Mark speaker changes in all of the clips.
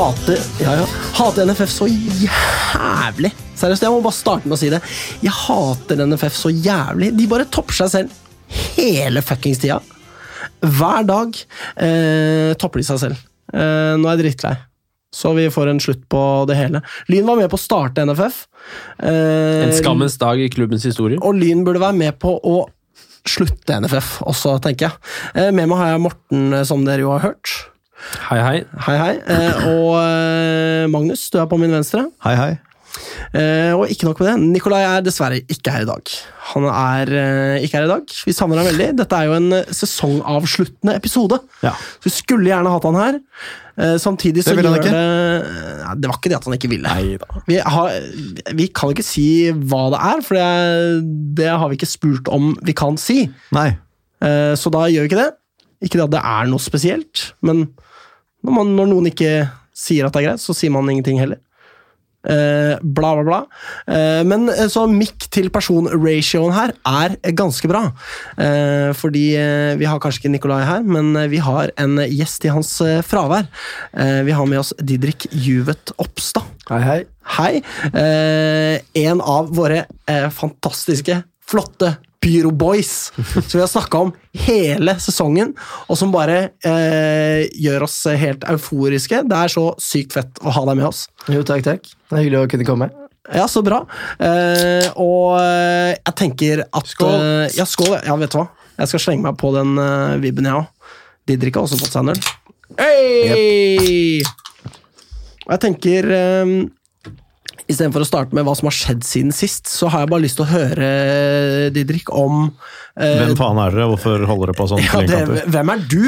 Speaker 1: Hater, ja, ja. hater NFF så jævlig. Seriøst, jeg må bare starte med å si det. Jeg hater NFF så jævlig. De bare topper seg selv hele fuckings tida. Hver dag eh, topper de seg selv. Eh, nå er jeg drittlei. Så vi får en slutt på det hele. Lyn var med på å starte NFF. Eh,
Speaker 2: En skammens dag i klubbens historie.
Speaker 1: og Lyn burde være med på å slutte NFF også, tenker jeg. Eh, med meg har jeg Morten, eh, som dere jo har hørt.
Speaker 2: Hei, hei.
Speaker 1: Hei, hei. Eh, og eh, Magnus, du er på min venstre.
Speaker 3: Hei, hei.
Speaker 1: Eh, og ikke nok med det, Nikolai er dessverre ikke her i dag. Han er eh, ikke her i dag. Vi savner ham veldig. Dette er jo en sesongavsluttende episode.
Speaker 3: Ja.
Speaker 1: Så vi skulle gjerne hatt han her. Eh, samtidig så
Speaker 3: Det
Speaker 1: gjør det Nei, Det var ikke det at han ikke ville. Vi, har, vi kan ikke si hva det er, for det, det har vi ikke spurt om vi kan si.
Speaker 3: Nei.
Speaker 1: Eh, Så da gjør vi ikke det. Ikke det at det er noe spesielt, men når, man, når noen ikke sier at det er greit, så sier man ingenting heller. Eh, bla, bla, bla. Eh, men eh, så mikk til person-ratioen her er ganske bra. Eh, fordi eh, vi har kanskje ikke Nikolai her, men eh, vi har en gjest i hans fravær. Vi har med oss Didrik Juvet Oppstad.
Speaker 4: Hei, hei.
Speaker 1: Hei. En av våre fantastiske, flotte Pyro Boys, som vi har snakka om hele sesongen, og som bare eh, gjør oss helt euforiske. Det er så sykt fett å ha deg med oss.
Speaker 4: Jo, takk, takk. Det er hyggelig å kunne komme.
Speaker 1: Ja, så bra. Eh, og eh, jeg tenker at
Speaker 2: Skål.
Speaker 1: eh, ja, skål. Ja, vet du hva? Jeg skal slenge meg på den uh, vibben, jeg òg. Didrik har også fått seg en øl. Hey! Og jeg tenker um, Istedenfor å starte med hva som har skjedd siden sist, så har jeg bare lyst til å høre, Didrik, om eh,
Speaker 3: Hvem faen er dere? Hvorfor holder dere på sånn
Speaker 1: ja, det. Hvem er du?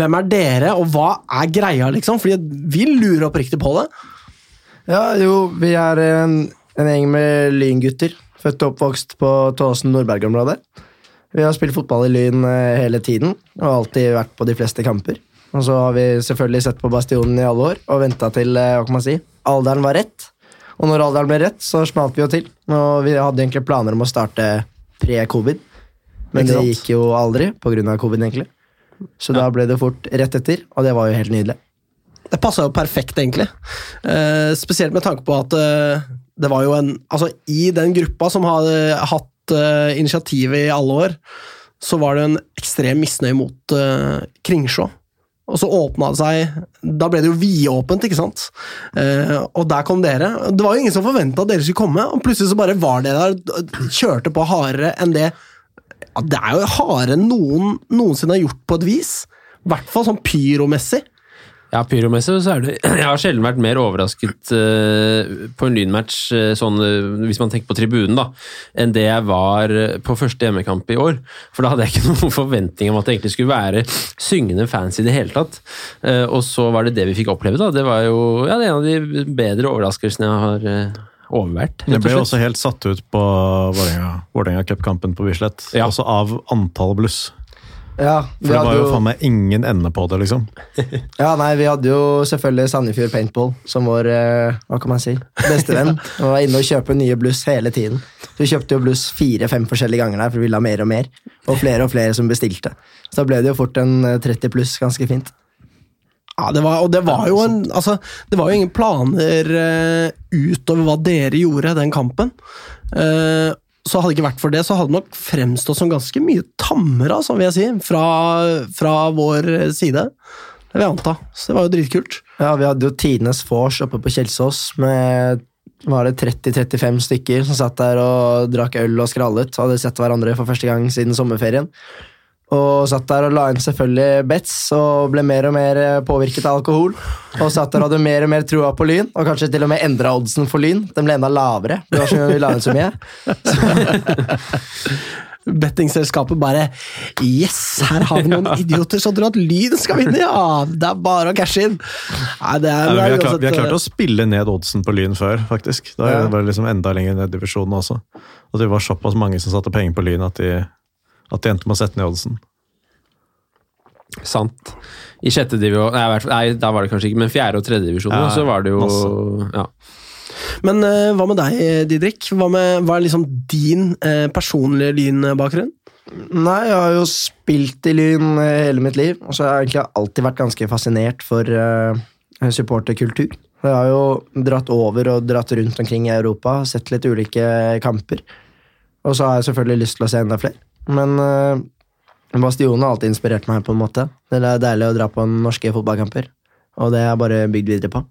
Speaker 1: Hvem er dere, og hva er greia, liksom? Fordi vi lurer oppriktig på det.
Speaker 4: Ja, jo, vi er en, en gjeng med lyngutter. Født og oppvokst på Tåsen Nordberg-området. Vi har spilt fotball i Lyn eh, hele tiden og alltid vært på de fleste kamper. Og så har vi selvfølgelig sett på Bastionen i alle år og venta til eh, hva kan man si, alderen var rett. Og når alderen ble rett, så smalt vi jo til. Og vi hadde egentlig planer om å starte pre-covid, men det gikk jo aldri pga. covid. egentlig. Så da ble det fort rett etter, og det var jo helt nydelig.
Speaker 1: Det passa jo perfekt, egentlig. Eh, spesielt med tanke på at eh, det var jo en Altså, i den gruppa som hadde hatt eh, initiativet i alle år, så var det en ekstrem misnøye mot eh, Kringsjå. Og så åpna det seg Da ble det jo vidåpent, ikke sant? Eh, og der kom dere. Det var jo ingen som forventa at dere skulle komme, og plutselig så bare var dere der, kjørte på hardere enn det ja, Det er jo hardere enn noen noensinne har gjort på et vis. I hvert fall sånn pyromessig.
Speaker 2: Ja, pyromessig så er det Jeg har sjelden vært mer overrasket uh, på en lynmatch, uh, sånn, uh, hvis man tenker på tribunen, da, enn det jeg var på første hjemmekamp i år. For da hadde jeg ikke noen forventning om at det egentlig skulle være syngende fans i det hele tatt. Og så var det det vi fikk oppleve, da. Det var jo ja, det er en av de bedre overraskelsene jeg har overvært. Jeg
Speaker 3: ble også helt satt ut på Vålerenga Cup-kampen på Bislett.
Speaker 2: Ja.
Speaker 3: Også av antall bluss.
Speaker 4: Ja,
Speaker 3: For det var jo faen meg ingen ende på det, liksom.
Speaker 4: Ja, nei, Vi hadde jo selvfølgelig Sandefjord Paintball som vår eh, hva kan man si, bestevenn. Og var inne og kjøpe nye bluss hele tiden. Så Vi kjøpte jo bluss fire-fem forskjellige ganger der, for vi ville ha mer og mer. Og flere og flere som bestilte. Så da ble det jo fort en eh, 30 pluss ganske fint.
Speaker 1: Ja, det var, og det var jo en altså, Det var jo ingen planer uh, utover hva dere gjorde den kampen. Eh, så hadde det ikke vært for det, så hadde det nok fremstått som ganske mye tammere, som vil jeg si, fra, fra vår side. Det vil jeg anta. Så det var jo dritkult.
Speaker 4: Ja, Vi hadde jo tidenes vors oppe på Kjelsås med var det 30-35 stykker som satt der og drakk øl og skrallet. Hadde sett hverandre for første gang siden sommerferien. Og satt der og la inn selvfølgelig bets og ble mer og mer eh, påvirket av alkohol. Og satt der og hadde mer og mer trua på Lyn, og kanskje til og med endra oddsen for Lyn. Den ble enda lavere. Det var så vi la inn så mye.
Speaker 1: Bettingselskapet bare Yes, her har vi noen idioter som tror at Lyn skal vinne, ja! Det er bare å cashe inn. Nei, det er,
Speaker 3: Nei, vi, har klart, vi har klart å spille ned oddsen på Lyn før, faktisk. Da er det bare liksom enda lenger ned i divisjonen også. Og det var såpass mange som satte penger på Lyn at de, at de endte med å sette ned oddsen.
Speaker 2: Sant. I sjette divisjon nei, nei, da var det kanskje ikke, men fjerde og tredje divisjon,
Speaker 3: Ja,
Speaker 2: så var det jo
Speaker 3: masse.
Speaker 2: ja.
Speaker 1: Men uh, hva med deg, Didrik? Hva, med, hva er liksom din uh, personlige lynbakgrunn?
Speaker 4: Nei, jeg har jo spilt i Lyn eh, hele mitt liv, og så har jeg egentlig alltid vært ganske fascinert for, supporterkultur. Jeg har jo dratt over og dratt rundt omkring i Europa, sett litt ulike kamper. Og så har jeg selvfølgelig lyst til å se enda flere. Men uh, Bastionen har alltid inspirert meg, på en måte. Det er deilig å dra på norske fotballkamper, og det har jeg bare bygd videre på.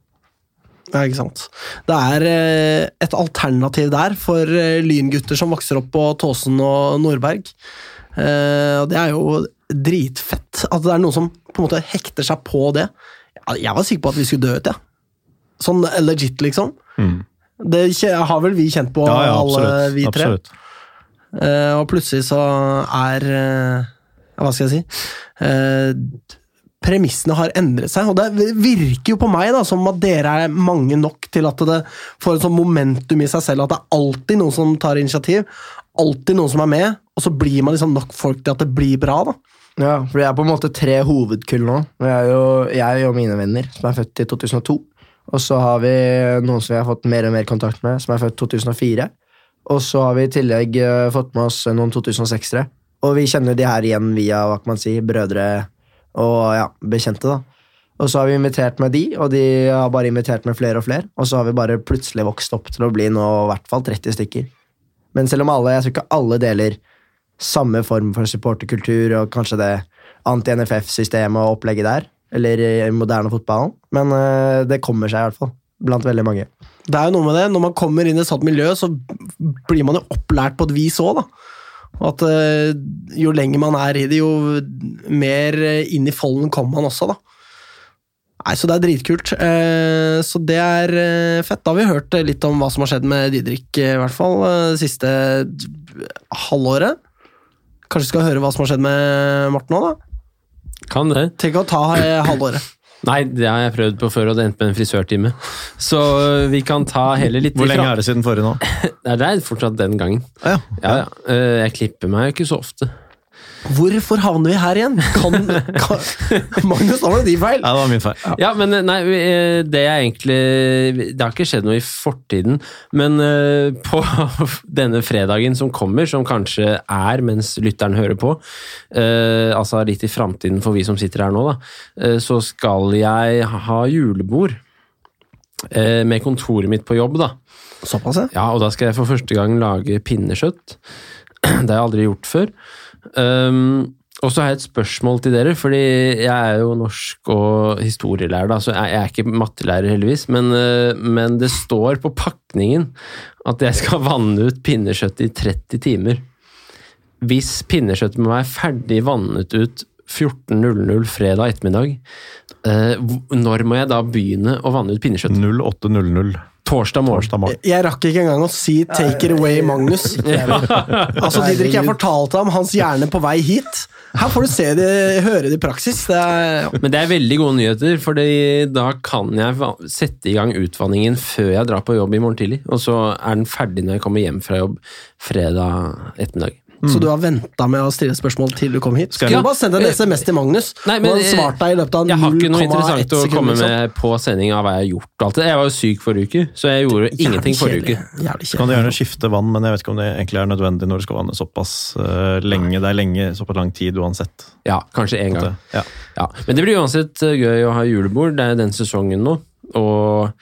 Speaker 1: Ja, ikke sant. Det er eh, et alternativ der for eh, lyngutter som vokser opp på Tåsen og Nordberg. Eh, og det er jo dritfett at det er noen som på en måte hekter seg på det. Jeg var sikker på at vi skulle dø ut, jeg. Ja. Sånn legit, liksom.
Speaker 3: Mm.
Speaker 1: Det har vel vi kjent på,
Speaker 3: Ja, ja,
Speaker 1: alle vi tre.
Speaker 3: absolutt.
Speaker 1: Eh, og plutselig så er eh, Hva skal jeg si? Eh, premissene har endret seg, og det virker jo på meg da, som at dere er mange nok til at det får et sånn momentum i seg selv, at det er alltid noen som tar initiativ, alltid noen som er med, og så blir man liksom nok folk til at det blir bra. da.
Speaker 4: Ja, for vi er på en måte tre hovedkull nå. Vi er jo jeg og mine venner, som er født i 2002. Og så har vi noen som vi har fått mer og mer kontakt med, som er født i 2004. Og så har vi i tillegg eh, fått med oss noen 2006-ere. Og vi kjenner de her igjen via hva kan man si, brødre og ja, bekjente. da. Og så har vi invitert med de, og de har bare invitert med flere og flere. Og så har vi bare plutselig vokst opp til å bli nå i hvert fall 30 stykker. Men selv om alle, jeg tror ikke alle deler samme form for supporterkultur og kanskje det anti-NFF-systemet og opplegget der, eller i moderne fotballen, men eh, det kommer seg i hvert fall, blant veldig mange.
Speaker 1: Det er jo noe med det, Når man kommer inn i et sånt miljø, så blir man jo opplært på et vis òg, da. At eh, jo lenger man er i det, jo mer eh, inn i folden kommer man også, da. Nei, Så det er dritkult. Eh, Så det er fett. Da har vi hørt litt om hva som har skjedd med Didrik, i hvert fall det siste halvåret. Kanskje vi skal høre hva som har skjedd med Morten òg, da?
Speaker 2: Kan det.
Speaker 1: Tenk å ta halvåret.
Speaker 2: Nei, det har jeg prøvd på før, og det endte med en frisørtime. Så øh, vi kan ta heller litt
Speaker 3: Hvor lenge er det siden forrige nå?
Speaker 2: det? Det er fortsatt den gangen.
Speaker 3: Ja,
Speaker 2: Ja, ja. Øh, Jeg klipper meg jo ikke så ofte.
Speaker 1: Hvorfor havner vi her igjen? Kan, kan, Magnus, da var det din feil!
Speaker 3: ja, det var min feil.
Speaker 2: Ja, men nei, eh, det er egentlig Det har ikke skjedd noe i fortiden, men eh, på denne fredagen som kommer, som kanskje er mens lytteren hører på, eh, altså litt i framtiden for vi som sitter her nå, da, så skal jeg ha julebord eh, med kontoret mitt på jobb, da.
Speaker 1: Såpass, ja.
Speaker 2: Ja, og da skal jeg for første gang lage pinnekjøtt. Det har jeg aldri gjort før. Um, og så har jeg et spørsmål til dere, fordi jeg er jo norsk og historielærer, da, så jeg er ikke mattelærer heldigvis, men, uh, men det står på pakningen at jeg skal vanne ut pinnekjøttet i 30 timer. Hvis pinnekjøttet må være ferdig vannet ut 14.00 fredag ettermiddag, uh, når må jeg da begynne å vanne ut pinnekjøtt?
Speaker 3: 0800
Speaker 2: Torsdag morgen.
Speaker 3: torsdag morgen.
Speaker 1: Jeg rakk ikke engang å si 'take it away', Magnus. Altså, Didrik, jeg fortalte ham hans hjerne på vei hit. Her får du se det, høre det i praksis. Det er,
Speaker 2: Men det er veldig gode nyheter, for da kan jeg sette i gang utvanningen før jeg drar på jobb i morgen tidlig. Og så er den ferdig når jeg kommer hjem fra jobb fredag ettermiddag.
Speaker 1: Så du har venta med å stille spørsmål til du kom hit?
Speaker 3: Skal jeg-
Speaker 1: du bare sende en SMS til Magnus?
Speaker 2: Nei, men,
Speaker 1: Nå svart deg i løpet av
Speaker 2: Jeg har ikke noe
Speaker 1: 0,1
Speaker 2: interessant å komme
Speaker 1: liksom.
Speaker 2: med på sending av hva jeg har gjort. alt det. Jeg var jo syk forrige uke, så jeg gjorde ingenting forrige uke.
Speaker 3: Så kan du gjerne skifte vann, men jeg vet ikke om det egentlig er nødvendig når du skal vanne såpass uh, lenge. Det er lenge, såpass lang tid uansett.
Speaker 2: Ja, kanskje én gang.
Speaker 3: Ja.
Speaker 2: Ja. Men det blir uansett eh, gøy å ha julebord. Det er den sesongen nå. Og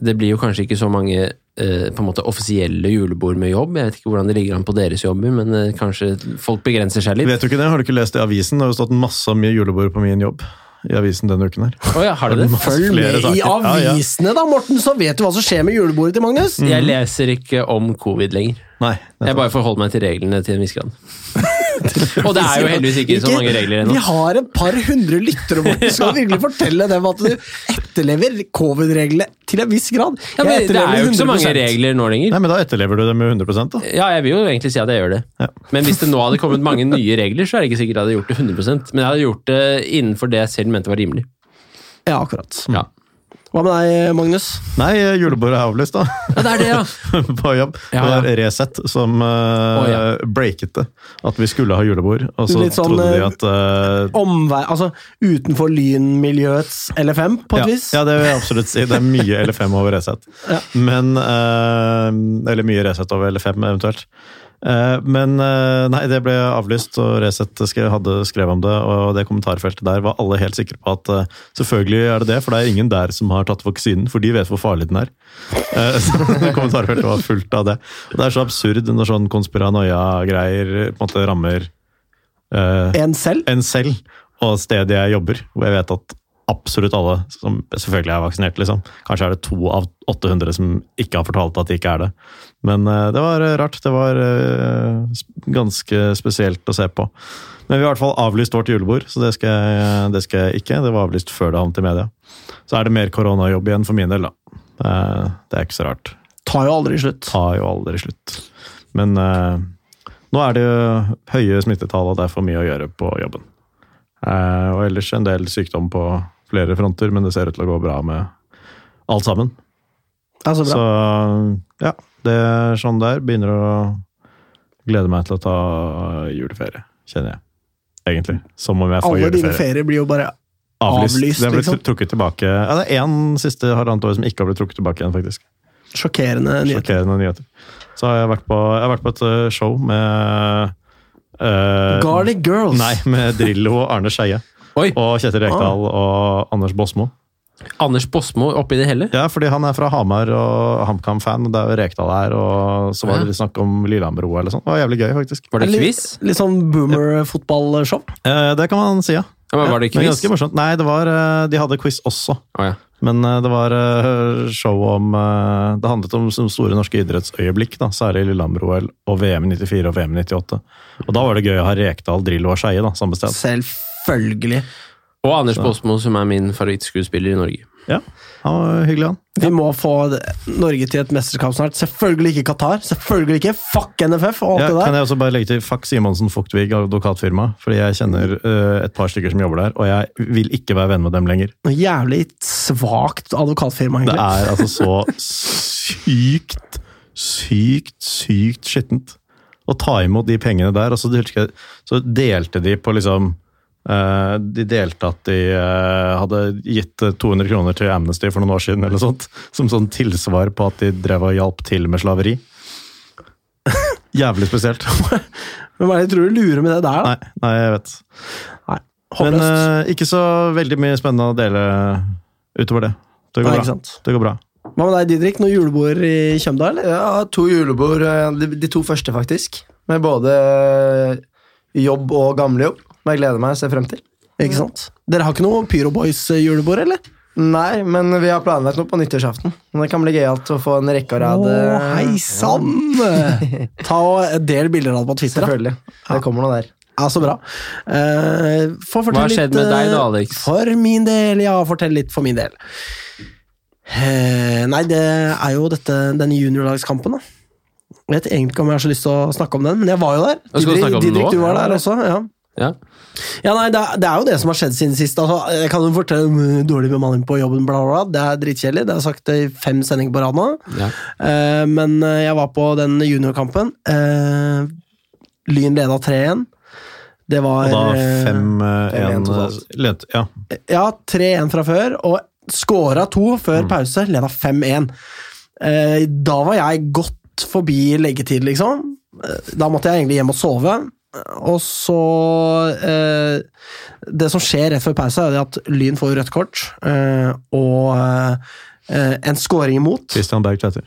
Speaker 2: det blir jo kanskje ikke så mange eh, på en måte offisielle julebord med jobb. Jeg vet ikke hvordan det ligger an på deres jobber, men eh, kanskje folk begrenser seg litt.
Speaker 3: Vet du ikke det? Har du ikke lest det i avisen? Det har jo stått masse om mye julebord på min jobb i avisen denne uken her.
Speaker 2: Oh, ja, har du det?
Speaker 3: Masse
Speaker 1: Følg med i avisene, da, Morten, så vet du hva som skjer med julebordet til Magnus.
Speaker 2: Jeg leser ikke om covid lenger.
Speaker 3: Nei.
Speaker 2: Jeg bare forholder meg til reglene til en viss grad. Og det er jo heldigvis ikke så mange regler ennå.
Speaker 1: Vi har et par hundre lyttere, Morten. Skal du virkelig fortelle dem at du etterlever covid-reglene til en viss grad?
Speaker 2: Ja, men det er jo ikke så mange regler nå lenger.
Speaker 3: Nei, men da etterlever du det med 100 da.
Speaker 2: Ja, jeg vil jo egentlig si at jeg gjør det.
Speaker 3: Ja.
Speaker 2: Men hvis det nå hadde kommet mange nye regler, så er det ikke sikkert jeg hadde gjort det 100% Men jeg hadde gjort det innenfor det jeg selv mente var rimelig.
Speaker 1: Ja, akkurat.
Speaker 2: Ja,
Speaker 1: Hva med deg, Magnus?
Speaker 3: Nei, julebordet er avlyst, da.
Speaker 2: ja det er det, ja.
Speaker 3: på jobb.
Speaker 2: Ja,
Speaker 3: Det var
Speaker 2: ja.
Speaker 3: Resett som uh,
Speaker 2: oh, ja.
Speaker 3: breaket det. At vi skulle ha julebord. Og så
Speaker 1: Litt sånn,
Speaker 3: trodde de
Speaker 1: eh,
Speaker 3: at uh,
Speaker 1: Omvei, altså utenfor lynmiljøets LFM, på et
Speaker 3: ja,
Speaker 1: vis?
Speaker 3: ja, det vil jeg absolutt si. Det er mye L5 over Resett.
Speaker 1: Ja.
Speaker 3: Men eh, Eller mye Resett over L5, eventuelt. Eh, Men eh, nei, det ble avlyst, og Resett hadde skrevet om det. Og det kommentarfeltet der var alle helt sikre på at eh, selvfølgelig er det det, for det er ingen der som har tatt vaksinen, for de vet hvor farlig den er. Så kommentarfeltet var fullt av det. Og det er så absurd når sånn konspiranoia-greier på en måte rammer eh,
Speaker 1: En selv?
Speaker 3: en selv og stedet jeg jobber, hvor jeg vet at absolutt alle som selvfølgelig er vaksinert, liksom. Kanskje er det to av 800 som ikke har fortalt at de ikke er det. Men eh, det var eh, rart. Det var eh, ganske spesielt å se på. Men vi har i hvert fall avlyst vårt julebord, så det skal, jeg, det skal jeg ikke. Det var avlyst før det havnet i media. Så er det mer koronajobb igjen for min del, da. Det er ikke så rart.
Speaker 1: Tar jo aldri slutt.
Speaker 3: Tar jo aldri slutt. Men nå er det jo høye smittetall, og det er for mye å gjøre på jobben. Eh, og ellers en del sykdom på flere fronter, men det ser ut til å gå bra med alt sammen.
Speaker 1: Ja, så bra.
Speaker 3: Så ja, det er sånn der. Begynner å glede meg til å ta juleferie, kjenner jeg. Egentlig. Som om jeg får
Speaker 1: Alle dine ferier blir jo bare
Speaker 3: Avlyst.
Speaker 1: avlyst,
Speaker 3: Det har blitt
Speaker 1: liksom.
Speaker 3: trukket tilbake. Ja, det er én siste halvannet år som ikke har blitt trukket tilbake igjen, faktisk.
Speaker 1: sjokkerende nyheter.
Speaker 3: Sjokkerende nyheter. Så har jeg vært på, jeg har vært på et eh, show med uh,
Speaker 1: Garlic Girls.
Speaker 3: Nei, med Drillo og Arne Skeie.
Speaker 2: Oi!
Speaker 3: Og Kjetil Rekdal og Anders Båsmo.
Speaker 2: Anders Båsmo oppi det hele?
Speaker 3: Ja, fordi han er fra Hamar og HamKam-fan, det er jo Rekdal her, og så var det litt snakk om Lillehammer eller sånt. Det var jævlig gøy, faktisk.
Speaker 2: Var det
Speaker 1: Litt-
Speaker 2: quiz?
Speaker 1: Litt sånn boomer-fotballshow.
Speaker 3: Eh, det kan man si, ja.
Speaker 2: Ja, men var det quiz?
Speaker 3: ganske morsomt. Nei, det var, eh, de hadde quiz også.
Speaker 2: Oh, ja.
Speaker 3: Men eh, det var eh, show om Det handlet om store norske idrettsøyeblikk, da, særlig Lillehammer-OL og VM 94 og VM 98. Og da var det gøy å ha Rekdal, Drillo og Skeie samme sted.
Speaker 1: Selvfølgelig.
Speaker 2: Og Anders Baasmo, som er min favorittskuespiller i Norge.
Speaker 3: Ja, han var hyggelig, han.
Speaker 1: Vi må få Norge til et mesterskap snart. Selvfølgelig ikke Qatar. Selvfølgelig ikke. Fuck NFF og alt
Speaker 3: Ja,
Speaker 1: det
Speaker 3: kan jeg også bare legge til Fuck Simonsen Fugtvig advokatfirma, fordi jeg kjenner uh, et par stykker som jobber der, og jeg vil ikke være venn med dem lenger.
Speaker 1: Noe jævlig svakt advokatfirma, egentlig.
Speaker 3: Det er altså så sykt, sykt, sykt skittent å ta imot de pengene der. Og så, så delte de på liksom De delte at de eh, hadde gitt eh, 200 kroner til Amnesty for noen år siden, eller sånt, som sånn tilsvar på at de drev og hjalp til med slaveri. Jævlig spesielt.
Speaker 1: Hvem er det jeg tror du lurer med det der, da?
Speaker 3: Nei, nei, jeg vet.
Speaker 1: Nei,
Speaker 3: Men eh, ikke så veldig mye spennende å dele utover det. Det går
Speaker 1: Nei,
Speaker 3: bra. Det går bra.
Speaker 1: Hva med deg, Didrik? Noen julebord i Kjømdal?
Speaker 4: Ja, to julebord. eh, De, de to første, faktisk. Med både jobb og gamlejobb. Som jeg gleder meg og ser frem til.
Speaker 1: Ikke sant? Dere har ikke noe Pyro Boys-julebord, eller?
Speaker 4: Nei, men vi har planlagt noe på nyttårsaften. Men Det kan bli gøyalt å få en rekke og rad. Eh,
Speaker 1: hei sann! Ta og del bilder av det på Twitter.
Speaker 4: Selvfølgelig. Det kommer noe der.
Speaker 1: Ja, Så bra. Uh, for
Speaker 2: Hva har skjedd
Speaker 1: litt,
Speaker 2: med deg da,
Speaker 1: eh,
Speaker 2: Alex?
Speaker 1: For min del, ja. Fortell litt for min del. Uh, nei, det er jo dette, denne juniorlagskampen, da. Jeg vet egentlig ikke om jeg har så lyst til å snakke om den, men jeg var jo der.
Speaker 2: Ja, skal snakke om den
Speaker 1: Didrik,
Speaker 2: nå?
Speaker 1: du var der også. ja.
Speaker 2: Ja.
Speaker 1: Ja, nei, det, er- det er jo det som har skjedd siden sist. Altså, jeg kan jo fortelle om uh, dårlig bemanning på jobben, bla, bla, bla. Det er dritkjedelig. Det har jeg sagt i fem sendinger på rad nå.
Speaker 2: Ja.
Speaker 1: Uh, men eh, jeg var på den juniorkampen. Uh, Lyn leda 3-1. Det var
Speaker 3: Og da
Speaker 1: eh,
Speaker 3: 5-1
Speaker 4: totalt.
Speaker 3: Ja.
Speaker 1: Ja, 3-1 fra før, og skåra to før pause. Leda 5-1. Eh, da var jeg godt forbi leggetid, liksom. Eh, Da måtte jeg egentlig hjem og sove. Og så eh, Det som skjer rett før pause, er at Lyn får rødt kort, eh, og eh, en scoring imot.
Speaker 3: Christian Berg Tveter.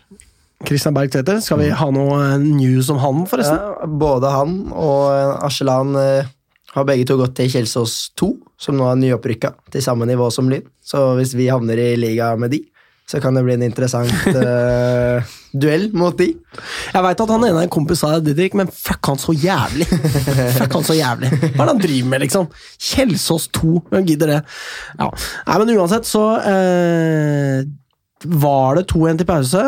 Speaker 1: Christian Berg Tveter, skal vi ha noe eh, news om han, forresten?
Speaker 4: Ja, både han og eh, Arselan eh, har begge to gått til Kjelsås 2, som nå er nyopprykka til samme nivå som Lyn. Så hvis vi havner i liga med de, så kan det bli en interessant uh, duell mot de.
Speaker 1: Jeg veit at han ene en kompis av Didrik, men fuck han så jævlig! fuck han så jævlig. Hva er det han driver med, liksom? Kjelsås 2, hvem gidder det? Ja. Nei, men uansett så uh, var det 2-1 til pause.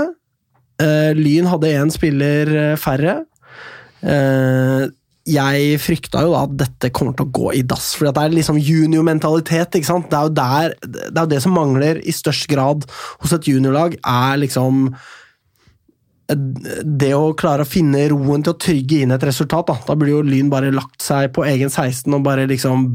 Speaker 1: Uh, Lyn hadde én spiller færre. Eh, jeg frykta jo da at dette kommer til å gå i dass, for det er liksom juniormentalitet. ikke sant? Det er der, det er jo det som mangler i størst grad hos et juniorlag, er liksom det å klare å finne roen til å trygge inn et resultat, da, da blir jo Lyn bare lagt seg på egen 16 og bare liksom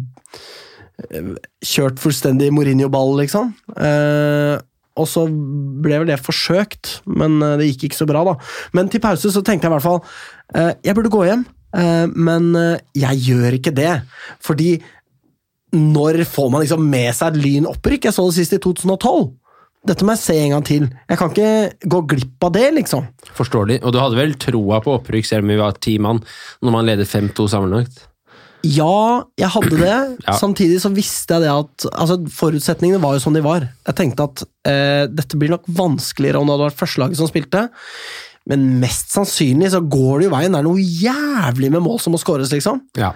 Speaker 1: eh, kjørt fullstendig Mourinho-ball, liksom. Eh, og så ble vel det forsøkt, men eh, det gikk ikke så bra, da. Men til pause så tenkte jeg i hvert fall eh, jeg burde gå hjem, men eh, jeg gjør ikke det. Fordi når får man liksom med seg et lynopprykk? Jeg så det sist i 2012. Dette må jeg se en gang til. Jeg kan ikke gå glipp av det, liksom.
Speaker 2: Forståelig. Og du hadde vel troa på opprykk selv om vi var ti mann, når man leder 5-2 sammenlagt?
Speaker 1: Ja, jeg hadde det.
Speaker 2: Ja.
Speaker 1: Samtidig så visste jeg det at altså, Forutsetningene var jo som de var. Jeg tenkte at eh, dette blir nok vanskeligere om det hadde vært førstelaget som spilte. Men mest sannsynlig så går det jo veien. Det er noe jævlig med mål som må skåres, liksom.
Speaker 2: Ja.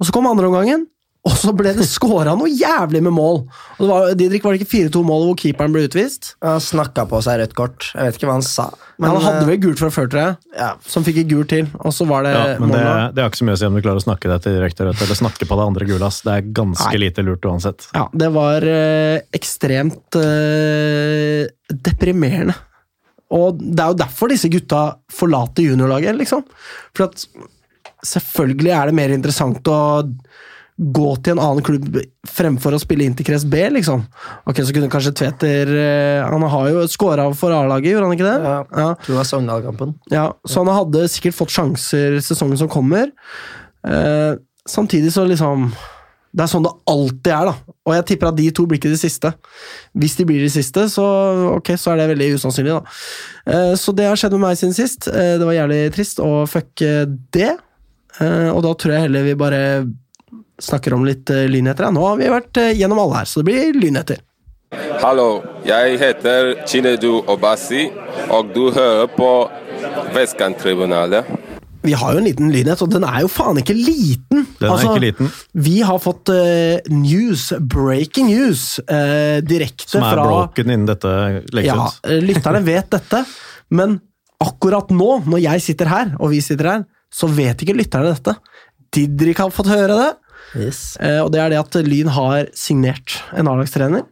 Speaker 1: Og så kom andre omgangen, og så ble det skåra noe jævlig med mål. Og det var, Didrik, var det ikke 4-2-målet hvor keeperen ble utvist?
Speaker 4: Han snakka på seg rødt kort. Jeg vet ikke hva han sa.
Speaker 1: Men han hadde
Speaker 4: eh,
Speaker 1: vel gult fra før, tror jeg.
Speaker 4: ja,
Speaker 1: Som fikk et gult til, og så var det
Speaker 3: Ja, men det,
Speaker 1: målet.
Speaker 3: det har ikke så mye å si om du klarer å snakke deg til direkte rødt eller snakke på det andre gule. ass. Det er ganske
Speaker 1: Nei.
Speaker 3: lite lurt uansett.
Speaker 1: Ja, det var eh, ekstremt eh, deprimerende. Og det er jo derfor disse gutta forlater juniorlaget, liksom. For at selvfølgelig er det mer interessant å gå til en annen klubb fremfor å spille Interkrets B, liksom. Ok, så kunne kanskje Tveter eh, Han har jo skåra for A-laget, gjorde han ikke det?
Speaker 4: Ja.
Speaker 1: ja.
Speaker 4: tror det var Sogndal-kampen.
Speaker 1: Ja, så han hadde sikkert fått sjanser sesongen som kommer. Eh, samtidig så liksom Det er sånn det alltid er, da. Og jeg tipper at de to blir ikke de siste. Hvis de blir de siste, så ok, så er det veldig usannsynlig, da. Eh, så det har skjedd med meg siden sist. Eh, det var jævlig trist, og fuck det. Eh, og da tror jeg heller vi bare snakker om litt lynheter. Nå har vi vært gjennom alle her, så det blir lynheter.
Speaker 5: Hallo, jeg heter Chinedu Obasi, og du hører på Vestkanttribunalet.
Speaker 1: Vi har jo en liten lynhet, og den er jo faen ikke liten!
Speaker 3: Den er
Speaker 1: Altså,
Speaker 3: ikke liten.
Speaker 1: Vi har fått uh, news, breaking news, uh, direkte
Speaker 3: Som er
Speaker 1: fra
Speaker 3: broken innen dette legges
Speaker 1: Ja,
Speaker 3: ut.
Speaker 1: eh, lytterne vet dette, men akkurat nå, når jeg sitter her, og vi sitter her, så vet ikke lytterne dette. Didrik har fått høre det,
Speaker 4: Yes.
Speaker 1: uh, og det er det at Lyn har signert en A-lagstrener.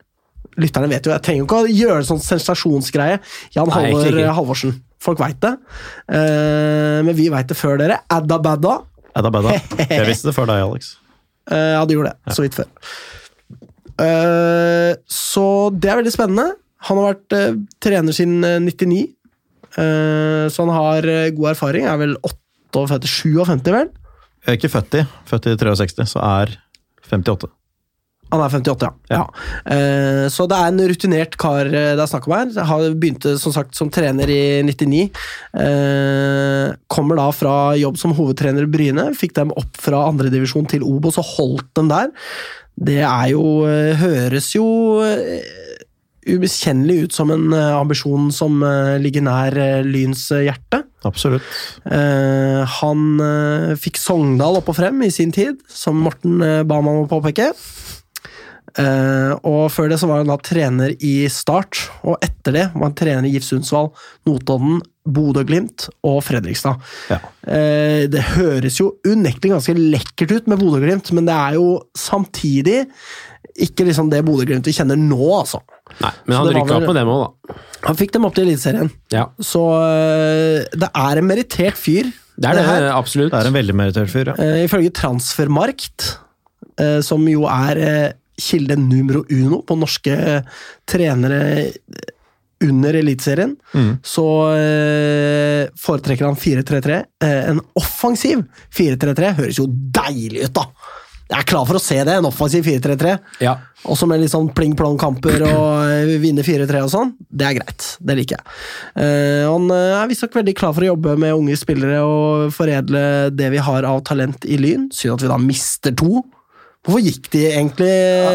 Speaker 1: Lytterne vet jo, jeg trenger jo ikke å gjøre en sånn sensasjonsgreie. Jan
Speaker 2: Nei,
Speaker 1: Halvor
Speaker 2: ikke.
Speaker 1: Halvorsen. Folk veit det, Uh, men vi veit det før dere. Adda badda.
Speaker 3: Edda badda. Jeg visste det før deg, Alex.
Speaker 1: Uh, ja, du gjorde det. Så vidt før. Uh, så det er veldig spennende. Han har vært trener siden eh, 99, Eh, så han har god erfaring. Er vel 58-57, vel?
Speaker 3: Jeg er ikke født i. Født i 63, så er 58.
Speaker 1: Han er 58, ja.
Speaker 3: Ja.
Speaker 1: Eh, så det er en rutinert kar eh, det er snakk om her. Han begynte som sagt som trener i 99. Eh, kommer da fra jobb som hovedtrener i Bryne. Fikk dem opp fra andredivisjon til Obos og holdt dem der. Det er jo Høres jo ubeskjennelig ut som en ambisjon som ligger nær Lyns hjerte.
Speaker 3: Absolutt.
Speaker 1: Han fikk Sogndal opp og frem i sin tid, som Morten ba meg om å påpeke. Eh, og før det så var han da trener i Start, og etter det var han trener i GIF Sundsvall, Notodden, Bodø-Glimt og Fredrikstad.
Speaker 3: Ja.
Speaker 1: Uh, det høres jo unektelig ganske lekkert ut med Bodø-Glimt, men det er jo samtidig ikke liksom det Bodø-Glimt vi kjenner nå, altså.
Speaker 2: Nei, men
Speaker 1: Så
Speaker 2: han rykka opp med dem òg, da.
Speaker 1: Han fikk dem opp til Eliteserien,
Speaker 2: Ja,
Speaker 1: så uh, det er en merittert fyr.
Speaker 2: det er det,
Speaker 1: det
Speaker 2: absolutt.
Speaker 3: Det er en veldig merittert fyr, ja.
Speaker 1: Ifølge Transfermarkt, som jo er kilde numero uno på norske trenere under Eliteserien,
Speaker 3: Mm.
Speaker 1: så eh, foretrekker han 4-3-3. Eh, en offensiv 4-3-3 høres jo deilig ut, da! Jeg er klar for å se det, en offensiv 4-3-3.
Speaker 2: Ja.
Speaker 1: Også med litt sånn pling-plong-kamper og eh, vinne 4-3 og sånn. Det er greit. Det liker jeg. Eh, han eh, er visstnok veldig klar for å jobbe med unge spillere og foredle det vi har av talent i Lyn. Synd at vi da mister to. Hvorfor gikk de egentlig,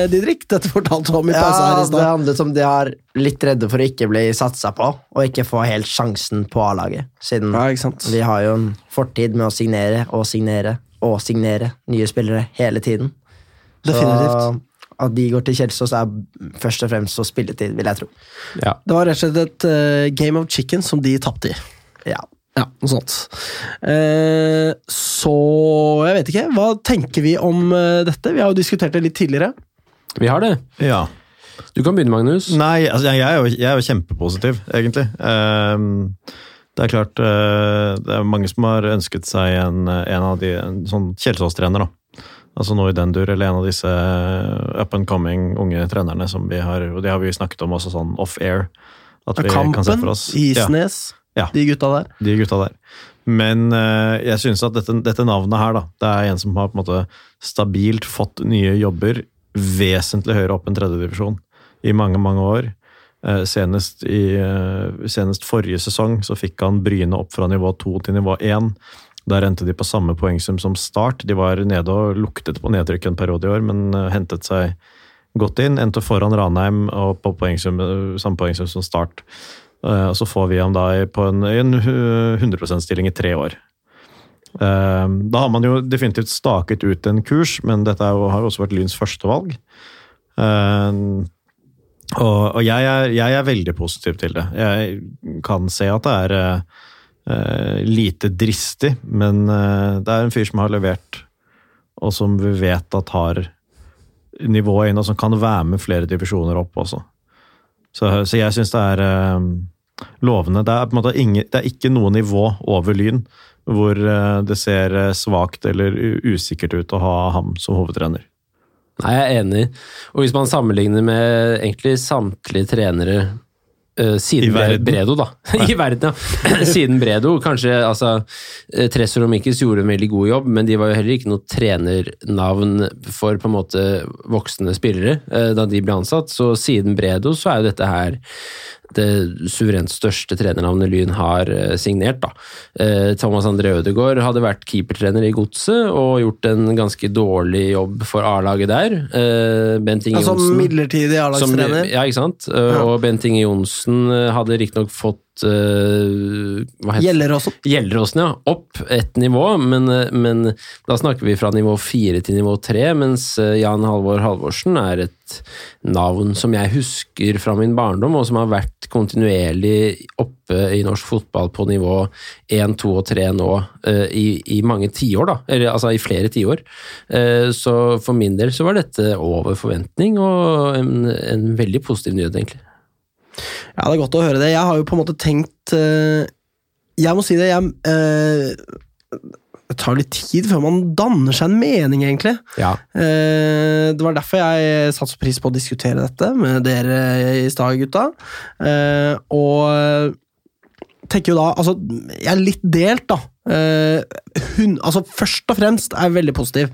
Speaker 1: Didrik? Dette fortalte du om i pausa her
Speaker 4: Ja,
Speaker 1: i
Speaker 4: det
Speaker 1: stad.
Speaker 4: handlet om de er litt redde for å ikke bli satsa på, og ikke få helt sjansen på A-laget. Siden
Speaker 1: Ja, ikke sant?
Speaker 4: de har jo en fortid med å signere og signere og signere nye spillere hele tiden.
Speaker 1: Definitivt.
Speaker 4: Så at de går til Kjelsås, er først og fremst så spilletid, vil jeg tro.
Speaker 2: ja.
Speaker 1: Det var rett og slett et uh, game of chicken som de tapte i.
Speaker 4: Ja.
Speaker 1: Ja, noe sånt. Eh, så jeg vet ikke. Hva tenker vi om eh, dette? Vi har jo diskutert det litt tidligere.
Speaker 2: Vi har det.
Speaker 3: ja.
Speaker 2: Du kan begynne, Magnus.
Speaker 3: Nei, altså, jeg, er jo, jeg er jo kjempepositiv, egentlig. Ehm, det er klart eh, Det er mange som har ønsket seg en, en av de en sånn Kjelsås-trener, da. Altså noe i den dur, eller en av disse up and coming unge trenerne som vi har Og det har vi snakket om også sånn off air. At vi kan se for oss
Speaker 1: Isnes,
Speaker 3: Ja.
Speaker 1: De gutta der.
Speaker 3: de gutta der. Men eh, jeg synes at dette, dette navnet her, da, det er en som har på en måte stabilt fått nye jobber vesentlig høyere opp enn tredjedivisjon i mange, mange år. Eh, senest, i, eh, senest forrige sesong så fikk han Bryne opp fra nivå 2 til nivå 1. Der endte de på samme poengsum som Start. De var nede og luktet på nedtrykk en periode i år, men eh, hentet seg godt inn. Endte foran Ranheim og på poengsum, samme poengsum som Start. Eh, Og så får vi ham da på en, en 100 %-stilling i tre år. Eh, Da har man jo definitivt staket ut en kurs, men dette jo, har jo også vært Lyns førstevalg. Eh, Og, og jeg, er, jeg er veldig positiv til det. Jeg kan se at det er lite dristig, men det er en fyr som har levert, og som vi vet at har nivået inn, og som kan være med flere divisjoner opp også. Så, så jeg syns det er uh, lovende. Det er, på en måte ingen, det er ikke noe nivå over Lyn hvor uh, det ser eh, svakt eller usikkert ut å ha ham som hovedtrener.
Speaker 2: Nei, jeg er enig. Og hvis man sammenligner med egentlig samtlige trenere siden
Speaker 3: I verden.
Speaker 2: Bredo, da. I verden, ja. siden Bredo. Kanskje altså Tressor og Mikkels gjorde en veldig god jobb, men de var jo heller ikke noe trenernavn for på en måte voksne spillere eh, da de ble ansatt. Så siden Bredo så er jo dette her det suverent største trenernavnet Lyn har eh, signert. Da. Eh, Thomas André Ødegaard hadde vært keepertrener i Godset og gjort en ganske dårlig jobb for A-laget der. Eh, Bent Inge
Speaker 1: Altså
Speaker 2: Johnsen
Speaker 1: midlertidig
Speaker 2: som,
Speaker 1: A-lagstrener.
Speaker 2: ja, ikke sant?
Speaker 1: Ja.
Speaker 2: Og Bent Inge Johnsen hadde riktignok fått eh, hva heter
Speaker 1: Gjelleråsen.
Speaker 2: Gjelleråsen, ja. Opp ett nivå, men, eh, men da snakker vi fra nivå fire til nivå tre, mens eh, Jan Halvor Halvorsen er et navn som jeg husker fra min barndom, og som har vært kontinuerlig oppe i norsk fotball på nivå én, to og tre nå uh, i, i mange tiår, da. Eller altså i flere tiår. Uh, Så for min del så var dette over forventning, og en, en veldig positiv nyhet, egentlig.
Speaker 1: Ja, det er godt å høre det. Jeg har jo på en måte tenkt eh, Jeg må si det, jeg eh, Det tar litt tid før man danner seg en mening, egentlig.
Speaker 2: Ja.
Speaker 1: Eh, Det var derfor jeg satte så pris på å diskutere dette med dere i stad, gutta. Og tenker jo da Altså, jeg er litt delt, da. Eh, hun, altså Først og fremst er jeg veldig positiv.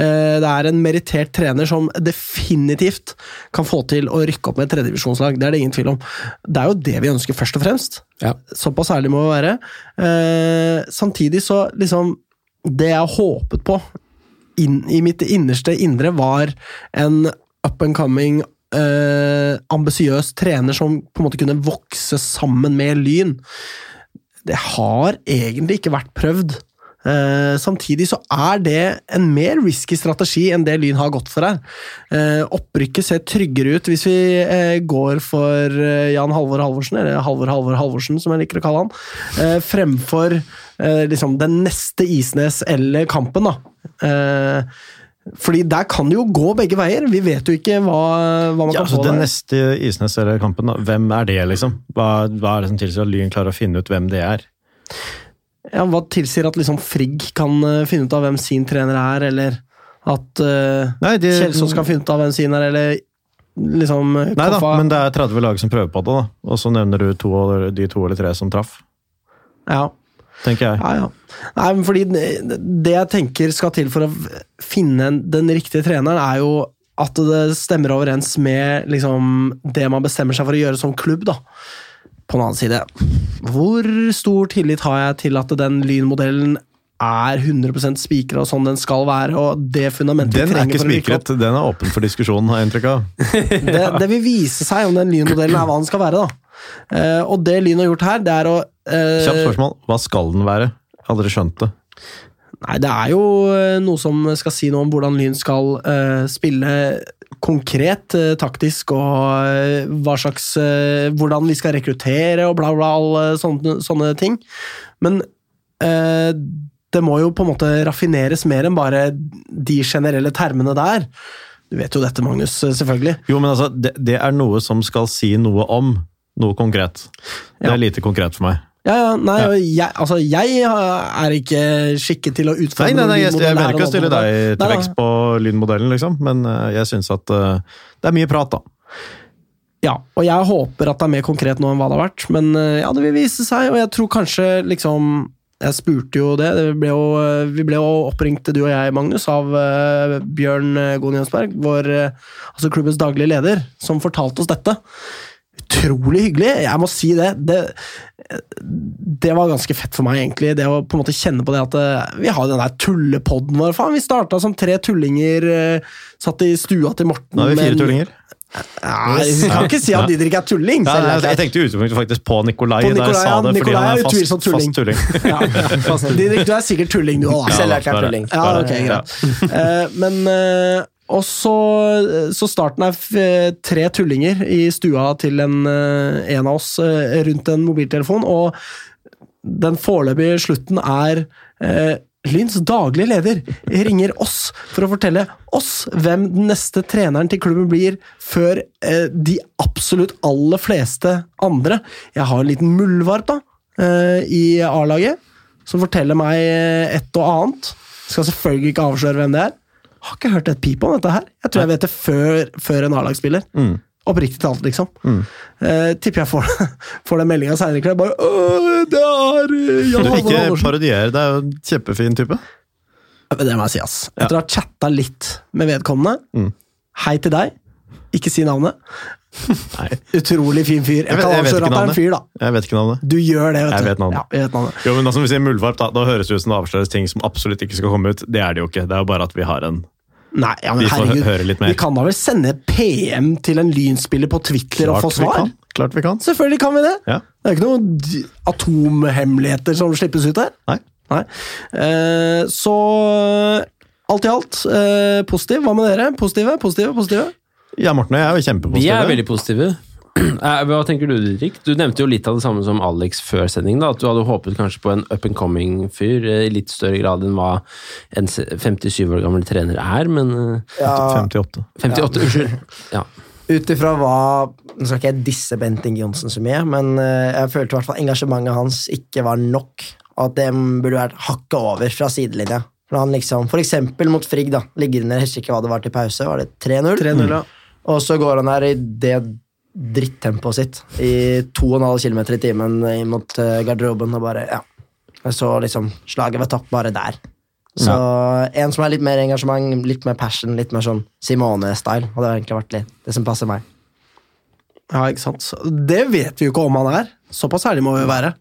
Speaker 1: Eh, det er en merittert trener som definitivt kan få til å rykke opp med et tredjevisjonslag. Det er det ingen tvil om. Det er jo det vi ønsker, først og fremst.
Speaker 2: Ja.
Speaker 1: Såpass ærlig må vi være. Eh, samtidig så liksom Det jeg håpet på inn, i mitt innerste indre, var en up and coming eh, ambisiøs trener som på en måte kunne vokse sammen med Lyn. Det har egentlig ikke vært prøvd. Uh, samtidig så er det en mer risky strategi enn det Lyn har gått for her. Uh, opprykket ser tryggere ut hvis vi uh, går for Jan Halvor Halvorsen, eller Halvor Halvor Halvorsen som jeg liker å kalle han, fremfor liksom den neste Isnes eller Kampen. da. Fordi der kan det jo gå begge veier. Vi vet jo ikke hva, hva man
Speaker 3: Ja,
Speaker 1: kan
Speaker 3: altså
Speaker 1: få
Speaker 3: Den
Speaker 1: der.
Speaker 3: neste Isnes-kampen, hvem er det, liksom? Hva, hva er det som tilsier at Lyn klarer å finne ut hvem det er?
Speaker 1: Ja, hva tilsier at liksom Frigg kan eh, finne ut av hvem sin trener er, eller at uh,
Speaker 3: Nei, de,
Speaker 1: Kjelsås kan finne ut av hvem sin er, eller liksom eh,
Speaker 3: Nei da, men det er 30 lag som prøver på det, da. Og så nevner du to, de to eller tre som traff,
Speaker 1: Ja.
Speaker 3: Tenker jeg.
Speaker 1: Ja, ja. Nei, men fordi det jeg tenker skal til for å finne den riktige treneren, er jo at det stemmer overens med liksom, det man bestemmer seg for å gjøre som klubb. da. På den annen side, hvor stor tillit har jeg til at den lynmodellen er 100% spikra og sånn den skal være, og det fundamentet
Speaker 3: Den er ikke spikret, den er åpen for diskusjon, har jeg inntrykk av.
Speaker 1: det, det vil vise seg om den lynmodellen er hva den skal være. da. Eh, og det Lyn har gjort her, det er å eh,
Speaker 3: Kjapt spørsmål, hva skal den være? Hadde dere skjønt det.
Speaker 1: Nei, det er jo eh, noe som skal si noe om hvordan Lyn skal eh, spille konkret, eh, taktisk, og hva slags Hvordan vi skal rekruttere og bla, bla, alle sånne, sånne ting. Men eh, det må jo på en måte raffineres mer enn bare de generelle termene der. Du vet jo dette, Magnus, selvfølgelig.
Speaker 3: Jo, men altså, det, det er noe som skal si noe om noe konkret. Det er lite konkret for meg.
Speaker 1: Ja, ja, nei, ja. jeg, altså, jeg er ikke skikket til å
Speaker 3: Nei,
Speaker 1: utforme
Speaker 3: nei, nei, jeg, jeg mener ikke å stille deg til
Speaker 1: Nei, nei.
Speaker 3: vekst på lynmodellen, liksom, men eh, jeg syns at uh, det er mye prat, da.
Speaker 1: Ja, og jeg håper at det er mer konkret nå enn hva det har vært, men uh, ja, det vil vise seg, og jeg tror kanskje liksom Jeg spurte jo det, det ble jo, vi ble jo oppringt, du og jeg, Magnus, av uh, Bjørn Goen Jønsberg, vår altså klubbens daglige leder, som fortalte oss dette. Utrolig hyggelig, jeg må si det. det. Det var ganske fett for meg, egentlig, det å på en måte kjenne på det at eh, vi har den der tullepodden vår. Faen, vi starta som tre tullinger, eh, satt i stua til Morten.
Speaker 3: Nå er vi fire
Speaker 1: men...
Speaker 3: tullinger.
Speaker 1: Nei, vi kan ikke si at Didrik er tulling.
Speaker 3: Ja, nei,
Speaker 1: er
Speaker 3: jeg tenkte utgangspunktet faktisk på Nikolai,
Speaker 1: På
Speaker 3: da jeg
Speaker 1: Nikolai,
Speaker 3: sa
Speaker 1: ja,
Speaker 3: det, fordi
Speaker 1: Nikolai
Speaker 3: han
Speaker 1: er
Speaker 3: er fast,
Speaker 1: utvilsomt tulling.
Speaker 3: fast tulling.
Speaker 1: Ja. Didrik, du er sikkert tulling, du òg.
Speaker 4: Selverklært tulling.
Speaker 1: Ja, ok, greit. Uh, men eh, Og så, så starten er tre tullinger i stua til en, eh, en av oss eh, rundt en mobiltelefon, og den foreløpige slutten er eh, Lyns daglige leder ringer oss for å fortelle oss hvem den neste treneren til klubben blir, før eh, de absolutt aller fleste andre. Jeg har en liten muldvarp da, eh, i A-laget, som forteller meg eh, et og annet. Skal selvfølgelig ikke avsløre hvem det er. Har ikke hørt et pip om dette her. Jeg tror jeg vet det før, før en A-lagsspiller.
Speaker 3: Mm.
Speaker 1: Oppriktig talt, liksom. Eh, tipper jeg får, får den meldinga seinere i kveld. Bare «Åh, det er Jan
Speaker 3: Du,
Speaker 1: Halvor
Speaker 3: ikke parodier, det er jo en kjempefin type.
Speaker 1: Det må jeg si, ass. Etter å ha chatta litt med vedkommende.
Speaker 3: Mm.
Speaker 1: Hei til deg. Ikke si navnet.
Speaker 3: Nei,
Speaker 1: Utrolig fin fyr. Jeg,
Speaker 3: Jeg vet- jeg vet ikke navnet.
Speaker 1: fyr,
Speaker 3: jeg vet ikke navnet.
Speaker 1: Du gjør det, vet
Speaker 3: Jeg
Speaker 1: du.
Speaker 3: vet navnet.
Speaker 1: Ja, jeg vet navnet.
Speaker 3: Jo, men altså, Hvis vi sier muldvarp, da, da høres det ut som det avsløres ting som absolutt ikke skal komme ut. Det er det jo ikke. Det er jo bare at vi har en
Speaker 1: Nei, ja, men
Speaker 3: Vi får
Speaker 1: herregud.
Speaker 3: høre litt mer.
Speaker 1: Vi kan da vel sende PM til en lynspiller på Twitter og få
Speaker 3: vi
Speaker 1: svar?
Speaker 3: kan. Klart vi kan.
Speaker 1: Selvfølgelig kan vi det!
Speaker 3: Ja.
Speaker 1: Det er ikke noen atomhemmeligheter som slippes ut her.
Speaker 3: Nei.
Speaker 1: Nei. Eh, så alt i alt, eh, positiv. Hva med dere? Positive? Positive? Positive?
Speaker 3: Ja, Morten og jeg er jo kjempepositive.
Speaker 2: Vi er veldig positive. Eh, Hva tenker du, Didrik? Du nevnte jo litt av det samme som Alex før sendingen. da, At du hadde håpet kanskje på en up and coming-fyr eh, i litt større grad enn hva en 57 år gammel trener er, men eh,
Speaker 4: Ja,
Speaker 3: 58.
Speaker 2: 58, unnskyld. Ja.
Speaker 4: Ut ifra hva Nå skal ikke jeg disse Bent Inge Johnsen så mye, men jeg følte i hvert fall engasjementet hans ikke var nok. At det burde vært hakket over fra sidelinja. For han liksom, For eksempel mot Frigg, da. Ligger under, jeg husker ikke hva det var til pause. Var det 3-0?
Speaker 1: 3-0, ja.
Speaker 4: Og så går han her i det drittempoet sitt i 2,5 km i timen inn mot eh, garderoben og bare Ja. Så liksom slaget var tapt bare der. Så en som har litt mer engasjement, litt mer passion, litt mer sånn Simone-style, hadde egentlig vært litt det som passer meg.
Speaker 1: Ja, ikke sant. Det vet vi jo ikke om han er. Såpass ærlig må vi være.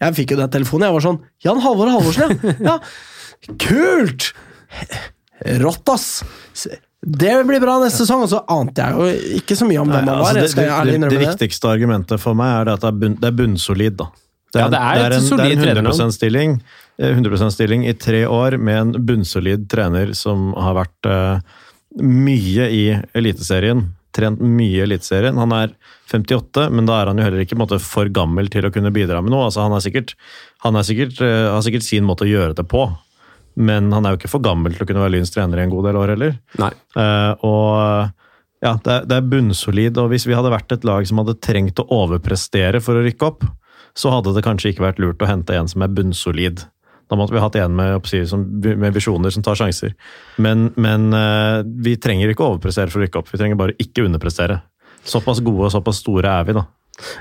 Speaker 1: Jeg fikk jo den telefonen. Jeg var sånn Jan Halvor Halvorsen, ja! ja. Kult! Rått, ass! Det blir bra neste sesong. Og så ante jeg jo ikke så mye om hvem han
Speaker 3: altså,
Speaker 1: var.
Speaker 3: det, det, det, det
Speaker 1: det.
Speaker 3: viktigste argumentet for meg er at det er, bunn, det er bunnsolid. da.
Speaker 2: Ja, det er et
Speaker 3: en, det er en 100 stilling, eh, 100% stilling i tre år med en bunnsolid trener som har vært uh, mye i Eliteserien. Trent mye i Eliteserien. Han er 58, men da er han jo heller ikke på en måte, for gammel til å kunne bidra med noe. Altså, han er sikkert, han er sikkert, uh, har sikkert sin måte å gjøre det på, men han er jo ikke for gammel til å kunne være Lyns trener i en god del år heller.
Speaker 2: Nei.
Speaker 3: Uh, og ja, det er, det er bunnsolid, og hvis vi hadde vært et lag som hadde trengt å overprestere for å rykke opp, så hadde det kanskje ikke vært lurt å hente en som er bunnsolid. Da måtte vi hatt en med, med visjoner som tar sjanser. Men, men uh, vi trenger ikke å overprestere for å rykke opp, vi trenger bare ikke underprestere. Såpass gode og såpass store er vi, da.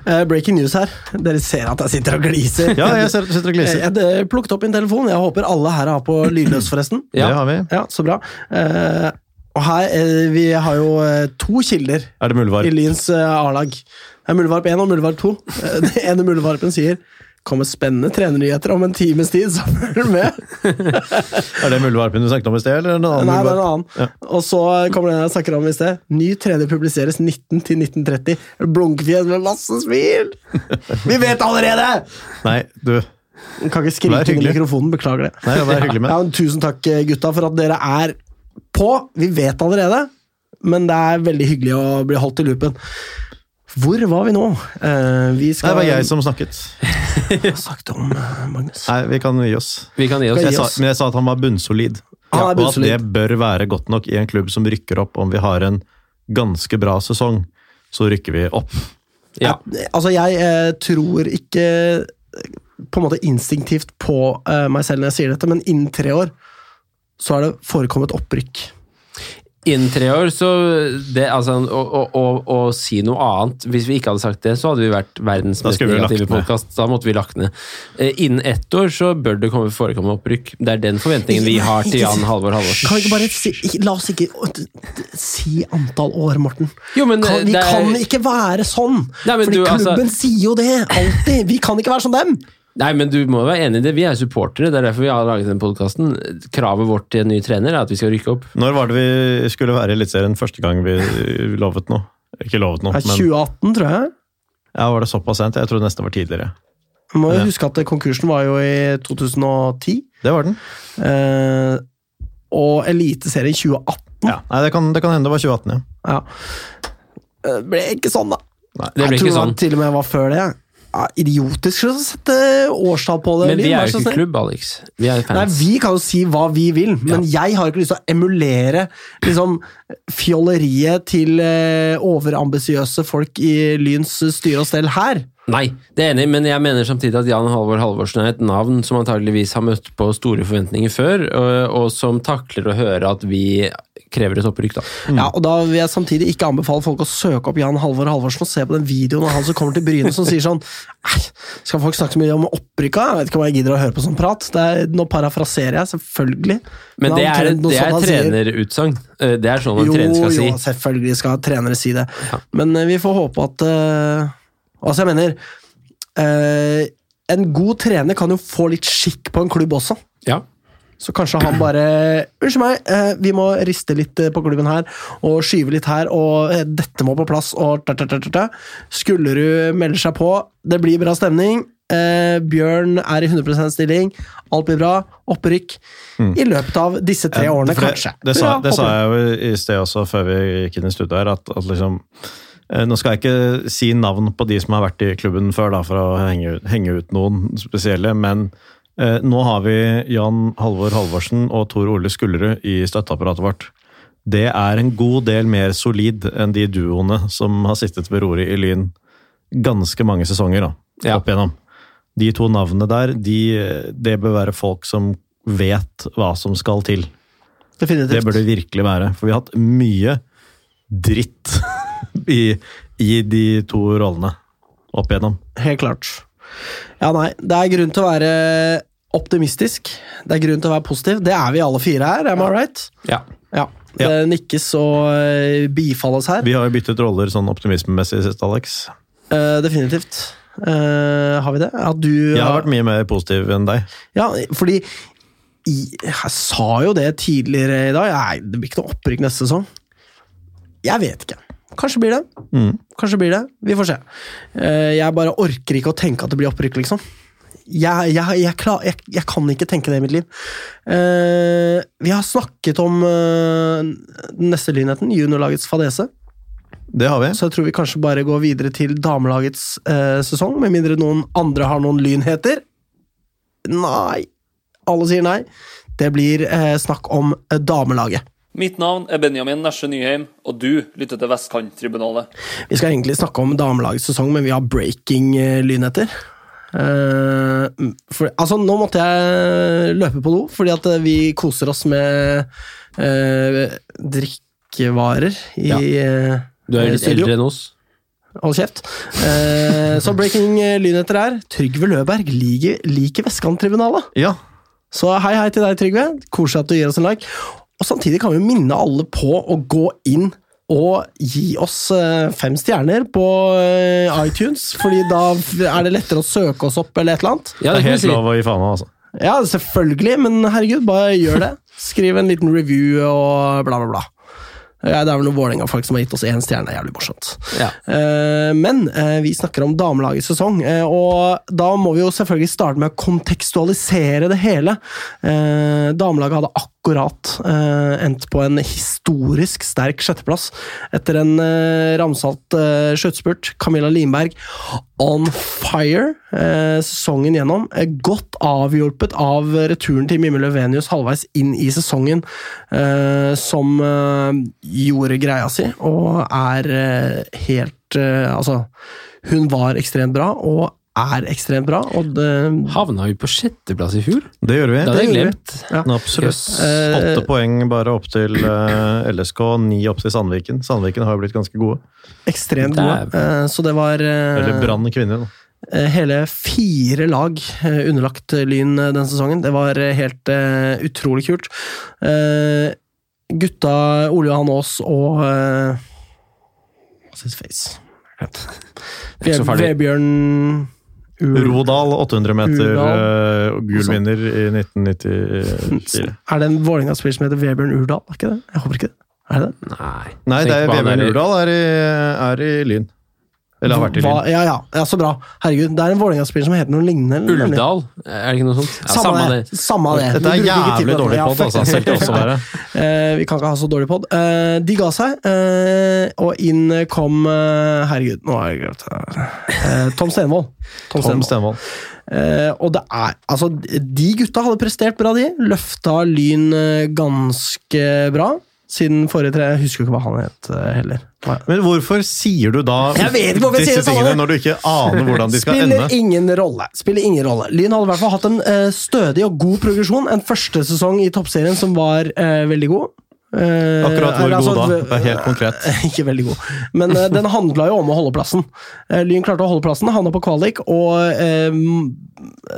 Speaker 1: Eh, breaking news her. Dere ser at jeg sitter og gliser.
Speaker 3: Ja, jeg ser- sitter og
Speaker 1: Eh,
Speaker 3: gliser.
Speaker 1: Jeg jeg, plukket opp min telefon. Jeg håper alle her har på lydløs, forresten.
Speaker 2: Ja.
Speaker 3: Det har vi.
Speaker 1: Ja, så bra. Uh, og her, uh, Vi har jo eh, to kilder
Speaker 3: Er det
Speaker 1: i
Speaker 3: muldvarp?
Speaker 1: Lyns eh, A-lag. Det er Muldvarp 1 og Muldvarp 2. Eh, Den ene Muldvarpen sier kommer spennende trenernyheter om en times tid, så følg med!
Speaker 3: Er det muldvarpen du snakket om i sted, eller en annen?
Speaker 1: Nei, det er en annen. Og så kommer den jeg snakker om i sted. Ny trener publiseres 19 til 1930. Blunkefjes med masse smil! Vi vet allerede!
Speaker 3: Nei, du.
Speaker 1: Jeg kan ikke skrike i mikrofonen, beklager det.
Speaker 3: Nei, vær hyggelig med.
Speaker 1: Ja, tusen takk, gutta, for at dere er på. Vi vet allerede, men det er veldig hyggelig å bli holdt i loopen. Hvor var vi nå? Uh, vi
Speaker 3: Nei, det var jeg som snakket.
Speaker 1: Hva snakket om, eh, Magnus?
Speaker 3: Nei, vi kan gi oss.
Speaker 2: Vi kan gi oss.
Speaker 1: Skal
Speaker 3: Jeg
Speaker 1: gi
Speaker 3: sa, men jeg sa at han var bunnsolid.
Speaker 1: Han er
Speaker 3: og at det bør være godt nok i en klubb som rykker opp. Om vi har en ganske bra sesong, så rykker vi opp.
Speaker 2: Ja.
Speaker 1: Altså, jeg eh, tror ikke på en måte instinktivt på eh, meg selv når jeg sier dette, men innen tre år så har det forekommet opprykk.
Speaker 2: Innen tre år, så det, altså, å, å, å, å si noe annet Hvis vi ikke hadde sagt det, så hadde vi vært verdens mest negative podkast. Da måtte vi lagt ned. Eh, Innen ett år så bør det komme, forekomme opprykk. Det er den forventningen vi har til Jan Halvor Halvorsen.
Speaker 1: Kan vi ikke bare si, ikke- La oss ikke si antall år, Morten.
Speaker 2: Jo, men
Speaker 1: kan, vi
Speaker 2: det er-
Speaker 1: kan ikke være sånn!
Speaker 2: Nei,
Speaker 1: Fordi
Speaker 2: du, altså-
Speaker 1: klubben sier jo det, alltid! Vi kan ikke være som dem!
Speaker 2: Nei, men du må være enig i det. Vi er supportere, det er derfor vi har laget den podkasten. Kravet vårt til en ny trener er at vi skal rykke opp.
Speaker 3: Når var det vi skulle være i Eliteserien første gang vi lovet noe? Ikke lovet noe, men
Speaker 1: 2018, tror jeg.
Speaker 3: ja, var det såpass sent? Jeg trodde nesten det var tidligere.
Speaker 1: Må jo
Speaker 3: Ja.
Speaker 1: huske at konkursen var jo i 2010.
Speaker 3: Det var den.
Speaker 1: Eh, og Eliteserien 2018.
Speaker 3: Ja, Nei, det kan, det kan hende det var 2018, ja.
Speaker 1: Ja. Det ble ikke sånn, da.
Speaker 3: Nei,
Speaker 2: Det ble
Speaker 1: jeg
Speaker 2: ikke
Speaker 1: tror
Speaker 2: sånn.
Speaker 1: det til og med var før det. Ja, idiotisk å sette årstall på det.
Speaker 2: Men vi er jo ikke klubb, Alex. Vi er
Speaker 1: Nei. Vi kan jo si hva vi vil, men jeg har ikke lyst til å emulere liksom, fjolleriet til eh, overambisiøse folk i Lyns styre og stell her.
Speaker 2: Nei, det er enig, men jeg mener samtidig at Jan Halvor Halvorsen er et navn som antageligvis har møtt på store forventninger før, og, og som takler å høre at vi krever et opprykk, da.
Speaker 1: Ja, og Da vil jeg samtidig ikke anbefale folk å søke opp Jan Halvor Halvorsen og se på den videoen av han som kommer til Bryne som sier sånn skal folk snakke så mye om opprykka? Jeg vet ikke om jeg gidder å høre på sånn prat. Det er, nå parafraserer jeg, selvfølgelig.
Speaker 2: Men det
Speaker 1: han
Speaker 2: er, det er trenerutsagn. Eh, Det er sånn en trener skal si.
Speaker 1: jo, selvfølgelig skal trenere si det.
Speaker 2: Ja.
Speaker 1: Men eh, vi får håpe at uh, Altså, jeg mener uh, En god trener kan jo få litt skikk på en klubb også.
Speaker 2: Ja.
Speaker 1: Så kanskje han bare Unnskyld meg, eh, vi må riste litt eh, på klubben her, og skyve litt her, og eh, dette må på plass, og ta, ta, ta, ta, ta. Skullerud melder seg på, det blir bra stemning. Eh, Bjørn er i 100% stilling, alt blir bra. Opprykk i løpet av disse tre årene,
Speaker 3: det,
Speaker 1: kanskje.
Speaker 3: Det, sa, det sa jeg jo i sted også, før vi gikk inn i studio her, at, at liksom Nå skal jeg ikke si navn på de som har vært i klubben før, da, for å henge, henge ut noen spesielle, men nå har vi Jan Halvor Halvorsen og Tor Ole Skullerud i støtteapparatet vårt. Det er en god del mer solid enn de duoene som har sittet ved roret i Lyn ganske mange sesonger da,
Speaker 2: Ja.
Speaker 3: opp igjennom. De to navnene der, de, det bør være folk som vet hva som skal til.
Speaker 1: Definitivt.
Speaker 3: Det bør det virkelig være, for vi har hatt mye dritt i, i de to rollene opp igjennom.
Speaker 1: Helt klart. Ja, nei, det er grunn til å være optimistisk. Det er grunn til å være positiv. Det er vi alle fire her, am I right?
Speaker 2: Ja.
Speaker 1: Ja. Det
Speaker 3: Ja.
Speaker 1: nikkes og eh, bifalles her.
Speaker 3: Vi har jo byttet roller sånn optimismemessig sist, Alex.
Speaker 1: Uh, definitivt. Uh, har vi det? Ja, du
Speaker 3: Jeg har vært mye mer positiv enn deg.
Speaker 1: Ja, fordi jeg sa jo det tidligere i dag. Nei, det blir ikke noe opprykk neste sesong. Jeg vet ikke. Kanskje blir det.
Speaker 3: Mm.
Speaker 1: Kanskje blir det. Vi får se. Eh, jeg bare orker ikke å tenke at det blir opprykk, liksom. Jeg, jeg, jeg, klar, jeg, jeg kan ikke tenke det i mitt liv. Eh, vi har snakket om eh, den neste lynheten, juniorlagets fadese.
Speaker 3: Det har vi.
Speaker 1: Så jeg tror vi kanskje bare går videre til damelagets eh, sesong, med mindre noen andre har noen lynheter. Nei. Alle sier nei. Det blir eh, snakk om eh, damelaget.
Speaker 6: Mitt navn er Benjamin Nesje Nyheim, og du lytter til Vestkanttribunalet.
Speaker 1: Vi skal egentlig snakke om damelagets sesong, men vi har breaking eh, lynheter. Eh, for, altså, nå måtte jeg løpe på do, fordi at eh, vi koser oss med uh, drikkevarer i
Speaker 2: Ja. Du er litt
Speaker 1: studio.
Speaker 2: eldre enn oss.
Speaker 1: Hold kjeft. Uh, så breaking lynheter er Trygve Løberg liker, like Vestkanttribunalet.
Speaker 3: Ja.
Speaker 1: Så hei hei til deg, Trygve. Koselig at du gir oss en like. Og samtidig kan vi minne alle på å gå inn og gi oss eh, fem stjerner på eh, iTunes, fordi da er det lettere å søke oss opp eller et eller annet.
Speaker 2: Ja,
Speaker 3: Det
Speaker 2: det
Speaker 3: er helt
Speaker 2: si.
Speaker 3: lov å gi faen av, altså.
Speaker 1: Ja, selvfølgelig, men herregud, bare gjør det. Skriv en liten review og bla, bla, bla. Ja, det er vel noen Vålerenga-folk som har gitt oss én stjerne. Jævlig morsomt.
Speaker 2: Ja.
Speaker 1: Uh, Men uh, vi snakker om damelagets sesong, uh, og da må vi jo selvfølgelig starte med å kontekstualisere det hele. Eh, Damelaget hadde akkurat eh, endt på en historisk sterk sjetteplass etter en eh, ramsalt eh, sluttspurt. Camilla Limberg on fire eh, sesongen gjennom. Eh, Godt avhjulpet av returen til Mimmi Løvenius halvveis inn i sesongen, eh, som eh, gjorde greia si, og er helt Altså, hun var ekstremt bra, og er ekstremt bra. Og det,
Speaker 2: Havna vi på sjetteplass i fjor?
Speaker 3: Det gjør vi.
Speaker 2: Det hadde jeg glemt.
Speaker 1: Ja.
Speaker 3: Absolutt. Åtte yes. Poeng bare opp til eh, LSK, ni opp til Sandviken. Sandviken har jo blitt ganske gode.
Speaker 1: ekstremt gode. Eh, så det var eh,
Speaker 3: Eller Brann kvinner, da.
Speaker 1: hele fire lag underlagt Lyn den sesongen. Det var helt utrolig kult. Eh, gutta Ole Johan Aas og What's his face? Vebjørn
Speaker 3: Rodal, 800 meter uh, gullvinner i 1994.
Speaker 1: Er det en Vålerenga-spiller som heter Vebjørn Urdal? Er ikke det? Jeg håper ikke det. Er det det?
Speaker 2: Nei.
Speaker 3: Nei, det er Vebjørn Urdal er i, er i Lyn. Eller har vært i Lyn.
Speaker 1: ja, ja, ja, så bra. Herregud, det er en Vålerenga-spiller som heter noe lignende. eller?
Speaker 2: Ulvdal? Er det ikke noe sånt? Ja,
Speaker 1: Samme, det. Samme det.
Speaker 3: Dette er jævlig dårlig pod, altså. Selv til oss å være.
Speaker 1: Eh, vi kan ikke ha så dårlig pod. Uh, de ga seg, uh, og inn kom uh, Herregud, nå har jeg glemt det. Eh, Tom Stenvold. Tom
Speaker 3: Tom
Speaker 1: Stenvold. Eh, og det er Altså, de gutta hadde prestert bra, de. Løfta Lyn eh, ganske bra. Siden forrige tre Jeg husker ikke hva han het eh, heller.
Speaker 3: Men hvorfor sier du da disse tingene når du ikke aner hvordan de skal
Speaker 1: Spiller
Speaker 3: ende?
Speaker 1: ingen rolle. Spiller ingen rolle. Lyn hadde i hvert fall hatt en uh, stødig og god progresjon. En første sesong i toppserien som var uh, veldig god. Uh,
Speaker 3: Akkurat hvor
Speaker 1: altså,
Speaker 3: god da? Det er helt konkret.
Speaker 1: Ikke veldig god, men den handla jo om å holde plassen. Lyn klarte å holde plassen, havna på kvalik og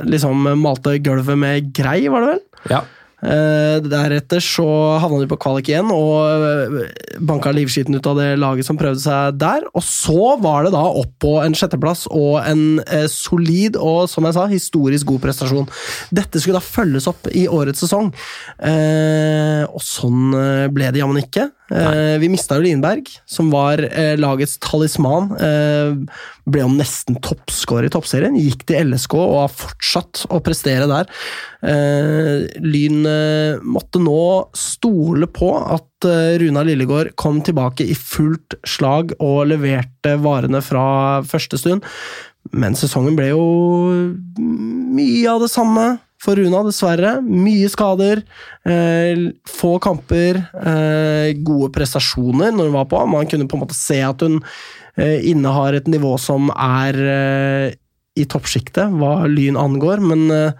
Speaker 1: liksom malte gulvet med grei, var det vel?
Speaker 2: Ja.
Speaker 1: Eh, deretter så havna de på kvalik igjen og eh, banka livskiten ut av det laget som prøvde seg der. Og så var det da opp på en sjetteplass og en eh, solid og som jeg sa, historisk god prestasjon. Dette skulle da følges opp i årets sesong, og sånn ble det jammen ikke. Nei. vi mista jo Linberg, som var lagets talisman. Ble jo nesten toppscorer i toppserien. Gikk til LSK og har fortsatt å prestere der. Lyn måtte nå stole på at eh, Runa Lillegård kom tilbake i fullt slag og leverte varene fra første stund. Men sesongen ble jo mye av det samme for Runa, dessverre. Mye skader, eh, få kamper, eh, gode prestasjoner når hun var på. Man kunne på en måte se at hun eh, innehar et nivå som er eh, i toppsjiktet hva Lyn angår, men eh,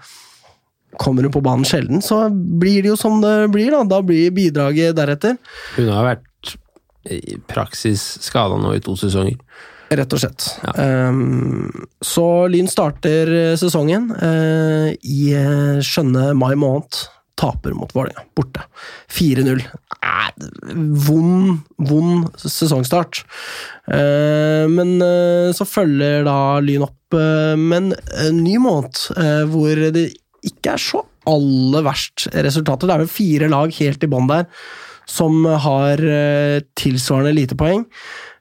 Speaker 1: kommer hun på banen sjelden, så blir det jo som det blir. Da, da blir bidraget deretter.
Speaker 2: Hun har vært i praksis skada nå i to sesonger.
Speaker 1: Rett og slett.
Speaker 2: Ja.
Speaker 1: Um, så Lyn starter eh, sesongen uh, i eh, skjønne mai måned. Taper mot Vålerenga, borte. 4-0. Eh, Vond, vond sesongstart. Eh, men så følger da Lyn opp med en ny måned, hvor det ikke er så aller verst resultater. Det er jo fire lag helt i bånn der som har eh, tilsvarende lite poeng.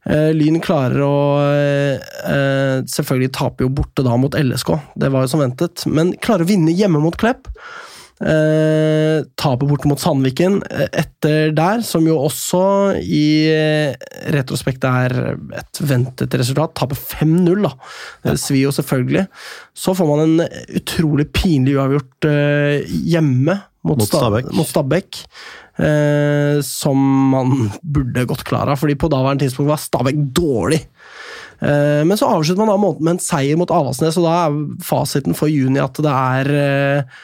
Speaker 1: Eh, Lyn klarer å eh, Selvfølgelig taper jo borte da mot LSK, det var jo som ventet, men klarer å vinne hjemme mot Klepp. Eh, Tapet borte mot Sandviken eh, etter der, som jo også i eh, retrospekt er et ventet resultat. Taper 5-0, da. Det svir jo selvfølgelig. Så får man en utrolig pinlig uavgjort eh, hjemme mot,
Speaker 3: Mot Stabæk.
Speaker 1: Mot Stabæk. Eh, som man burde gått klar av, fordi på daværende tidspunkt var Stabæk dårlig. Eh, men så avslutter man da måneden med en seier mot Avaldsnes, og da er fasiten for juni at det er eh,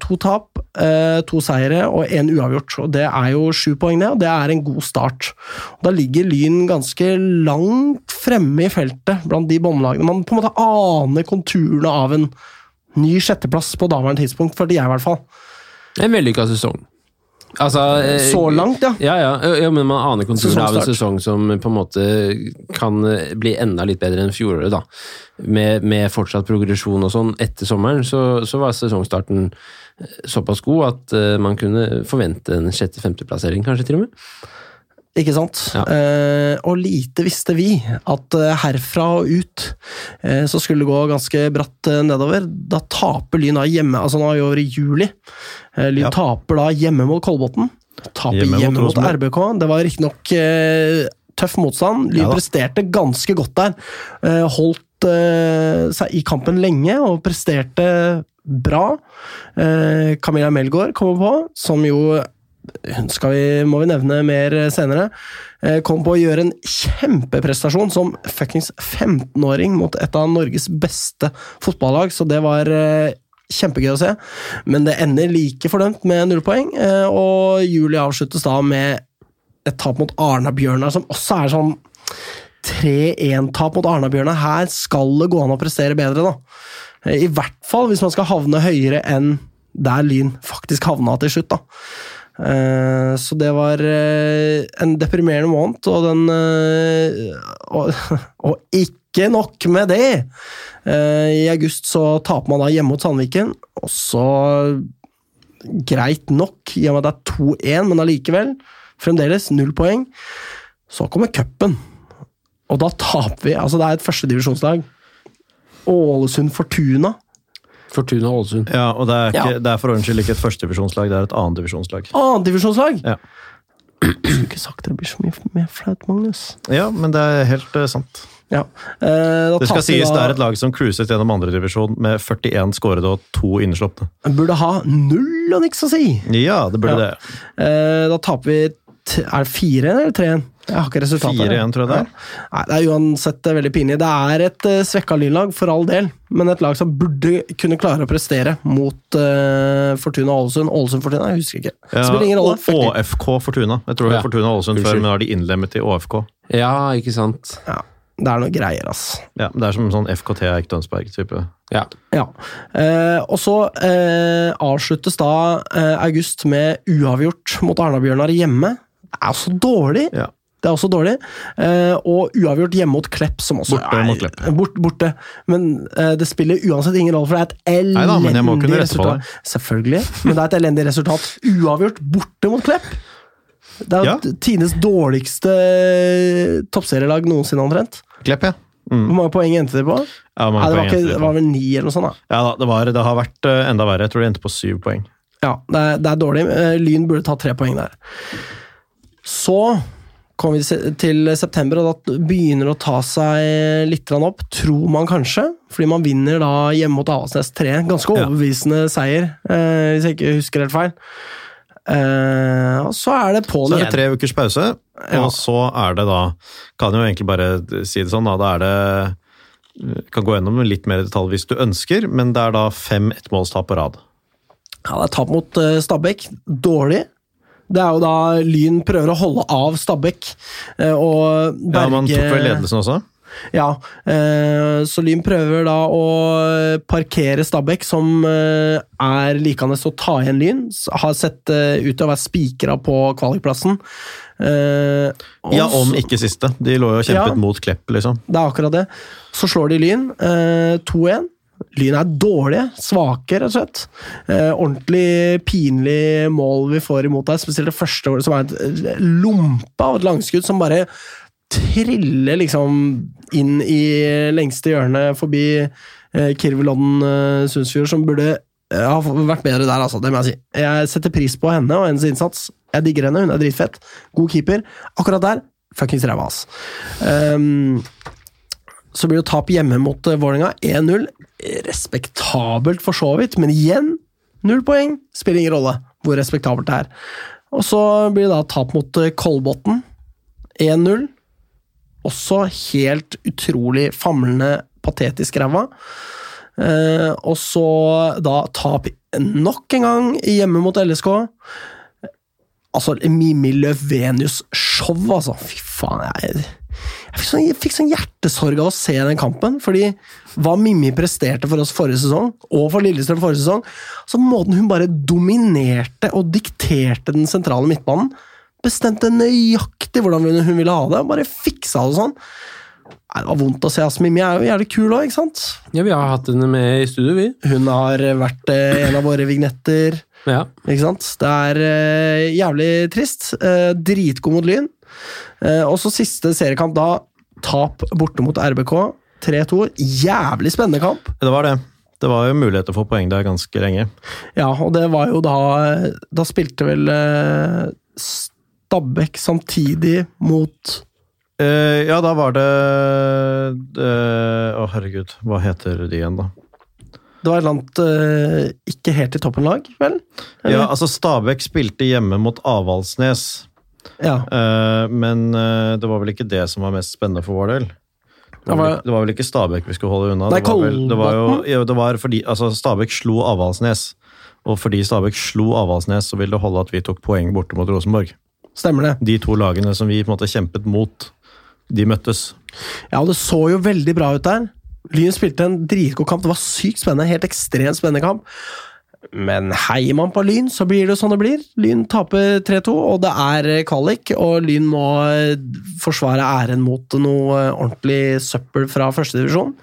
Speaker 1: to tap, eh, to seire og én uavgjort. Og Det er jo sju poeng, det, og det er en god start. Og da ligger Lyn ganske langt fremme i feltet blant de båndlagene. Man på en måte aner konturene av en ny sjetteplass på daværende tidspunkt, de er i hvert fall.
Speaker 2: En vellykka sesong. Altså eh,
Speaker 1: Så langt, ja.
Speaker 2: Ja, ja, ja, men man aner konturene av en sesong som på en måte kan eh, bli enda litt bedre enn fjoråret, da. Med, med fortsatt progresjon og sånn etter sommeren, så, så var sesongstarten eh, såpass god at eh, man kunne forvente en sjette-femteplassering, kanskje til og med.
Speaker 1: Ikke sant?
Speaker 2: Ja.
Speaker 1: Eh, og lite visste vi at eh, herfra og ut eh, så skulle det gå ganske bratt eh, nedover. Da taper Lyn da hjemme, altså nå er vi over i juli. Eh, Lyn
Speaker 3: Ja.
Speaker 1: taper da hjemme mot Kolbotn. Taper
Speaker 3: Hjemme
Speaker 1: hjemme,
Speaker 3: mot
Speaker 1: mot, RBK. Det var riktignok eh, tøff motstand. Lyn
Speaker 3: Ja
Speaker 1: presterte ganske godt der. Eh, holdt seg i kampen lenge og presterte bra. Eh, Camilla Melgaard kommer på, som jo hun skal vi, må vi nevne mer senere. Eh, kom på å gjøre en kjempeprestasjon som fuckings 15-åring mot et av Norges beste fotballag, så det var eh, kjempegøy å se. Men det ender like fordømt med null poeng, eh, og juli avsluttes da med et tap mot Arna-Bjørnar, som også er sånn 3-1-tap mot Arna-Bjørnar. Her skal det gå an å prestere bedre, da. I hvert fall hvis man skal havne høyere enn der Lyn faktisk havna til slutt, da. Eh, så det var eh, en deprimerende måned, og den eh, og, og, ikke nok med det! I august så taper man da hjemme mot Sandviken, og så Greit nok, i og med at det er 2-1, men allikevel. Fremdeles null poeng. Så kommer cupen, og da taper vi. Altså, det er et førstedivisjonslag. Ålesund Fortuna
Speaker 2: Fortuna Ålesund.
Speaker 3: Ja, og det er, ikke,
Speaker 1: Ja.
Speaker 3: det er for ordens skyld ikke et førstedivisjonslag, det er et annendivisjonslag.
Speaker 1: Annendivisjonslag!
Speaker 3: Ja.
Speaker 1: Skulle ikke sagt det blir så mye mer flaut, Magnus.
Speaker 3: ja, men det er helt eh, sant.
Speaker 1: Ja. Eh, da
Speaker 3: Det skal
Speaker 1: vi
Speaker 3: sies
Speaker 1: da-
Speaker 3: det er et lag som cruiset gjennom andredivisjon med 41 skårede og to innslåtte.
Speaker 1: Burde ha null og niks å si.
Speaker 3: Ja, det burde
Speaker 1: Ja.
Speaker 3: det.
Speaker 1: Eh, da taper vi t Er det 4-1 eller 3-1? Jeg har ikke resultatet.
Speaker 3: 4-1, tror jeg det er.
Speaker 1: Nei, det er uansett veldig pinlig. Det er et uh, svekka lynlag, for all del, men et lag som burde kunne klare å prestere mot uh, Fortuna Ålesund. Ålesund Fortuna, jeg husker ikke.
Speaker 3: Ja,
Speaker 1: Spiller ingen rolle.
Speaker 3: ÅFK Fortuna. Jeg tror det
Speaker 2: Ja.
Speaker 3: er Fortuna Ålesund før, men nå har de innlemmet i ÅFK.
Speaker 2: Ja, ikke sant.
Speaker 1: Ja, det er noe greier, ass.
Speaker 3: Ja, Det er som sånn FKT Eik Tønsberg-type.
Speaker 2: Ja.
Speaker 1: Ja. Eh, og så eh, avsluttes da eh, august med uavgjort mot Arna-Bjørnar hjemme. Det er så dårlig.
Speaker 3: Ja.
Speaker 1: Det er også dårlig. Eh, og uavgjort hjemme mot Klepp, som også
Speaker 3: Borte
Speaker 1: er
Speaker 3: Klepp.
Speaker 1: Bort, borte. Men eh, det spiller uansett ingen rolle, for det er et elendig resultat. Selvfølgelig, men det er et elendig resultat. Uavgjort borte mot Klepp! Det er
Speaker 3: Ja.
Speaker 1: Tines dårligste toppserielag noensinne, omtrent.
Speaker 3: Klepp, ja. Mm.
Speaker 1: Hvor mange poeng endte de på?
Speaker 3: Ja,
Speaker 1: Nei, det, var ikke,
Speaker 3: de
Speaker 1: det var vel ni, eller noe sånt. da.
Speaker 3: ja det, var, det har vært eh, enda verre. Jeg tror de endte på syv poeng.
Speaker 1: Ja, det er, det er dårlig. Eh, Lyn burde ta tre poeng der. Så kommer vi til september, og da begynner det å ta seg litt opp, tror man kanskje. Fordi man vinner da hjemme mot Avaldsnes 3. Ganske
Speaker 3: Ja.
Speaker 1: seier, eh, hvis jeg ikke husker helt feil. Eh, og så er det
Speaker 3: Så er det tre ukers pause,
Speaker 1: Ja.
Speaker 3: og så er det da Kan jo egentlig bare si det sånn, da. Da er det Kan gå gjennom litt mer i detalj hvis du ønsker, men det er da fem ettmålstap på rad.
Speaker 1: Ja, det er tap mot Stabæk. Dårlig. Det er jo da Lyn prøver å holde av Stabæk. eh, og Berge
Speaker 3: Ja, Man tok vel ledelsen også?
Speaker 1: Ja, eh, så Lyn prøver da å parkere Stabæk, som eh, er likende å ta igjen Lyn. Har sett ut til å være spikra på kvalikplassen.
Speaker 3: Ja, om ikke siste. De lå jo og kjempet
Speaker 1: Ja.
Speaker 3: mot Klepp, liksom.
Speaker 1: Det er akkurat det. Så slår de Lyn. eh, 2-1. Lyn er dårlige, svake, rett og slett. Eh, ordentlig pinlig mål vi får imot der, spesielt det første året, som er et eh, lompe av et langskudd som bare triller liksom inn i lengste hjørne forbi eh, Kirvelodden eh, Sundsfjord, som burde eh, ha vært bedre der, altså. Det må jeg si. Jeg setter pris på henne og hennes innsats. Jeg digger henne, hun er dritfett. God keeper. Akkurat der, fuckings ræva, ass. Um, så blir det tap hjemme mot uh, Vålerenga. 1-0. Respektabelt for så vidt, men igjen null poeng. Spiller ingen rolle hvor respektabelt det er. Og så blir det da tap mot uh, Kolbotn. 1-0. Også helt utrolig famlende, patetisk ræva. Eh, og så da tap nok en gang hjemme mot LSK. Altså, Mimmi Løvenius-show, altså. Fy faen, jeg, jeg fikk, sånn, jeg fikk sånn hjertesorg av å se den kampen. Fordi hva Mimmi presterte for oss forrige sesong, og for Lillestrøm forrige sesong så Måten hun bare dominerte og dikterte den sentrale midtbanen Bestemte nøyaktig hvordan hun ville ha det, bare fiksa det sånn. Det var vondt å se. oss, Mimmi er jo jævlig kul òg, ikke sant?
Speaker 2: ja, vi har hatt henne med i studio, vi.
Speaker 1: Hun har vært eh, en av våre vignetter.
Speaker 2: Ja.
Speaker 1: Ikke sant? Det er eh, jævlig trist. Eh, dritgod mot Lyn. Eh, og så siste seriekamp, da. Tap borte mot RBK. 3-2. Jævlig spennende kamp.
Speaker 3: Det var det. Det var jo mulighet til å få poeng der ganske lenge.
Speaker 1: Ja, og det var jo da Da spilte vel eh, Stabæk samtidig mot
Speaker 3: uh, ja, da var det Å, uh, oh, herregud. Hva heter de igjen, da?
Speaker 1: Det var et eller annet uh, ikke helt i toppen-lag, vel?
Speaker 3: Ja, altså Stabæk spilte hjemme mot Avaldsnes,
Speaker 1: Ja.
Speaker 3: Uh, men uh, det var vel ikke det som var mest spennende for vår del. Det var, vel- det var vel ikke Stabæk vi skulle holde unna.
Speaker 1: Nei,
Speaker 3: det var vel, det var jo, ja, det var fordi altså, Stabæk slo Avaldsnes, og fordi Stabæk slo Avaldsnes, så ville det holde at vi tok poeng borte mot Rosenborg.
Speaker 1: Stemmer det.
Speaker 3: De to lagene som vi på en måte kjempet mot, de møttes.
Speaker 1: Ja, og det så jo veldig bra ut der. Lyn spilte en dritgod kamp. Det var sykt spennende. Helt ekstremt spennende kamp. Men heier man på Lyn, så blir det sånn det blir. Lyn taper 3-2, og det er eh, kvalik. Og Lyn må eh, forsvare æren mot noe eh, ordentlig søppel fra førstedivisjon.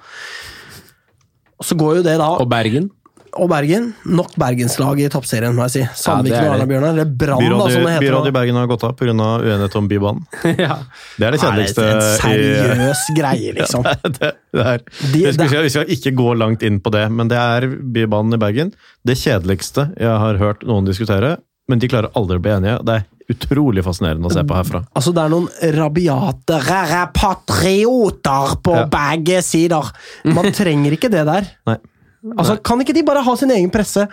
Speaker 1: Så går jo det da
Speaker 2: Og Bergen.
Speaker 1: Og Bergen. Nok bergenslag i toppserien, må jeg si. Sandviken
Speaker 2: Ja, det.
Speaker 1: Arna-Bjørnar. Eller Brann, da,
Speaker 3: Byrådet,
Speaker 1: som det heter.
Speaker 3: byrådet i. Bergen har gått av pga. uenighet om Bybanen.
Speaker 2: ja.
Speaker 3: Det er det kjedeligste
Speaker 1: det er en
Speaker 3: i
Speaker 1: seriøs greie, liksom.
Speaker 3: det, det er.
Speaker 1: De-
Speaker 3: skal,
Speaker 1: det-
Speaker 3: vi skal ikke gå langt inn på det, men det er Bybanen i Bergen. Det kjedeligste jeg har hørt noen diskutere, men de klarer aldri å bli enige. Det er utrolig fascinerende å se på herfra.
Speaker 1: Altså, det er noen rabiate rare patrioter på
Speaker 3: Ja.
Speaker 1: begge sider. Man trenger ikke det der.
Speaker 3: Nei.
Speaker 1: Altså, Kan ikke de bare ha sin egen presse,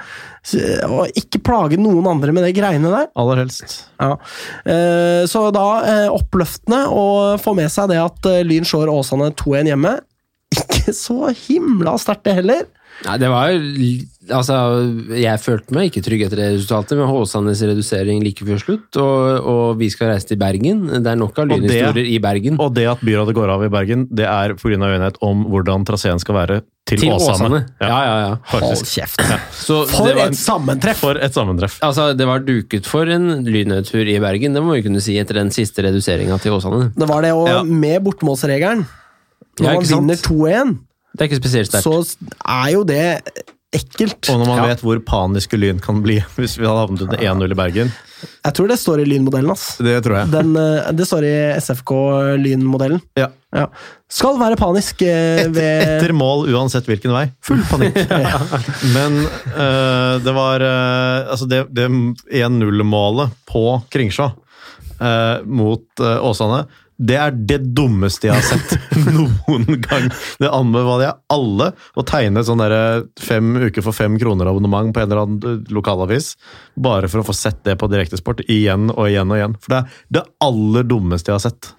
Speaker 1: og ikke plage noen andre med de greiene der?
Speaker 3: Aller helst.
Speaker 1: Ja. Eh, Så da eh, oppløftende å få med seg det at eh, Lyn slår Åsane 2-1 hjemme. Ikke så himla sterkt, det heller.
Speaker 2: Nei, det var jo Altså, jeg følte meg ikke trygg etter det resultatet, med Håsanes redusering like før slutt, og, og vi skal reise til Bergen. Det er nok av lynhistorier i Bergen.
Speaker 3: Og det at byrådet går av i Bergen, det er pga. uenighet om hvordan traseen skal være til,
Speaker 2: til
Speaker 3: Åsane.
Speaker 2: Åsane. Ja, ja, ja.
Speaker 1: Hold
Speaker 3: Faktisk.
Speaker 1: kjeft.
Speaker 2: Så
Speaker 1: For
Speaker 2: det var,
Speaker 1: et sammentreff!
Speaker 3: For et sammentreff.
Speaker 2: altså, det var duket for en lynnedtur i Bergen, det må vi kunne si, etter den siste reduseringa til Åsane.
Speaker 1: Det var det, og
Speaker 3: Ja.
Speaker 1: med bortemålsregelen Når
Speaker 2: Ja,
Speaker 1: man vinner 2-1,
Speaker 2: Det er ikke spesielt sterkt.
Speaker 1: så er jo det ekkelt.
Speaker 3: Og når man
Speaker 2: Ja.
Speaker 3: vet hvor paniske Lyn kan bli hvis vi hadde havnet under 1-0 i Bergen.
Speaker 1: Jeg tror det står i Lyn-modellen. ass.
Speaker 3: Det tror jeg.
Speaker 1: Den, eh, det står i SFK-Lyn-modellen.
Speaker 3: Ja.
Speaker 1: Ja. Skal være panisk eh,
Speaker 3: Etter,
Speaker 1: Et,
Speaker 3: etter mål, uansett hvilken vei. Full panikk. Men uh, det var uh, Altså, det, det 1-0-målet på Kringsjå uh, mot Åsane det er det dummeste jeg har sett noen gang. Det anbefaler jeg alle å tegne sånn derre fem uker for fem kroner-abonnement på en eller annen eh, lokalavis. Bare for å få sett det på Direktesport igjen og igjen og igjen. For det er det aller dummeste jeg har sett.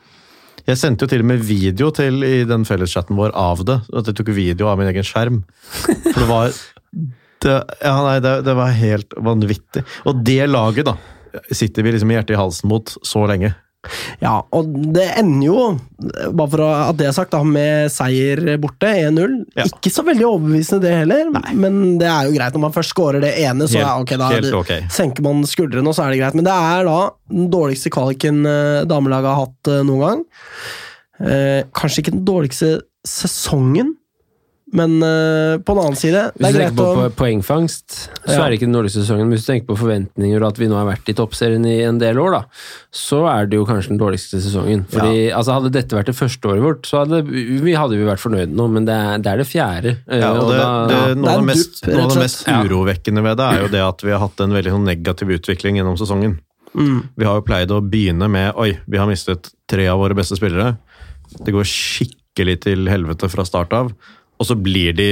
Speaker 3: Jeg sendte jo til og med video til i den felleschatten vår av det. At jeg tok video av min egen skjerm. For det var det, Ja, nei, det, det var helt vanvittig. Og det laget, da, sitter vi liksom hjertet i halsen mot så lenge.
Speaker 1: Ja, og det ender jo, bare for at det er sagt, da, med seier borte, 1-0.
Speaker 3: Ja.
Speaker 1: Ikke så veldig overbevisende det heller, men det er jo greit når man først scorer det ene, så
Speaker 3: Helt-
Speaker 1: ja, ok, da
Speaker 3: helt
Speaker 1: det-
Speaker 3: ok.
Speaker 1: senker man skuldrene, og så er det greit. Men det er da den dårligste kvaliken eh, damelaget har hatt eh, noen gang. Eh, kanskje ikke den dårligste sesongen, men uh, på den annen side
Speaker 2: Hvis du tenker på
Speaker 1: å
Speaker 2: po- poengfangst, så
Speaker 1: Ja.
Speaker 2: er det ikke den dårligste sesongen. Men hvis du tenker på forventninger og at vi nå har vært i toppserien i en del år, da, så er det jo kanskje den dårligste sesongen. Fordi altså, Hadde dette vært det første året vårt, så hadde vi hadde vi vært fornøyd nå, men det er det, er det fjerde. Eh,
Speaker 3: Ja, og det,
Speaker 2: da-
Speaker 3: det,
Speaker 1: det
Speaker 3: noe, av det mest,
Speaker 1: dupp,
Speaker 3: noe det mest urovekkende ved det er jo det at vi har hatt en veldig sånn negativ utvikling gjennom sesongen.
Speaker 1: mm,
Speaker 3: Vi har jo pleid å begynne med Oi, vi har mistet tre av våre beste spillere. Det går skikkelig til helvete fra start av. Og så blir de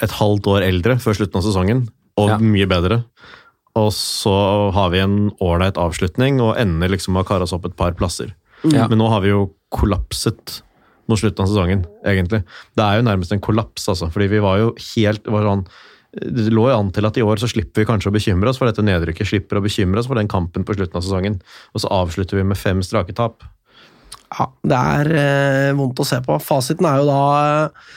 Speaker 3: et halvt år eldre før slutten av sesongen, og
Speaker 2: Ja.
Speaker 3: mye bedre. Og så har vi en ålreit avslutning og ender liksom med å kare oss opp et par plasser.
Speaker 2: Ja.
Speaker 3: Men nå har vi jo kollapset mot slutten av sesongen, egentlig. Det er jo nærmest en kollaps, altså. Fordi vi var jo helt var sånn, det lå jo an til at i år så slipper vi kanskje å bekymre oss for dette nedrykket. Slipper å bekymre oss for den kampen på slutten av sesongen. Og så avslutter vi med fem strake tap.
Speaker 1: Ja, det er eh, vondt å se på. Fasiten er jo da eh,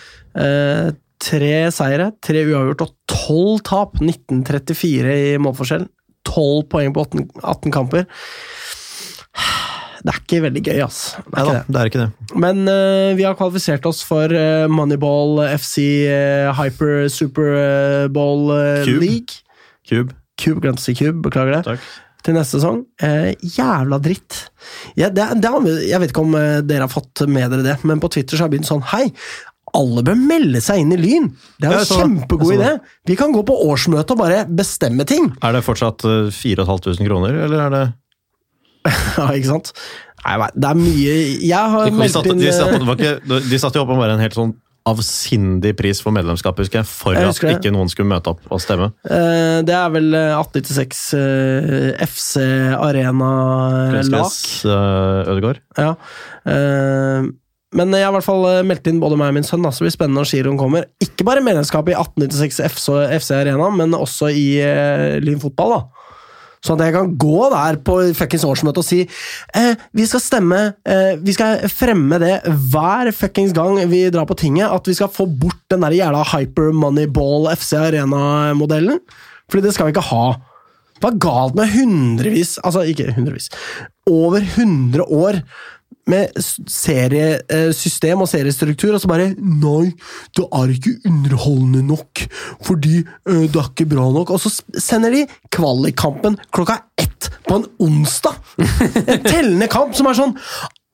Speaker 1: tre seire, tre uavgjort og tolv tap. 1934 i målforskjell. Tolv poeng på 18, 18 kamper. Det er ikke veldig gøy, ass. Det er
Speaker 3: Nei
Speaker 1: ikke
Speaker 3: da,
Speaker 1: det.
Speaker 3: det er ikke det.
Speaker 1: Men uh, vi har kvalifisert oss for uh, Moneyball FC uh, Hyper Superball uh,
Speaker 3: Cube.
Speaker 1: League.
Speaker 3: Cube,
Speaker 1: Cube, glemte å si Cube, beklager det.
Speaker 3: takk.
Speaker 1: Til neste sesong. Eh, jævla dritt. Ja, det, det jeg vet ikke om eh, dere har fått med dere det, men på Twitter så har det begynt sånn Hei, alle bør melde seg inn i Lyn! Det er jo
Speaker 3: en
Speaker 1: kjempegod idé! Vi kan gå på årsmøte og bare bestemme ting!
Speaker 3: Er det fortsatt eh, 4500 kroner, eller er det
Speaker 1: Ja, ikke sant? Nei, nei, det er mye Jeg har
Speaker 3: De
Speaker 1: meldt inn
Speaker 3: de
Speaker 1: eh,
Speaker 3: satte, de satte jo opp med bare en helt sånn avsindig pris for medlemskap, husker jeg, for
Speaker 1: Jeg
Speaker 3: at
Speaker 1: husker det.
Speaker 3: ikke noen skulle møte opp og stemme.
Speaker 1: Eh, det er vel eh, 1896 eh, FC.
Speaker 3: Fremskritts uh, Ødegaard.
Speaker 1: Ja. Men jeg har i hvert fall eh, meldt inn både meg og min sønn, så det blir spennende når giroen kommer. Ikke bare medlemskap i 1896 FC, Arena, men også i uh, Lyn fotball. Sånn at jeg kan gå der på fuckings årsmøte og si eh, vi skal stemme eh, Vi skal fremme det hver fuckings gang vi drar på tinget, at vi skal få bort den der jævla hyper moneyball FC Arena-modellen. Fordi det skal vi ikke ha. Hva er galt med hundrevis Altså, ikke hundrevis. Over 100 år med seriesystem og seriestruktur, og så bare Nei, det er ikke underholdende nok, fordi eh, det er ikke bra nok. Og så sender de kvalikkampen klokka ett på en onsdag! En tellende kamp som er sånn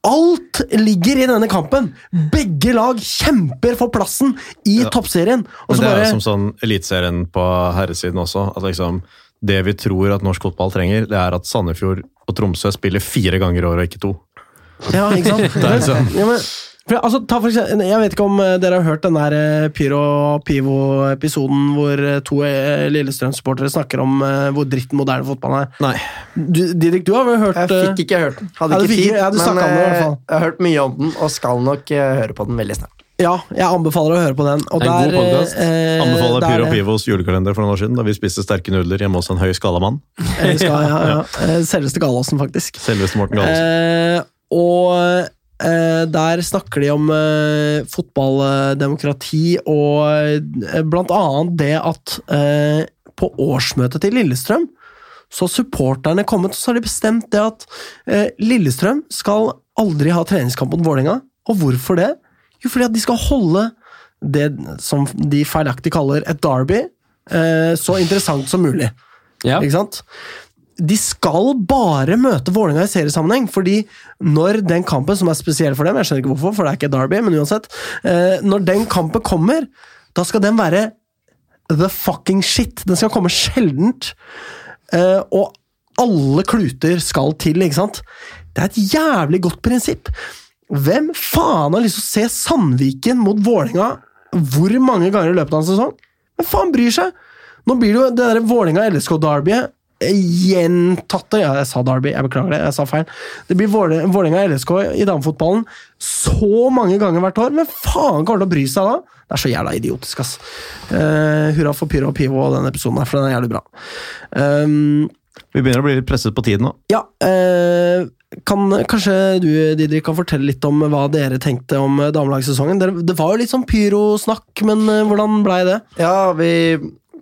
Speaker 1: Alt ligger i denne kampen! Begge lag kjemper for plassen i toppserien. Og
Speaker 3: Men det er
Speaker 1: bare
Speaker 3: jo som sånn Eliteserien på herresiden også. at liksom Det vi tror at norsk fotball trenger, det er at Sandefjord og Tromsø spiller fire ganger i året, og ikke to.
Speaker 1: Ja, ikke sant?
Speaker 3: Det er sånn.
Speaker 1: Ja, men, for, altså, ta for eksempel, jeg vet ikke om eh, dere har hørt den der eh, Pyro Pivo-episoden hvor eh, to Lillestrøm-supportere snakker om hvor dritten moderne fotball er.
Speaker 3: Nei.
Speaker 1: Du, Didrik, du har vel hørt
Speaker 4: Jeg fikk ikke hørt den. Hadde ikke
Speaker 1: fikk
Speaker 4: tid.
Speaker 1: ja, du om det i hvert fall.
Speaker 4: jeg har hørt mye om den, og skal nok høre på den veldig snart.
Speaker 1: Ja, jeg anbefaler å høre på den. Og
Speaker 2: en
Speaker 1: der,
Speaker 2: god podkast.
Speaker 1: eh,
Speaker 3: Anbefaler
Speaker 1: Pyro
Speaker 3: Pyro Pivos julekalender for noen år siden, da vi spiste sterke nudler hjemme hos en høy skalla mann.
Speaker 1: eh, skal, ja, ja. Selveste Galaasen, faktisk.
Speaker 3: Selveste Morten Galaasen.
Speaker 1: Eh, og eh, der snakker de om eh, fotballdemokrati og eh, blant annet det at eh, på årsmøtet til Lillestrøm så har supporterne kommet, så har de bestemt det at eh, Lillestrøm skal aldri ha treningskamp mot Vålerenga. Og hvorfor det? Jo, fordi at de skal holde det som de feilaktig kaller et derby, eh, så interessant som mulig.
Speaker 2: Ja.
Speaker 1: Ikke sant? De skal bare møte Vålerenga i seriesammenheng, fordi når den kampen, som er spesiell for dem, jeg skjønner ikke hvorfor, for det er ikke Derby, men uansett, eh, når den kampen kommer, da skal den være the fucking shit. Den skal komme sjeldent, eh, og alle kluter skal til, ikke sant? Det er et jævlig godt prinsipp. Hvem faen har lyst til å se Sandviken mot Vålerenga hvor mange ganger i løpet av en sesong? Hvem faen bryr seg? Nå blir det jo det der Vålerenga-LSK-derbyet gjentatte Ja, jeg sa Derby, jeg beklager det, jeg sa feil. Det blir Våle- Vålerenga-LSK i damefotballen så mange ganger hvert år. Men faen kommer til å bry seg da? Det er så jævla idiotisk, ass. Uh, hurra for Pyro og Pivo og den episoden her, for den er jævlig bra. Um,
Speaker 3: Vi begynner å bli litt presset på tiden nå.
Speaker 1: ja, eh, kan, kanskje du, Didrik, kan fortelle litt om hva dere tenkte om damelagssesongen? Det var jo litt sånn pyrosnakk, men eh, hvordan blei det?
Speaker 4: Ja, vi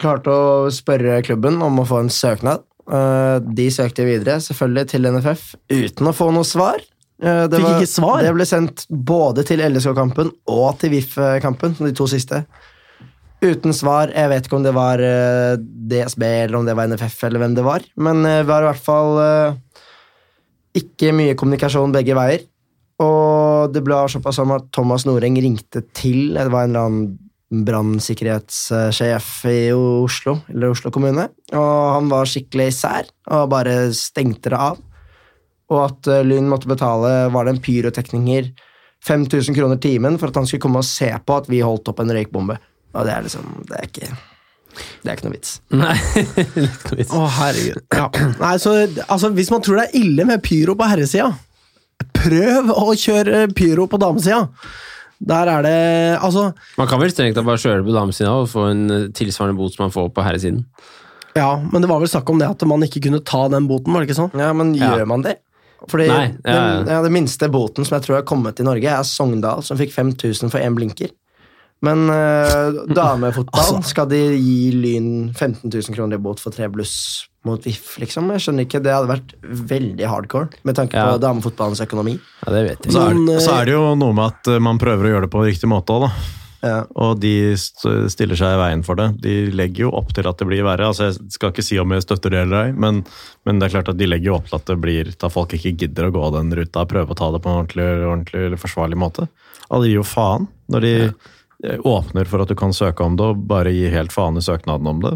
Speaker 4: klarte å spørre klubben om å få en søknad. Eh, De søkte videre, selvfølgelig til NFF, uten å få noe svar. Eh, Det
Speaker 1: ikke svar?
Speaker 4: Det ble sendt både til LSK-kampen og til VIF-kampen, de to siste. Uten svar. Jeg vet ikke om det var eh, DSB eller om det var NFF, eller hvem det var. Men det vi har i hvert fall ikke mye kommunikasjon begge veier. Og det ble såpass som at Thomas Noreng ringte til Det var en eller annen brannsikkerhetssjef i Oslo, eller Oslo kommune. Og han var skikkelig sær og bare stengte det av. Og at Lund Lyn måtte betale Var det en pyrotekniker 5000 kroner timen for at han skulle komme og se på at vi holdt opp en røykbombe. Og det er liksom Det er ikke Det er ikke noe vits.
Speaker 2: Nei, litt vits.
Speaker 1: Å, herregud. Ja. Nei, så, altså, hvis man tror det er ille med pyro på herresida, prøv å kjøre pyro på damesida. Der er det Altså,
Speaker 2: Man kan vel strengt tatt bare kjøre på damesiden og få en eh, tilsvarende bot som man får på herresiden.
Speaker 1: ja, men det var vel snakk om det at man ikke kunne ta den boten, var det ikke sånn?
Speaker 4: Ja, men
Speaker 2: Ja.
Speaker 4: gjør man det? Fordi
Speaker 2: Nei, ja, ja.
Speaker 4: Den, ja, den, minste boten som jeg tror har kommet i Norge, er Sogndal, som fikk 5000 for én blinker. Men uh, damefotball skal de gi Lyn 15 000 kroner i bot for tre bluss mot VIF, liksom? Jeg skjønner ikke, Det hadde vært veldig hardcore med tanke
Speaker 2: Ja.
Speaker 4: på damefotballens økonomi.
Speaker 2: Ja, det vet jeg.
Speaker 3: Så er,
Speaker 1: eh,
Speaker 3: så er det jo noe med at eh, man prøver å gjøre det på riktig måte òg, da.
Speaker 4: Ja.
Speaker 3: Og de stiller seg i veien for det. De legger jo opp til at det blir verre. Altså, jeg skal ikke si om jeg støtter det eller ei, men, men det er klart at de legger jo opp til at det blir da folk ikke gidder å gå den ruta og prøve å ta det på en ordentlig, ordentlig eller forsvarlig måte. Alle gir jo faen når de ja. åpner for at du kan søke om det, og bare gir helt faen i søknaden om det.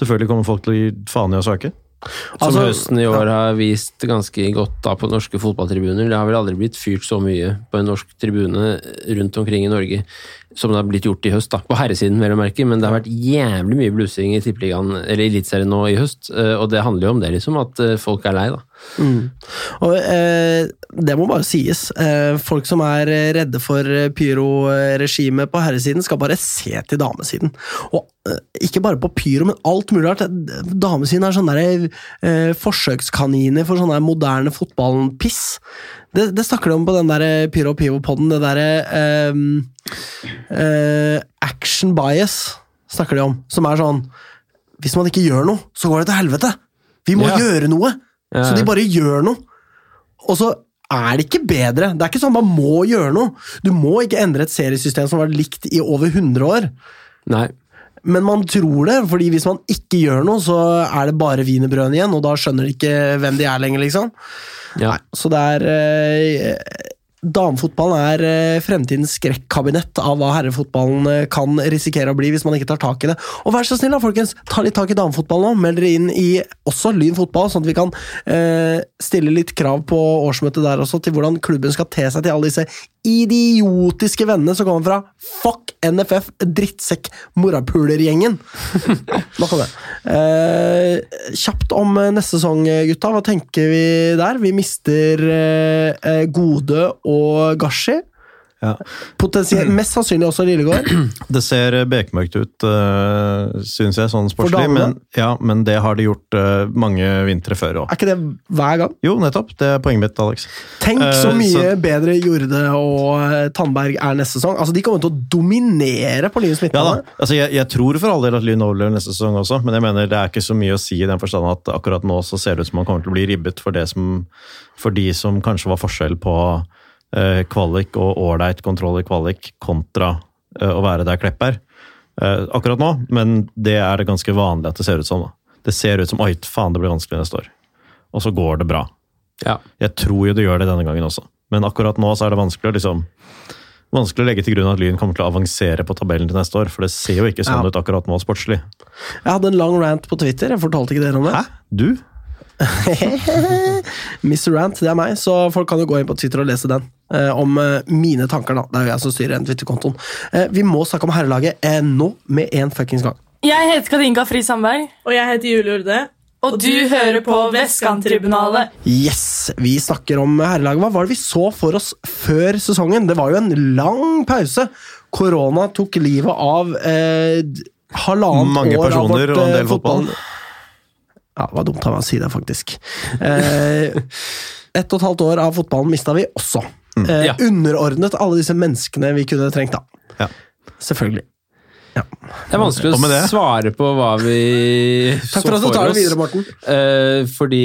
Speaker 3: Selvfølgelig kommer folk til å gi faen i å søke.
Speaker 2: Som
Speaker 1: Altså,
Speaker 2: høsten i år har vist ganske godt da på norske fotballtribuner. Det har vel aldri blitt fyrt så mye på en norsk tribune rundt omkring i Norge som det har blitt gjort i høst. da, På herresiden, vel å merke, men det har vært jævlig mye blussing i Tippeligaen, eller Eliteserien nå i høst. eh, Og det handler jo om det, liksom, at eh, folk er lei, da.
Speaker 1: Og eh, det må bare sies. Eh, folk som er redde for pyroregimet på herresiden, skal bare se til damesiden. Og eh, ikke bare på pyro, men alt mulig rart. Damesiden er sånne der, eh, forsøkskaniner for sånn der moderne fotballpiss. Det, det snakker de om på den der eh, Pyro Pivo-podden. Det derre um, uh, Action bias snakker de om. Som er sånn Hvis man ikke gjør noe, så går det til helvete! Vi må
Speaker 2: Ja.
Speaker 1: gjøre noe!
Speaker 2: Ja,
Speaker 1: Så de bare gjør noe. Og så er det ikke bedre. Det er ikke sånn man må gjøre noe. Du må ikke endre et seriesystem som har vært likt i over 100 år.
Speaker 2: Nei.
Speaker 1: Men man tror det, fordi hvis man ikke gjør noe, så er det bare wienerbrødene igjen, og da skjønner de ikke hvem de er lenger, liksom.
Speaker 2: Ja.
Speaker 1: Så det er eh, Damefotballen er eh, fremtidens skrekkabinett av hva herrefotballen eh, kan risikere å bli hvis man ikke tar tak i det. Og vær så snill, da, folkens, ta litt tak i damefotballen nå. Meld dere inn i også Lyn fotball, sånn at vi kan eh, stille litt krav på årsmøtet der også, til hvordan klubben skal te seg til alle disse idiotiske vennene som kommer fra fuck NFF, drittsekk, morapulergjengen. Nok om det. Eh, kjapt om neste sesong, gutta. Hva tenker vi der? Vi mister eh, eh, Gode og Gashi.
Speaker 3: Ja.
Speaker 1: Potensielt, mest sannsynlig også Lillegård.
Speaker 3: Det ser bekmørkt ut, uh, syns jeg, sånn sportslig. Men, ja, men det har de gjort uh, mange vintre før òg.
Speaker 1: Er ikke det hver gang?
Speaker 3: Jo, nettopp. Det er poenget mitt, Alex.
Speaker 1: Tenk så
Speaker 3: Eh,
Speaker 1: mye
Speaker 3: så-
Speaker 1: bedre Jorde og eh, Tandberg er neste sesong. Altså, De kommer til å dominere på Lyns
Speaker 3: Ja altså jeg, jeg tror for all del at Lyn overlever neste sesong også, men jeg mener det er ikke så mye å si i den forstand at akkurat nå så ser det ut som man kommer til å bli ribbet for, det som, for de som kanskje var forskjell på eh, kvalik og ålreit kontroll i kvalik kontra eh, å være der Klepp er. Eh, akkurat nå, men det er det ganske vanlig at det ser ut som. da. Det ser ut som oi, faen, det blir vanskelig neste år. Og så går det bra.
Speaker 2: Ja.
Speaker 3: Jeg tror jo det gjør det denne gangen også, men akkurat nå så er det vanskelig å liksom Vanskelig å legge til grunn at Lyn kommer til å avansere på tabellen til neste år, for det ser jo ikke sånn
Speaker 1: Ja.
Speaker 3: ut akkurat nå sportslig.
Speaker 1: Jeg hadde en lang rant på Twitter. Jeg fortalte ikke dere om det.
Speaker 3: Hæ? Du?
Speaker 1: Mr. Rant, det er meg, så folk kan jo gå inn på Twitter og lese den. Eh, om eh, mine tanker, da. Det er jo jeg som styrer den Twitter-kontoen. Eh, vi må snakke om herrelaget eh, nå, med en fuckings gang.
Speaker 7: Jeg heter Katinka Fri Sandberg,
Speaker 8: Og jeg heter Julie Urde.
Speaker 7: og du hører på Vestkanttribunalet.
Speaker 1: Yes, vi snakker om herrelaget. Hva var det vi så for oss før sesongen? Det var jo en lang pause. Korona tok livet av eh, halvannet
Speaker 3: Mange
Speaker 1: år av
Speaker 3: personer
Speaker 1: vårt
Speaker 3: og en
Speaker 1: eh,
Speaker 3: fotball. fotball.
Speaker 1: Ja, det var dumt av meg å si det, faktisk. Eh, ett og et halvt år av fotballen mista vi også. Eh,
Speaker 2: Ja.
Speaker 1: Underordnet alle disse menneskene vi kunne trengt, da.
Speaker 3: Ja.
Speaker 1: Selvfølgelig.
Speaker 2: Det er vanskelig å svare på hva vi
Speaker 1: Takk for at du tar det videre, Morten.
Speaker 2: Eh, fordi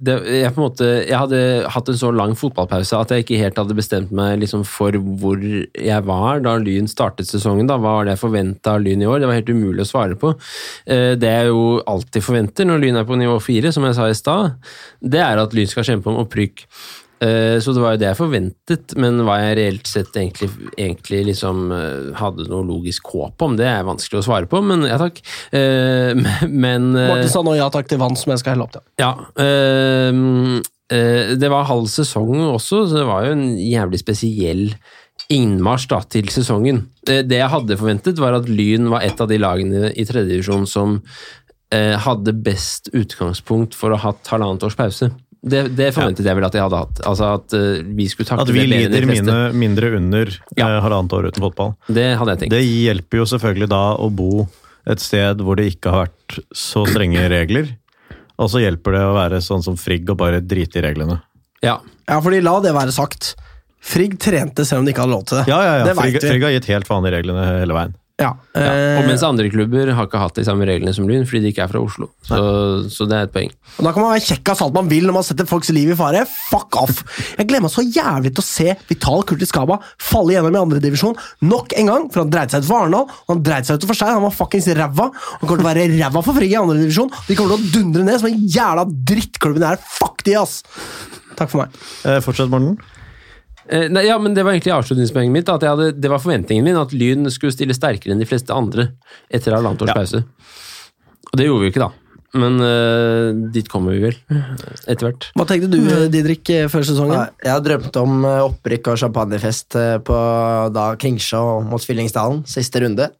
Speaker 2: det, jeg på en måte Jeg hadde hatt en så lang fotballpause at jeg ikke helt hadde bestemt meg liksom for hvor jeg var da Lyn startet sesongen. da, Hva var det jeg forventa av Lyn i år? Det var helt umulig å svare på. Uh, det jeg jo alltid forventer når Lyn er på nivå fire, som jeg sa i stad, det er at Lyn skal kjempe om opprykk. Eh, Så det var jo det jeg forventet, men hva jeg reelt sett egentlig, egentlig liksom eh, hadde noe logisk håp om, det er vanskelig å svare på, men ja takk. Eh, Men
Speaker 1: Morten sa nå ja takk til vann som jeg skal helle opp til.
Speaker 2: ja. det var halv sesong også, så det var jo en jævlig spesiell innmarsj da, til sesongen. Det, jeg hadde forventet, var at Lyn var et av de lagene i tredjedivisjon som hadde best utgangspunkt for å ha hatt halvannet års pause. Det, det forventet jeg vel at de hadde hatt. Altså at eh, vi skulle takle
Speaker 3: At vi lider mine, mindre under
Speaker 2: Ja.
Speaker 3: eh, halvannet år uten fotball.
Speaker 2: Det hadde jeg tenkt.
Speaker 3: Det hjelper jo selvfølgelig da å bo et sted hvor det ikke har vært så strenge regler. Og så hjelper det å være sånn som Frigg og bare drite i reglene.
Speaker 2: Ja.
Speaker 1: Ja, fordi la det være sagt. Frigg trente selv om de ikke hadde lov til det.
Speaker 3: Ja, ja, ja.
Speaker 1: Det
Speaker 3: Frigg. Frigg har gitt helt faen i reglene hele veien.
Speaker 1: Ja.
Speaker 2: ja.
Speaker 1: eh,
Speaker 2: Og mens andre klubber har ikke hatt de samme reglene som Lyn, fordi de ikke er fra Oslo. Så, så det er et poeng.
Speaker 1: Og Da kan man være kjekk av alt man vil når man setter folks liv i fare. Fuck off! Jeg gleder meg så jævlig til å se Vital Kurtis Kaba falle gjennom i andredivisjon nok en gang. For han dreide seg ut for Arendal, og han dreide seg ut for seg. Han var fuckings ræva. Han kommer til å være ræva for Frigg i andredivisjon. De kommer til å dundre ned som en jævla drittklubben de er. Fuck de, ass! Takk for meg.
Speaker 3: Eh, fortsett, Morten.
Speaker 2: Eh, nei, ja, men Det var egentlig avslutningspoenget mitt. At jeg hadde, det var forventningen min at Lyn skulle stille sterkere enn de fleste andre etter halvannet års
Speaker 3: Ja.
Speaker 2: pause. Og det gjorde vi jo ikke, da. men uh, dit kommer vi vel etter hvert.
Speaker 1: Hva tenkte du, Didrik, eh, før sesongen?
Speaker 4: Ja, Jeg drømte om opprykk og champagnefest på da Kringsjå mot Fyllingsdalen, siste runde.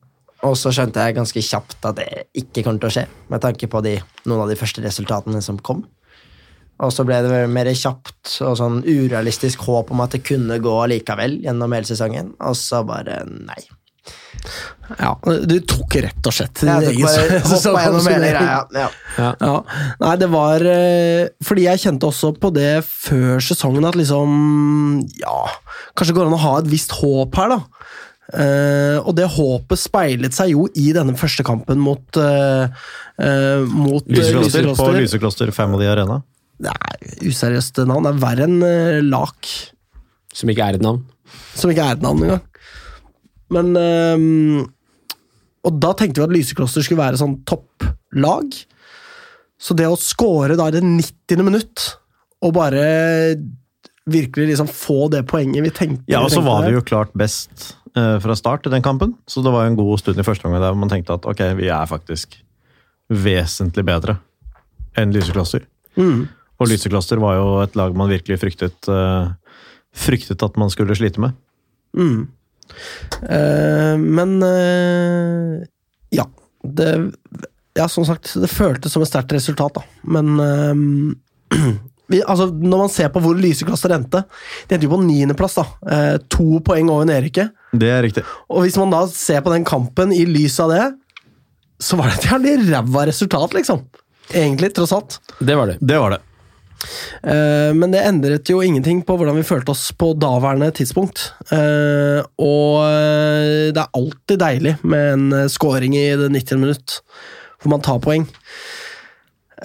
Speaker 4: Og så skjønte jeg ganske kjapt at det ikke kommer til å skje, med tanke på de, noen av de første resultatene som kom. Og så ble det vel mer kjapt og sånn urealistisk håp om at det kunne gå likevel gjennom hele sesongen, og så bare nei.
Speaker 1: Ja, du tok rett og slett din egen
Speaker 4: sesong. hele Ja.
Speaker 1: Ja. Nei, det var eh, Fordi jeg kjente også på det før sesongen at liksom Ja, kanskje det går an å ha et visst håp her, da. Uh, og det håpet speilet seg jo i denne første kampen mot uh, Mot Lysekloster.
Speaker 3: Lysekloster på.
Speaker 1: Lysekloster
Speaker 3: Family Arena.
Speaker 1: Det er useriøst navn. Det er verre enn uh, Lak.
Speaker 2: Som ikke er et navn.
Speaker 1: Som ikke er et navn engang. Men um, Og da tenkte vi at Lysekloster skulle være sånn topplag. Så det å score da i det 90. minutt, og bare virkelig liksom få det poenget vi tenkte
Speaker 3: Ja, og så var vi jo klart best uh, fra start i den kampen, så det var jo en god stund i første omgang der man tenkte at ok, vi er faktisk vesentlig bedre enn Lysekloster.
Speaker 1: Mm.
Speaker 3: Og Lysekloster var jo et lag man virkelig fryktet, eh, fryktet at man skulle slite med.
Speaker 1: Mm. Eh, men eh, ja. Det Ja, som sagt, det føltes som et sterkt resultat, da. Men eh, vi, altså, når man ser på hvor Lysekloster endte De endte jo på niendeplass. Eh, to poeng over Nerike.
Speaker 3: Det er riktig.
Speaker 1: Og hvis man da ser på den kampen i lys av det, så var det et jævlig ræva resultat, liksom. Egentlig, tross alt.
Speaker 2: Det var det.
Speaker 3: Det var det.
Speaker 1: Eh, Men det endret jo ingenting på hvordan vi følte oss på daværende tidspunkt. Eh, Og eh, det er alltid deilig med en scoring i det 90. minutt, hvor man tar poeng.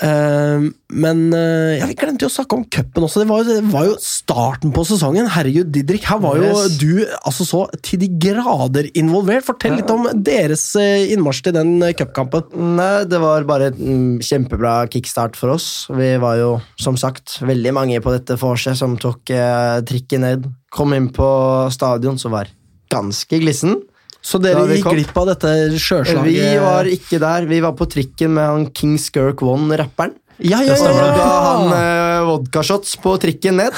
Speaker 1: Eh, Men eh, ja, vi glemte jo å snakke om cupen også. Det var, jo, det var jo starten på sesongen. Herregud, Didrik, her var jo
Speaker 4: Yes.
Speaker 1: du altså så til de grader involvert. Fortell litt om deres eh, innmarsj til den cupkampen.
Speaker 4: Det var bare en mm, kjempebra kickstart for oss. Vi var jo, som sagt, veldig mange på dette vorset som tok eh, trikken ned. Kom inn på stadion, som var ganske glissen.
Speaker 1: Så dere gikk glipp av dette sjøslaget?
Speaker 4: Vi var ikke der. Vi var på trikken med han King Skirk One, rapperen.
Speaker 1: Ja, ja, ja, ja.
Speaker 4: ga han eh, vodkashots på trikken ned.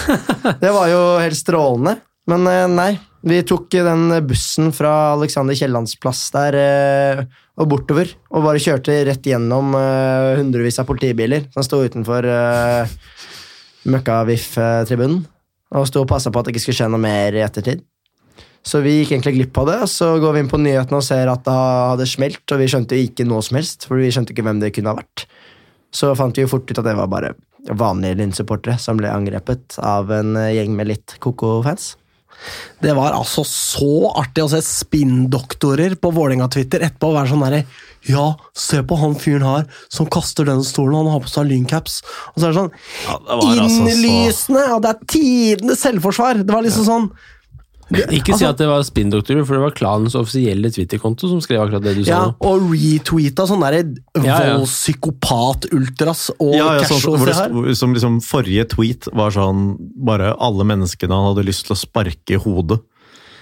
Speaker 4: Det var jo helt strålende. Men eh, nei, vi tok eh, den bussen fra Alexander Kiellands plass der eh, og bortover. Og bare kjørte rett gjennom eh, hundrevis av politibiler som sto utenfor eh, Møkkavif-tribunen. Og sto og passa på at det ikke skulle skje noe mer i ettertid. Så vi gikk egentlig glipp av det, så går vi inn på nyhetene og ser at det hadde smelt, og vi skjønte ikke noe som helst, for vi skjønte ikke hvem det kunne ha vært. Så fant vi jo fort ut at det var bare vanlige Lyn-supportere som ble angrepet av en gjeng med litt koko-fans.
Speaker 1: Det var altså så artig å se spinndoktorer på Vålerenga-Twitter etterpå være sånn derre Ja, se på han fyren her som kaster den stolen, han har på seg lyncaps. Og så er det sånn
Speaker 3: Ja, det Innlysende! altså så!
Speaker 1: Og det er tidenes selvforsvar! Det var liksom sånn
Speaker 2: Ikke si
Speaker 1: Altså-
Speaker 2: at det var spinndoktorer, for det var klanens offisielle Twitter-konto som skrev akkurat det du sa.
Speaker 1: Ja, og retweeta sånn derre
Speaker 2: Ja, ja.
Speaker 1: voldspsykopat-ultras og
Speaker 3: Ja, ja, sånn, det,
Speaker 1: her.
Speaker 3: som liksom Forrige tweet var sånn Bare alle menneskene han hadde lyst til å sparke i hodet.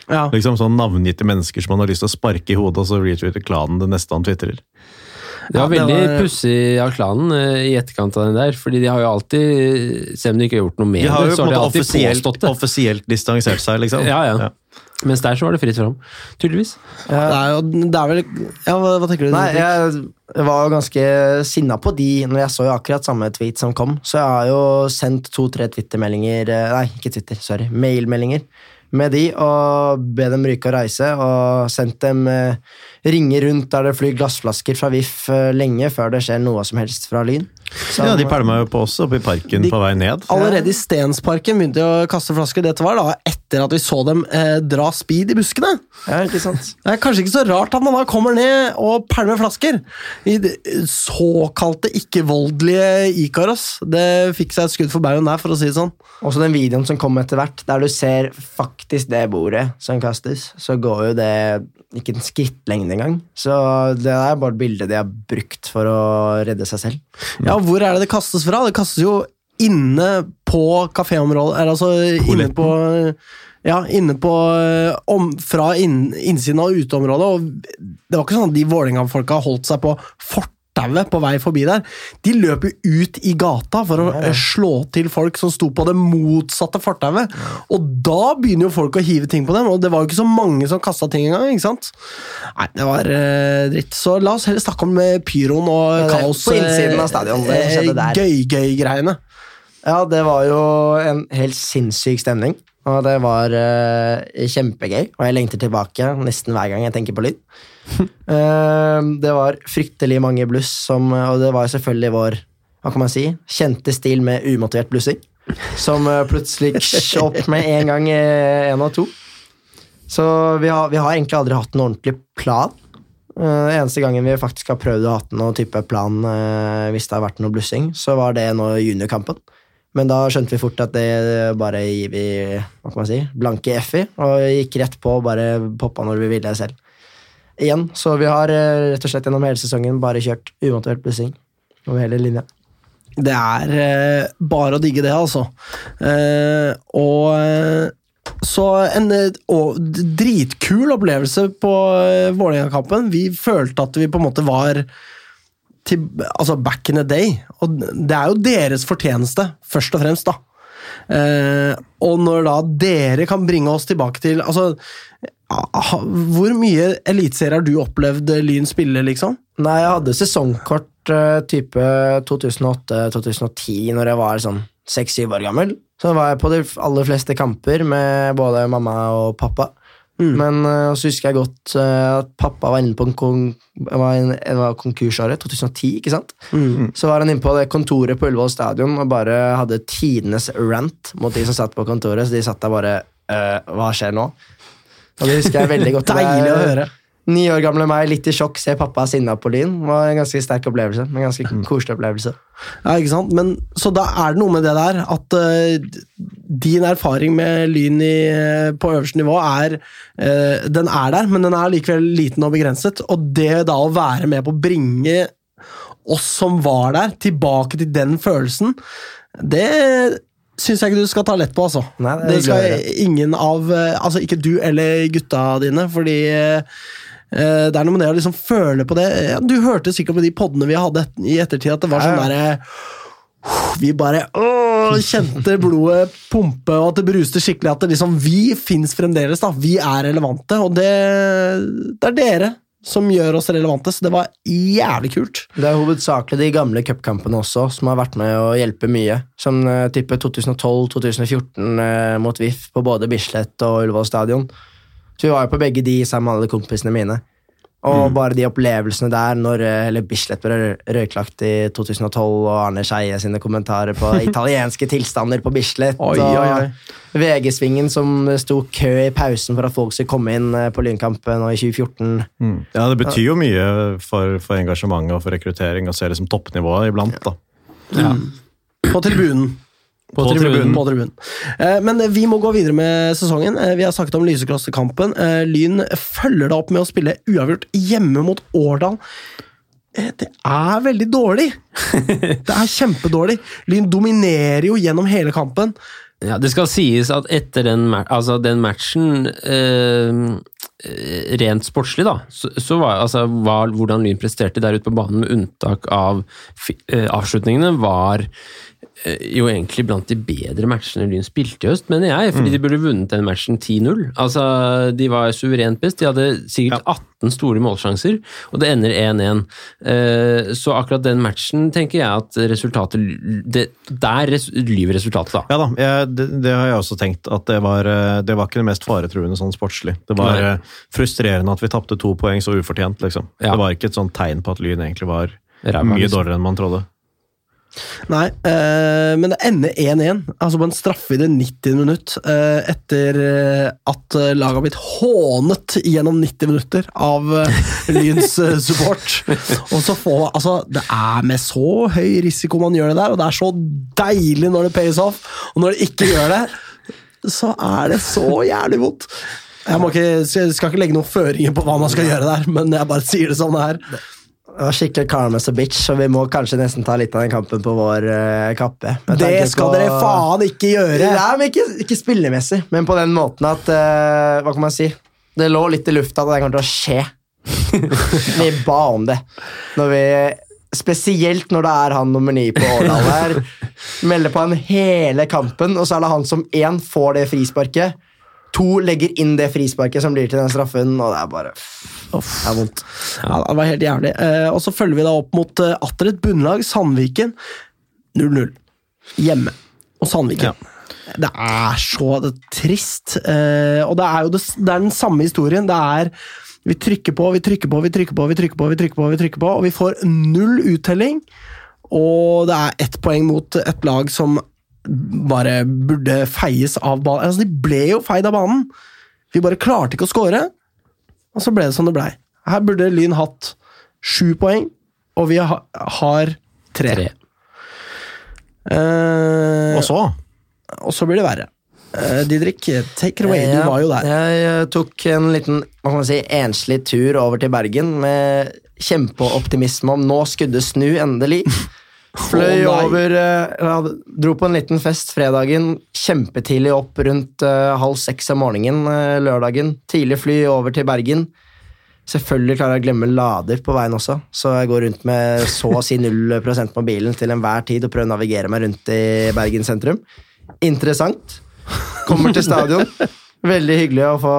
Speaker 1: Ja.
Speaker 3: Liksom sånn Navngitte mennesker som han har lyst til å sparke i hodet, og så retweeter klanen det neste han twitterer.
Speaker 2: Det var
Speaker 1: Ja,
Speaker 2: veldig
Speaker 1: var-
Speaker 2: pussig av klanen eh, i etterkant av den der, fordi de har jo alltid, selv om de ikke har gjort noe med
Speaker 3: De har
Speaker 2: det,
Speaker 3: jo
Speaker 2: så
Speaker 3: på
Speaker 2: har de alltid
Speaker 3: offisielt,
Speaker 2: påstått det.
Speaker 3: offisielt distansert seg, liksom.
Speaker 2: Ja, ja. Mens der så var det fritt fram, tydeligvis.
Speaker 1: Det er jo det er vel Ja, hva, hva tenker du?
Speaker 4: Nei, jeg var jo ganske sinna på de når jeg så jo akkurat samme tweet som kom. Så jeg har jo sendt to-tre Twitter-meldinger eh, Nei, ikke Twitter, sorry. Mailmeldinger med de og be dem ryke og reise. Og sendt dem eh, ringer rundt der det flyr glassflasker fra VIF eh, lenge før det skjer noe som helst fra Lyn. Så-
Speaker 3: Ja, de pælma jo på oss oppe i parken
Speaker 1: De-
Speaker 3: på vei ned.
Speaker 1: Allerede i Stensparken begynte de å kaste flasker. Dette var da etter at vi så dem eh, dra speed i buskene.
Speaker 4: Ja, ikke sant?
Speaker 1: Det er kanskje ikke så rart at man da kommer ned og pælmer flasker. I såkalte ikke-voldelige Ikaros. Det fikk seg et skudd for baugen der, for å si det sånn.
Speaker 4: Også den videoen som kom etter hvert, der du ser faktisk det bordet som kastes, så går jo det ikke en skrittlengde engang. Så det er bare et bilde de har brukt for å redde seg selv.
Speaker 1: Ja, hvor er det det kastes fra? Det kastes jo inne på kaféområdet, eller altså inne på ja, inne på eh, om, Fra inn, innsiden av uteområdet. Og det var ikke sånn at de Vålerenga-folka holdt seg på fortauet på vei forbi der. De løp jo ut i gata for å ja. slå til folk som sto på det motsatte fortauet. Og da begynner jo folk å hive ting på dem, og det var jo ikke så mange som kasta ting engang. ikke sant? Nei, det var eh, dritt. Så la oss heller snakke om eh, pyroen og
Speaker 4: Ja, er
Speaker 1: kaos.
Speaker 4: på innsiden av stadion, det skjedde der.
Speaker 1: Gøy-gøy-greiene.
Speaker 4: Ja, det var jo en helt sinnssyk stemning. Og det var uh, kjempegøy, og jeg lengter tilbake nesten hver gang jeg tenker på lyd. Eh, det var fryktelig mange bluss, som, og det var selvfølgelig vår hva kan man si, kjente stil med umotivert blussing. Som eh, plutselig opp med en gang én og to. Så vi har, vi har egentlig aldri hatt en ordentlig plan. Uh, eneste gangen vi faktisk har prøvd å ha noen type plan eh, hvis det har vært noe blussing, så var det nå juniorkampen. Men da skjønte vi fort at det bare gir vi hva kan man si, blanke F i, og gikk rett på og bare poppa når vi ville selv. Igjen, så vi har eh, rett og slett gjennom hele sesongen bare kjørt umotivert blussing over hele linja.
Speaker 1: Det er eh, bare å digge det, altså. Eh, og eh, så en eh, og, dritkul opplevelse på eh, Vålerenga-kampen. Vi følte at vi på en måte var til, altså back in the day. Og det er jo deres fortjeneste, først og fremst, da. Eh, og når da dere kan bringe oss tilbake til Altså, hvor mye eliteserier har du opplevd Lyn spille, liksom?
Speaker 4: Nei, jeg hadde sesongkort eh, type 2008-2010 når jeg var sånn seks-syv år gammel. Så var jeg på de aller fleste kamper med både mamma og pappa. Men eh, så husker jeg godt eh, at pappa var inne på en kon var, en, var konkursåret, 2010, ikke sant? Så var han inne på det kontoret på Ullevål stadion og bare hadde tidenes rant mot de som satt på kontoret. Så de satt der bare «Øh, Hva skjer nå? Og det husker jeg veldig godt.
Speaker 1: Deilig å høre.
Speaker 4: Ni år gamle meg, litt i sjokk, ser pappa sinna på Lyn. Var en ganske sterk opplevelse. En ganske koselig opplevelse.
Speaker 1: Ja, ikke sant? Men, så da er det noe med det der at uh, din erfaring med Lyn i, eh, på øverste nivå er uh, Den er der, men den er likevel liten og begrenset. Og det da å være med på å bringe oss som var der, tilbake til den følelsen, det syns jeg ikke du skal ta lett på, altså.
Speaker 4: Nei, det
Speaker 1: det skal ingen av eh, Altså ikke du eller gutta dine, fordi eh, Eh, Det er noe med det å liksom føle på det. Du hørte sikkert på de podene vi hadde i ettertid, at det var sånn derre Vi bare åh, kjente blodet pumpe, og at det bruste skikkelig. At det liksom, vi fins fremdeles, da. Vi er relevante, og det, det er dere som gjør oss relevante, så det var jævlig kult.
Speaker 4: Det er hovedsakelig de gamle cupkampene også som har vært med å hjelpe mye. Som uh, type 2012-2014 uh, mot VIF på både Bislett og Ullevål stadion. Så vi var jo på begge de sammen med alle kompisene mine. Og bare de opplevelsene der når hele Bislett ble røyklagt i 2012, og Arne Skeie sine kommentarer på italienske tilstander på Bislett,
Speaker 1: Oi, oi, oi.
Speaker 4: og VG-svingen som det sto kø i pausen for at folk skulle komme inn eh, på Lynkampen, nå i 2014
Speaker 3: Mm. Ja, det betyr jo mye for, for engasjementet og for rekruttering å se liksom toppnivået iblant. da.
Speaker 1: På tribunen.
Speaker 2: På tribunen.
Speaker 1: På tribunen. Eh, Men vi må gå videre med sesongen. Eh, Vi har snakket om Lysekrossekampen. Eh, Lyn følger da opp med å spille uavgjort hjemme mot Årdal. Eh, Det er veldig dårlig! Det er kjempedårlig. Lyn dominerer jo gjennom hele kampen.
Speaker 2: Ja, Det skal sies at etter den, altså den matchen eh, eh, Rent sportslig, da, så, så var altså, var, hvordan Lyn presterte der ute på banen, med unntak av eh, avslutningene, var jo egentlig blant de bedre matchene Lyn spilte i høst, mener jeg. Fordi de burde vunnet den matchen 10-0. Altså, De var suverent best. De hadde sikkert 18 store målsjanser, og det ender 1-1. Eh, så akkurat den matchen tenker jeg at resultatet det, Der res, lyver resultatet, da.
Speaker 3: Ja da, jeg, det, det har jeg også tenkt. At det var, eh, det var ikke det mest faretruende sånn sportslig. Det var
Speaker 2: Nei.
Speaker 3: eh, frustrerende at vi tapte to poeng så ufortjent, liksom.
Speaker 2: Ja.
Speaker 3: Det var ikke et sånt tegn på at Lyn egentlig var
Speaker 2: Ræva,
Speaker 3: mye
Speaker 2: liksom.
Speaker 3: dårligere enn man trodde.
Speaker 1: Nei, eh, men det ender 1-1, altså på en straffe i det 90. minutt, eh, etter eh, at eh, laget har blitt hånet gjennom 90 minutter av eh, Lyns eh, support. Og så får Altså, det er med så høy risiko man gjør det der, og det er så deilig når det pays off, og når det ikke gjør det, så er det så jævlig vondt. Jeg ikke, jeg skal ikke legge noen føringer på hva man skal gjøre der, men jeg bare sier det sånn det er.
Speaker 4: Var skikkelig karmas og bitch, så vi må kanskje nesten ta litt av den kampen på vår uh, kappe.
Speaker 1: Det skal
Speaker 4: på-
Speaker 1: dere faen ikke gjøre!
Speaker 4: Nei, men ikke, ikke spillemessig, men på den måten at uh, Hva kan man si? Det lå litt i lufta at det kommer til å skje. vi ba om det. Når vi Spesielt når det er han nummer ni på Årdal her. Melder på han hele kampen, og så er det han som én får det frisparket. To legger inn det frisparket som blir til den straffen, og det er bare Det er vondt.
Speaker 1: Ja, det var helt jævlig. Eh, og så følger vi da opp mot uh, atter et bunnlag, Sandviken. 0-0. Hjemme. Og Sandviken. Det er så det er trist. Eh, og det er jo det, det er den samme historien. Det er Vi trykker på, vi trykker på, vi trykker på, vi trykker på, vi trykker på, vi trykker på, og vi får null uttelling. Og det er ett poeng mot et lag som bare burde feies av banen. Altså, de ble jo feid av banen! Vi bare klarte ikke å score. Og så ble det som det blei. Her burde Lyn hatt sju poeng, og vi ha, har tre.
Speaker 2: Tre.
Speaker 1: Eh,
Speaker 3: Og så
Speaker 1: og så blir det verre. Eh, Didrik, take it away. Du var jo der.
Speaker 4: Jeg eh, tok en liten hva kan man si, enslig tur over til Bergen med kjempeoptimisme om nå skulle det snu, endelig. Fløy
Speaker 1: oh,
Speaker 4: over uh, Dro på en liten fest fredagen. Kjempetidlig opp rundt uh, halv seks om morgenen uh, lørdagen. Tidlig fly over til Bergen. Selvfølgelig klarer jeg å glemme lader på veien også, så jeg går rundt med så å si null prosent på bilen til enhver tid og prøver å navigere meg rundt i Bergen sentrum. Interessant. Kommer til stadion. Veldig hyggelig å få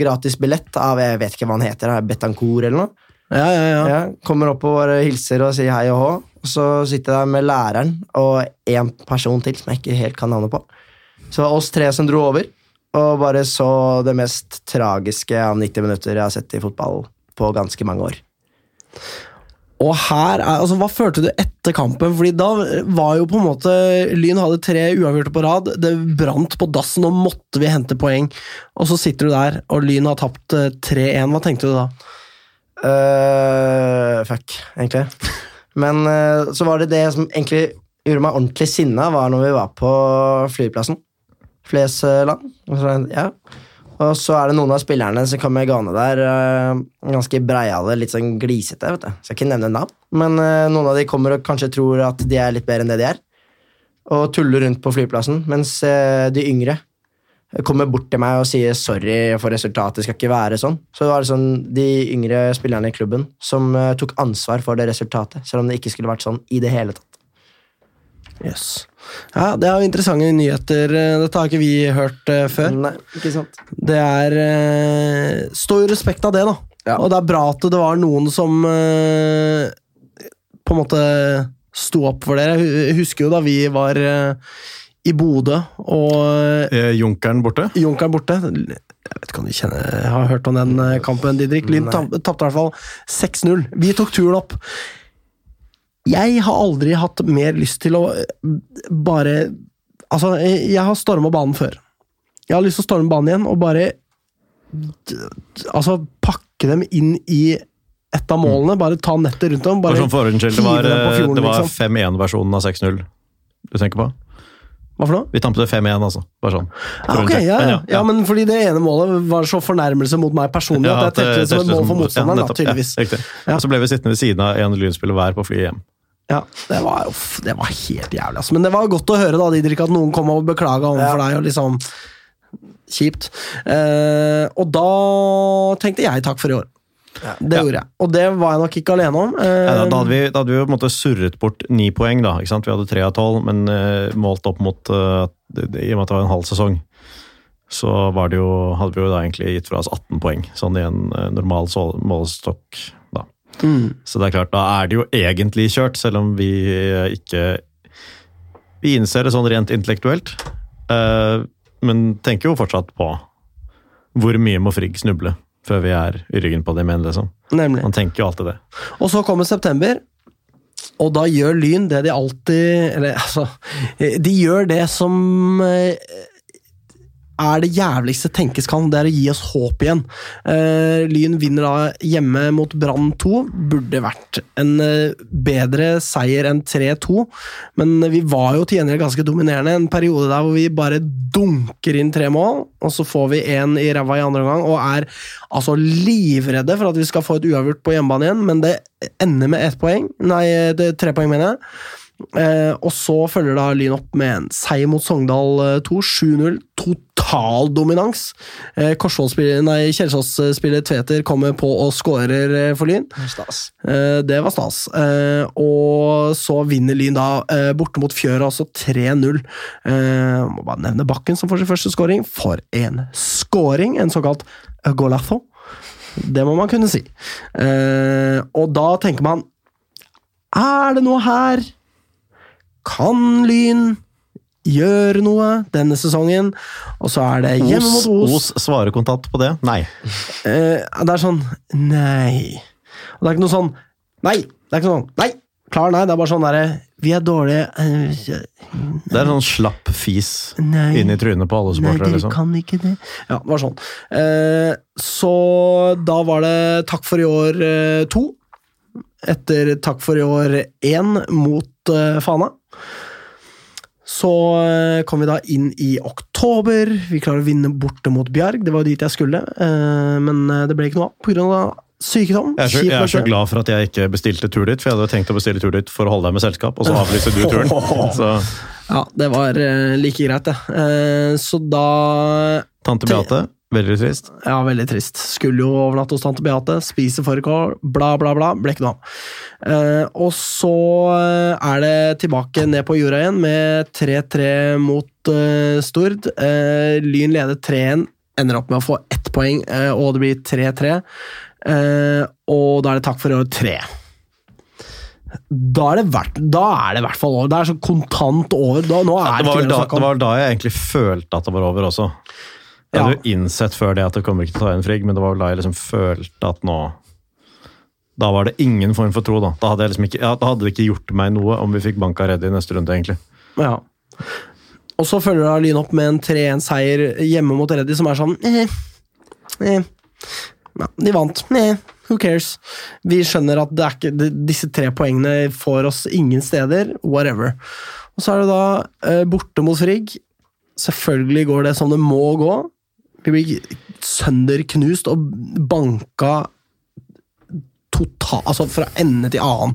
Speaker 4: gratis billett av jeg vet ikke hva han heter, Betancour eller noe.
Speaker 1: Ja, ja, ja.
Speaker 4: Ja, kommer opp og bare hilser og sier hei og hå. Og så sitter jeg der med læreren og én person til som jeg ikke helt kan navnet på. Så det var oss tre som dro over, og bare så det mest tragiske av 90 minutter jeg har sett i fotball på ganske mange år.
Speaker 1: Og her er, altså, Hva følte du etter kampen? Fordi da var jo på en måte Lyn hadde tre uavgjorte på rad. Det brant på dassen, og måtte vi hente poeng. Og så sitter du der, og Lyn har tapt eh, 3-1. Hva tenkte du da?
Speaker 4: Eh, fuck, egentlig. Men uh, så var det det som egentlig gjorde meg ordentlig sinna, var når vi var på flyplassen. Flesland. Ja. og så er det noen av spillerne som kommer gående der, eh, ganske breiale, litt sånn glisete. vet du. Skal ikke nevne navn, men uh, noen av de kommer og kanskje tror at de er litt bedre enn det de er. Og tuller rundt på flyplassen, mens de yngre kommer bort til meg og sier sorry for resultatet, det skal ikke være sånn. Så det var sånn de yngre spillerne i klubben som eh, tok ansvar for det resultatet, selv om det ikke skulle vært sånn i det hele tatt.
Speaker 1: Yes. Ja, Det er jo interessante nyheter. Dette har ikke vi hørt eh, før.
Speaker 4: Nei, ikke sant.
Speaker 1: Det er eh, Står jo respekt av det, da.
Speaker 4: Ja.
Speaker 1: Og det er bra at det var noen som eh, på en måte sto opp for dere. Jeg husker jo da vi var eh, i Bodø og
Speaker 3: eh, Junkeren borte.
Speaker 1: Junkeren borte. Jeg vet ikke om du kjenner, Jeg har hørt om den eh, kampen, Didrik. Lyn tapte i hvert fall 6-0. Vi tok turen opp. Jeg har aldri hatt mer lyst til å eh, bare Altså, jeg har storma banen før. Jeg har lyst til å storme banen igjen og bare Altså, pakke dem inn i et av målene. Bare ta nettet rundt dem.
Speaker 3: Bare
Speaker 1: Bare
Speaker 3: sånn for ordens skyld, det var,
Speaker 1: fjorden,
Speaker 3: det var
Speaker 1: liksom.
Speaker 3: 5-1-versjonen av 6-0 du tenker på?
Speaker 1: Hva for noe?
Speaker 3: Vi tampet 5-1, altså. Bare sånn.
Speaker 1: Ja,
Speaker 3: okay,
Speaker 1: ok, ja,
Speaker 3: Men
Speaker 1: ja. ja, men fordi det ene målet var så fornærmelse mot meg personlig
Speaker 3: Ja,
Speaker 1: at jeg tenkte det som et mål for motstanderen.
Speaker 3: ja,
Speaker 1: da, tydeligvis.
Speaker 3: Ja, riktig.
Speaker 1: Ja.
Speaker 3: Og så ble vi sittende ved siden av en lynspiller hver på flyet hjem.
Speaker 1: Ja, det var, uff, det var helt jævlig. Altså. Men det var godt å høre da, Didrik, at noen kom og beklaga overfor deg. og liksom Kjipt. Eh, og da tenkte jeg takk for i år. Det
Speaker 3: Ja.
Speaker 1: gjorde jeg. Og det var jeg nok ikke alene om.
Speaker 3: Ja, da, da, hadde vi, da hadde vi på en måte surret bort ni poeng, da. Vi hadde tre av tolv, men uh, målt opp mot eh, det, det, I og med at det var en halv sesong, så var det jo, hadde vi jo da egentlig gitt fra oss 18 poeng. Sånn i en uh, normal målestokk, da.
Speaker 1: mm,
Speaker 3: Så det er klart, da er det jo egentlig kjørt, selv om vi eh, ikke Vi innser det sånn rent intellektuelt, eh, men tenker jo fortsatt på hvor mye må Frigg snuble før vi er i ryggen på dem igjen, liksom.
Speaker 1: nemlig.
Speaker 3: Man tenker jo alltid det.
Speaker 1: Og så kommer september, og da gjør Lyn det de alltid Eller altså De gjør det som eh, er det jævligste tenkes kan, det er å gi oss håp igjen. Uh, Lyn vinner da hjemme mot Brann 2. Burde vært en uh, bedre seier enn 3-2, men vi var jo til gjengjeld ganske dominerende. En periode der hvor vi bare dunker inn tre mål, og så får vi én i ræva i andre omgang, og er altså livredde for at vi skal få et uavgjort på hjemmebane igjen, men det ender med ett poeng. Nei, tre poeng, mener jeg. Eh, og så følger da Lyn opp med en seier mot Sogndal eh, 2, 7-0. Total dominans. Eh, Kjelsås-spiller Tveter kommer på og scorer eh, for Lyn. Eh, det var stas. Eh, og så vinner Lyn da eh, borte mot Fjøra, altså 3-0. Eh, må bare nevne Bakken som får sin første scoring. For en scoring! En såkalt golazo. Det må man kunne si. Eh, og da tenker man Er det noe her? Kan Lyn gjøre noe denne sesongen? Og så er det hjemme mot Os.
Speaker 3: Os svarer kontant på det? Nei.
Speaker 1: Eh, det er sånn Nei. Og det er ikke noe sånn Nei! Det er ikke sånn Nei! Klar, nei. Det er bare sånn derre Vi er dårlige nei.
Speaker 3: Det er sånn slapp fis
Speaker 1: Nei.
Speaker 3: inn i trynet på alle
Speaker 1: Nei, dere
Speaker 3: Liksom.
Speaker 1: kan ikke det. Ja, det var sånn. Eh, så da var det takk for i år eh, to. Etter takk for i år én mot uh, Fana. Så eh, kom vi da inn i oktober. Vi klarer å vinne borte mot Bjarg. Det var jo dit jeg skulle, eh, men eh, det ble ikke noe av pga. sykdom.
Speaker 3: Jeg er, så, jeg er så glad for at jeg ikke bestilte tur dit, for jeg hadde tenkt å bestille tur dit for å holde deg med selskap, og så avlyste du turen. Så
Speaker 1: Ja, det var like greit, det. Eh, så da
Speaker 3: tante Beate, veldig trist.
Speaker 1: Ja, veldig trist. Skulle jo overnatte hos tante Beate, spise fårikål, bla, bla, bla. Ble ikke noe av. Eh, og så eh, er det tilbake ned på jorda igjen med 3-3 mot eh, Stord. Eh, Lyn leder 3-1, ender opp med å få ett poeng, eh, og det blir 3-3. Eh, og da er det takk for i år tre. Da er det hvert- da er det i hvert fall over. Det er så kontant over. Da, nå er
Speaker 3: Det
Speaker 1: det
Speaker 3: var, da, det var vel da jeg egentlig følte at det var over også. Jeg hadde jo innsett før det at det kommer ikke til å ta igjen Frigg, men det var vel da jeg liksom følte at nå Da var det ingen form for tro, da. Da hadde, liksom ikke, ja, da hadde det ikke gjort meg noe om vi fikk banka Reddy i neste runde, egentlig.
Speaker 1: Ja. Og så følger da Lyn opp med en 3-1-seier hjemme mot Reddy, som er sånn eh, eh. Ja, De vant. Eh, who cares? Vi skjønner at det ikke, disse tre poengene får oss ingen steder. Whatever. Og så er det da eh, borte mot Frigg. Selvfølgelig går det som det må gå. Vi blir sønderknust og banka total, altså fra ende til annen.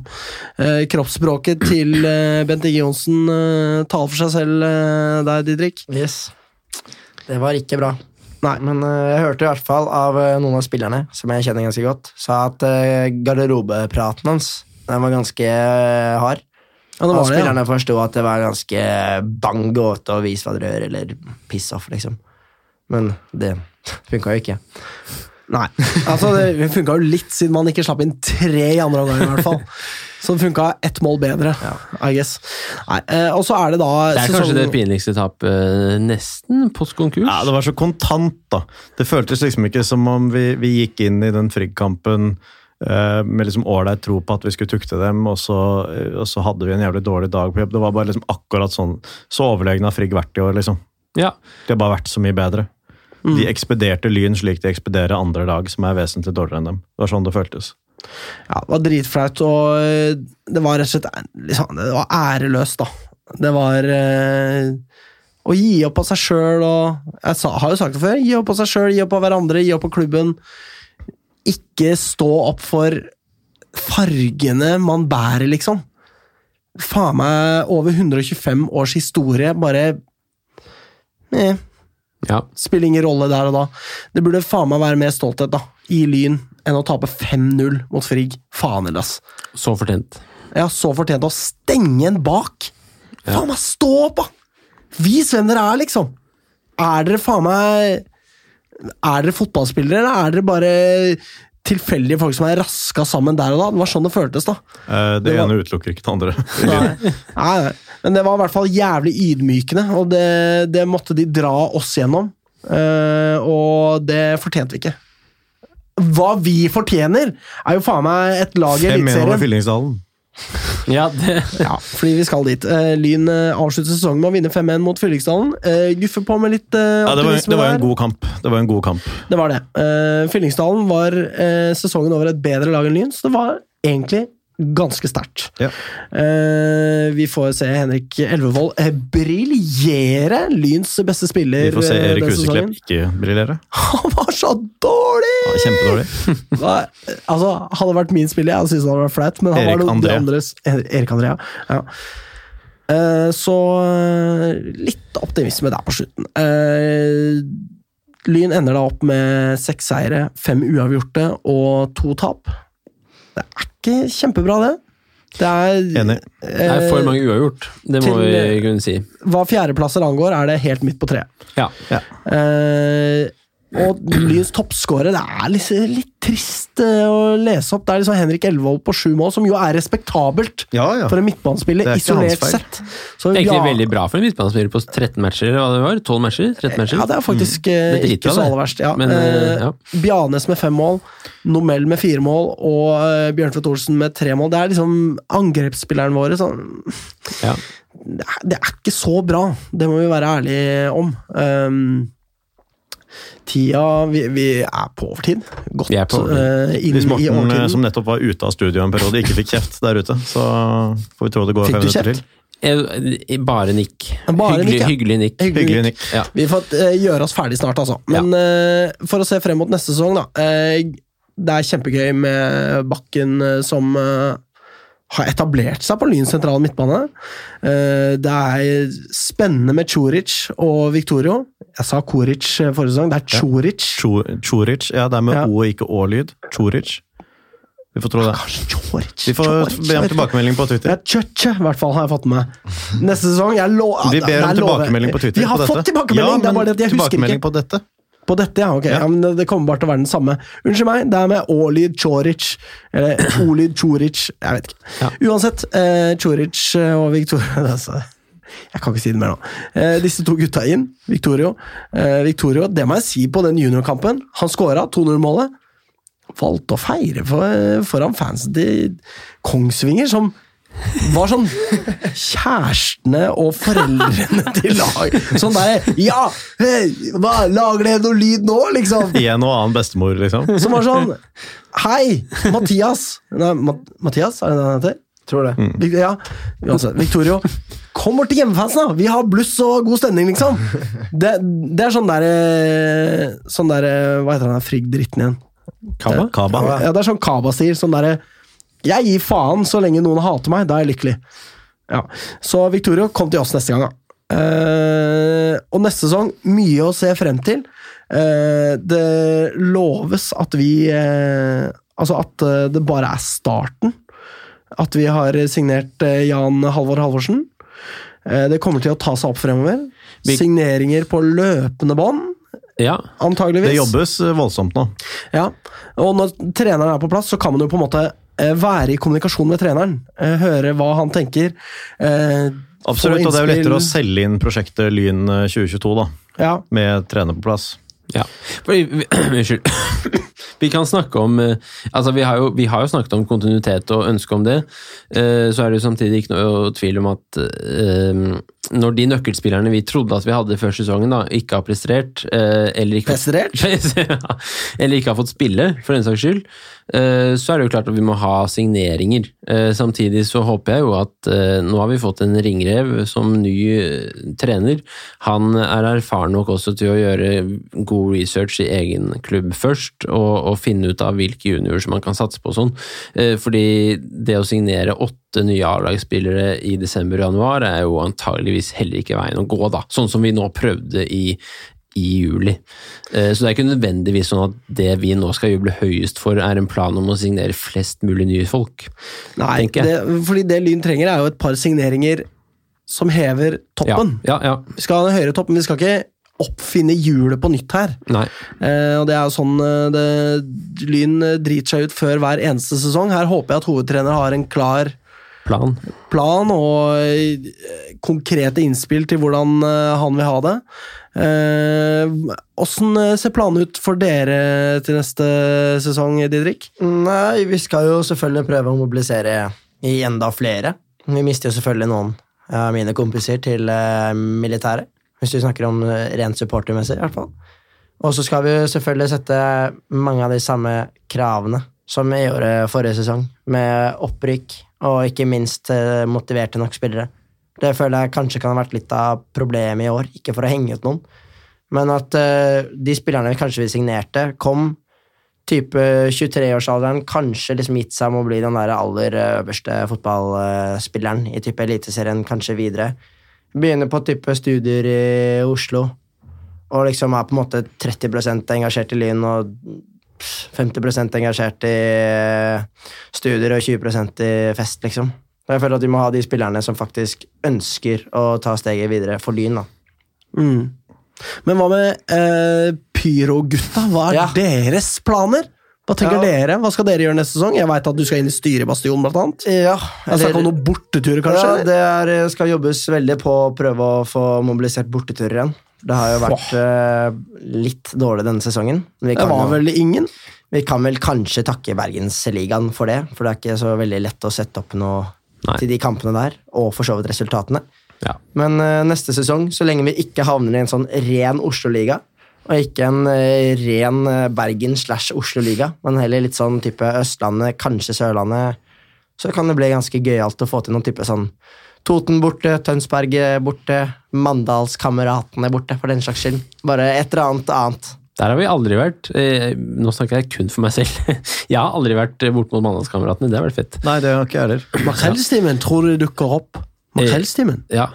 Speaker 1: Eh, kroppsspråket til eh, Bent Inge Johnsen eh, taler for seg selv eh, der, Didrik.
Speaker 4: Yes. Det var ikke bra.
Speaker 1: Nei.
Speaker 4: Men eh, jeg hørte i hvert fall av eh, noen av spillerne, som jeg kjenner ganske godt, sa at uh, garderobepraten hans den var ganske eh, hard.
Speaker 1: Ja,
Speaker 4: Og
Speaker 1: det, ja.
Speaker 4: spillerne forsto at det var ganske bang gåte å vise hva dere gjør, eller piss off, liksom. Men det funka jo ikke.
Speaker 1: Nei. Altså, det funka jo litt, siden man ikke slapp inn tre i andre omgang, i hvert fall. Så det funka ett mål bedre, I guess. Nei, eh, og så er det da
Speaker 2: Det er kanskje det pinligste tapet eh, nesten post konkurs.
Speaker 3: Ja, Det var så kontant, da. Det føltes liksom ikke som om vi, vi gikk inn i den Frigg-kampen uh, med liksom ålreit tro på at vi skulle tukte dem, og så, og så hadde vi en jævlig dårlig dag på jobb. Det var bare liksom akkurat sånn. Så overlegne har Frigg vært i år, liksom.
Speaker 2: Ja.
Speaker 3: De har bare vært så mye bedre. De ekspederte Lyn slik de ekspederer andre lag som er vesentlig dårligere enn dem. Det var sånn det føltes.
Speaker 1: Ja, det var dritflaut, og eh, det var rett og slett liksom, Det var æreløst, da. Det var eh, å gi opp på seg sjøl og Jeg sa, har jo sagt det før. Gi opp på seg sjøl, gi opp på hverandre, gi opp på klubben. Ikke stå opp for fargene man bærer, liksom. Faen meg over 125 års historie, bare eh,
Speaker 2: ja.
Speaker 1: Spiller ingen rolle der og da. Det burde faen meg være mer stolthet da, i Lyn enn å tape 5-0 mot Frigg. Faen heller, ass.
Speaker 2: Så fortjent.
Speaker 1: Ja, så fortjent å stenge en bak. Faen meg, stå opp, da! Vis hvem dere er, liksom! Er dere faen meg Er dere fotballspillere, eller er dere bare tilfeldige folk som er raska sammen der og da? Det var sånn det føltes, da.
Speaker 3: Eh, det
Speaker 1: Det var-
Speaker 3: ene utelukker ikke det andre.
Speaker 1: Nei, nei, nei. Men det var i hvert fall jævlig ydmykende, og det, det måtte de dra oss gjennom. Uh, og det fortjente vi ikke. Hva vi fortjener, er jo faen meg et lag i
Speaker 3: 5-1 over
Speaker 1: Eliteserien.
Speaker 2: Ja, det,
Speaker 1: Ja, fordi vi skal dit. Uh, Lyn eh, avslutter sesongen med å vinne 5-1 mot Fyllingsdalen. Uh, Guffe på med litt uh,
Speaker 3: Ja, det var, det var en god kamp. Det var en god kamp.
Speaker 1: Det var det. Eh, Fyllingsdalen var sesongen over et bedre lag enn Lyn, så det var egentlig ganske sterkt.
Speaker 3: Ja.
Speaker 1: Uh, vi får se Henrik Elvevold eh, briljere! Lyns beste spiller
Speaker 3: Vi får se
Speaker 1: eh,
Speaker 3: Erik Huseklepp ikke briljere.
Speaker 1: Han var så dårlig!
Speaker 3: Ja, kjempedårlig.
Speaker 1: da, altså, hadde vært min spiller, jeg syntes det hadde vært flaut, men han
Speaker 3: Erik
Speaker 1: var noe,
Speaker 3: André.
Speaker 1: andres Erik André, ja. Eh, så litt optimisme der på slutten. Lyn ender da opp med seks seire, fem uavgjorte og to tap. Det er ikke kjempebra, det. Det er.
Speaker 2: Det er for mange uavgjort, det må
Speaker 1: til-
Speaker 2: vi kunne si.
Speaker 1: Hva fjerdeplasser angår, er det helt midt på treet.
Speaker 2: Ja.
Speaker 1: Eh, og Lyns toppskårer, det er litt, litt trist eh, å lese opp. Det er liksom Henrik Elvold på sju mål, som jo er respektabelt
Speaker 3: Ja, ja.
Speaker 1: for en midtbanespiller,
Speaker 3: er
Speaker 1: isolert sett. Så
Speaker 2: Egentlig
Speaker 1: ja,
Speaker 2: veldig bra for en midtbanespiller på 13 matcher, eller hva det var? 12 matcher? 13 matcher?
Speaker 1: Ja, det er faktisk mm.
Speaker 2: Det er
Speaker 1: ikke så aller verst. Ja.
Speaker 2: Men, eh,
Speaker 1: Eh. Bjarnes med fem mål, Nomell med fire mål og uh, Bjørnfjord Olsen med tre mål. Det er liksom angrepsspilleren våre. Sånn.
Speaker 2: Ja.
Speaker 1: Det, er, det er ikke så bra, det må vi være ærlige om. Um, tida vi, vi er på overtid. Godt
Speaker 2: Vi er på overtid.
Speaker 1: Uh, inn
Speaker 3: Hvis
Speaker 1: i
Speaker 3: Morten, eh, som nettopp var ute av studio en periode, ikke fikk kjeft der ute, så får vi tro det går
Speaker 1: Fikk
Speaker 3: fem minutter
Speaker 1: kjeft?
Speaker 3: til.
Speaker 2: Eh, Bare nikk.
Speaker 1: Bare
Speaker 2: hyggelig,
Speaker 1: nikk, ja.
Speaker 2: hyggelig nikk.
Speaker 3: Hyggelig, Nick.
Speaker 2: Ja.
Speaker 1: Vi får gjøre oss ferdig snart, altså. Men eh, for å se frem mot neste sesong, da. Uh, det er kjempegøy med Bakken som har etablert seg på Lyns sentrale midtbane. Eh, det er spennende med Choric og Victorio. Jeg sa Koric eh, forrige sesong, det er Choric.
Speaker 3: Ja. Choric. Ja, det er med
Speaker 1: Ja.
Speaker 3: O og ikke Å-lyd. Choric. Vi får tro det.
Speaker 1: Choric.
Speaker 3: Vi får be om tilbakemelding på Twitter.
Speaker 1: Ja, Tjøtje, i hvert fall, har jeg fått med. Neste sesong jeg lover.
Speaker 3: Vi ber om tilbakemelding på Twitter.
Speaker 1: Vi har fått tilbakemelding,
Speaker 3: Ja,
Speaker 1: det er bare det at jeg husker ikke.
Speaker 3: på dette.
Speaker 1: På dette, ja. ok.
Speaker 3: Ja.
Speaker 1: Ja. men det- kommer bare til å være den samme. Unnskyld meg, det er med Olyd Choric. Eller Olyd Choric. Jeg vet ikke.
Speaker 2: Ja.
Speaker 1: Uansett, eh, Choric og Victoria det er så- Jeg kan ikke si det mer nå. Eh, disse to gutta inn. Victorio. Eh, Victorio, det må jeg si på den juniorkampen. Han scora 2-0-målet. Valgte å feire for, foran fansen til Kongsvinger, som var sånn Kjærestene og foreldrene til lag. Sånn der Ja! Hva, lager det noe lyd nå, liksom?
Speaker 3: En og annen bestemor, liksom.
Speaker 1: Som var sånn Hei, Mathias! Nei, Mathias, er det det han heter?
Speaker 4: Tror det.
Speaker 1: Mm. Ja, uansett. Victorio. Kom bort til hjemmefansen, da! Vi har bluss og god stemning, liksom! Det, det er sånn derre Sånn derre Hva heter den der Frigg-dritten igjen?
Speaker 2: Kaba?
Speaker 3: Kaba.
Speaker 1: Ja, det er sånn Kaba-stil. Sånn derre Jeg gir faen så lenge noen hater meg, da er jeg lykkelig. Ja. Så Victorio, kom til oss neste gang, da. Uh, og neste sesong, mye å se frem til. Uh, det loves at vi uh, Altså at det bare er starten. At vi har signert Jan Halvor Halvorsen. Eh, det kommer til å ta seg opp fremover.
Speaker 2: Vi-
Speaker 1: Signeringer på løpende bånd,
Speaker 2: Ja.
Speaker 1: antageligvis.
Speaker 3: Det jobbes voldsomt nå.
Speaker 1: Ja, og når treneren er på plass, så kan man jo på en måte være i kommunikasjon med treneren. eh, Høre hva han tenker. eh,
Speaker 3: Absolutt, og det er jo lettere å selge inn prosjektet Lyn eh, 2022, da.
Speaker 1: Ja,
Speaker 3: Med trener på plass.
Speaker 2: Ja. Fordi, Unnskyld. Vi kan snakke om eh, Altså, vi har, jo, vi har jo snakket om kontinuitet og ønske om det. Eh, Så er det jo samtidig ikke noe tvil om at eh, når de nøkkelspillerne vi trodde at vi hadde før sesongen, da, ikke har prestert eh, eller ikke? Eller ikke har fått spille, for den saks skyld, så er det jo klart at vi må ha signeringer. Samtidig så håper jeg jo at nå har vi fått en ringrev som ny trener. Han er erfaren nok også til å gjøre god research i egen klubb først, og, og finne ut av hvilke juniorer som man kan satse på og sånn. Eh, Fordi det å signere åtte nye A-lagsspillere i desember og januar er jo antageligvis heller ikke veien å gå, da. Sånn som vi nå prøvde i i juli. Eh, Så det er ikke nødvendigvis sånn at det vi nå skal juble høyest for, er en plan om å signere flest mulig nye folk.
Speaker 1: Nei, det, fordi det Lyn trenger, er jo et par signeringer som hever toppen.
Speaker 2: Ja, ja,
Speaker 1: Vi skal ha en høyere topp, men vi skal ikke oppfinne hjulet på nytt her.
Speaker 2: Nei.
Speaker 1: Eh, og det er jo sånn eh, det, Lyn eh, driter seg ut før hver eneste sesong. Her håper jeg at hovedtrener har en klar
Speaker 2: Plan.
Speaker 1: plan og eh, konkrete innspill til hvordan eh, han vil ha det. Åssen ser planen ut for dere til neste sesong, Didrik?
Speaker 4: Nei, vi skal jo selvfølgelig prøve å mobilisere i enda flere. Vi mister jo selvfølgelig noen av mine kompiser til eh, militæret. Hvis vi snakker om eh, rent supportermessig, i hvert fall. Og så skal vi selvfølgelig sette mange av de samme kravene som vi gjorde forrige sesong, med opprykk og ikke minst eh, motiverte nok spillere. Det føler jeg kanskje kan ha vært litt av problemet i år, ikke for å henge ut noen, men at eh, de spillerne kanskje vi signerte, kom type 23-årsalderen kanskje liksom gitt seg med å bli den der aller eh, øverste fotballspilleren i type Eliteserien, kanskje videre. Begynner på type studier i Oslo, og liksom er på en måte 30% engasjert i Lyn og 50% engasjert i studier og 20% i fest, liksom. Og Jeg føler at vi må ha de spillerne som faktisk ønsker å ta steget videre for Lyn. da.
Speaker 1: Mm. Men hva med eh, Pyrogutta? Hva er
Speaker 4: Ja.
Speaker 1: deres planer? Hva tenker
Speaker 4: Ja.
Speaker 1: dere? Hva skal dere gjøre neste sesong? Jeg veit at du skal inn i styret i Bastion, blant annet.
Speaker 4: Ja,
Speaker 1: Jeg snakker om noen borteturer, kanskje?
Speaker 4: Ja, det er, skal jobbes veldig på å prøve å få mobilisert borteturer igjen. Det har jo vært eh, litt dårlig denne sesongen.
Speaker 1: Det var
Speaker 4: jo,
Speaker 1: vel ingen?
Speaker 4: vi kan vel kanskje takke Bergensligaen for det, for det er ikke så veldig lett å sette opp noe
Speaker 2: Nei.
Speaker 4: til de kampene der, og for så vidt resultatene.
Speaker 2: Ja.
Speaker 4: Men eh, neste sesong, så lenge vi ikke havner i en sånn ren Oslo-liga, og ikke en eh, ren eh, Bergen slash Oslo-liga, men heller litt sånn type Østlandet, kanskje Sørlandet, så kan det bli ganske gøyalt å få til noen type sånn Toten borte, Tønsberg borte, Mandalskameratene borte, for den slags skyld. Bare et eller annet annet.
Speaker 2: Der har vi aldri vært. Eh, nå snakker jeg kun for meg selv. Jeg har aldri vært bort mot Mandalskameratene. Det har vært fett.
Speaker 3: Nei, det har ikke jeg heller.
Speaker 1: Makrellstimen, tror du det dukker opp? Makrellstimen?
Speaker 2: Ja.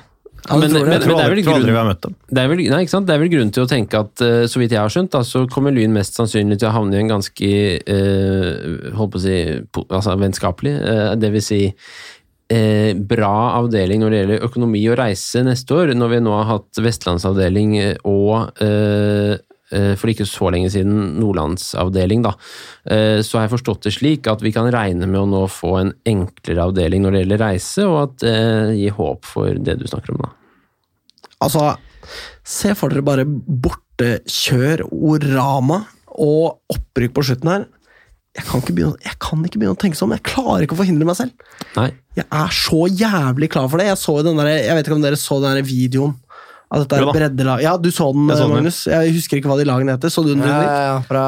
Speaker 1: Ja,
Speaker 2: Men,
Speaker 1: det?
Speaker 2: men, men det er vel grunn det er, vel, nei, det er vel grunn til å tenke at, uh, så vidt jeg har skjønt, da, så kommer Lyn mest sannsynlig til å havne i en ganske uh, holdt på å si, altså vennskapelig, uh, det vil si uh, bra avdeling når det gjelder økonomi og reise neste år, når vi nå har hatt vestlandsavdeling og for ikke så lenge siden nordlandsavdeling, da. Eh, Så har jeg forstått det slik at vi kan regne med å nå få en enklere avdeling når det gjelder reise, og at det gir håp for det du snakker om, da.
Speaker 1: Altså, se for dere bare bortekjør, Orama og opprykk på slutten her. Jeg kan, ikke begynne, jeg kan ikke begynne å tenke sånn, jeg klarer ikke å forhindre meg selv.
Speaker 2: Nei.
Speaker 1: Jeg er så jævlig klar for det. Jeg så den der, jeg vet ikke om dere så den der videoen av dette breddelag... Ja, du så den,
Speaker 3: Jeg så den.
Speaker 1: Magnus. Jeg husker ikke hva de lagene heter. Så du den?
Speaker 4: Ja, ja, fra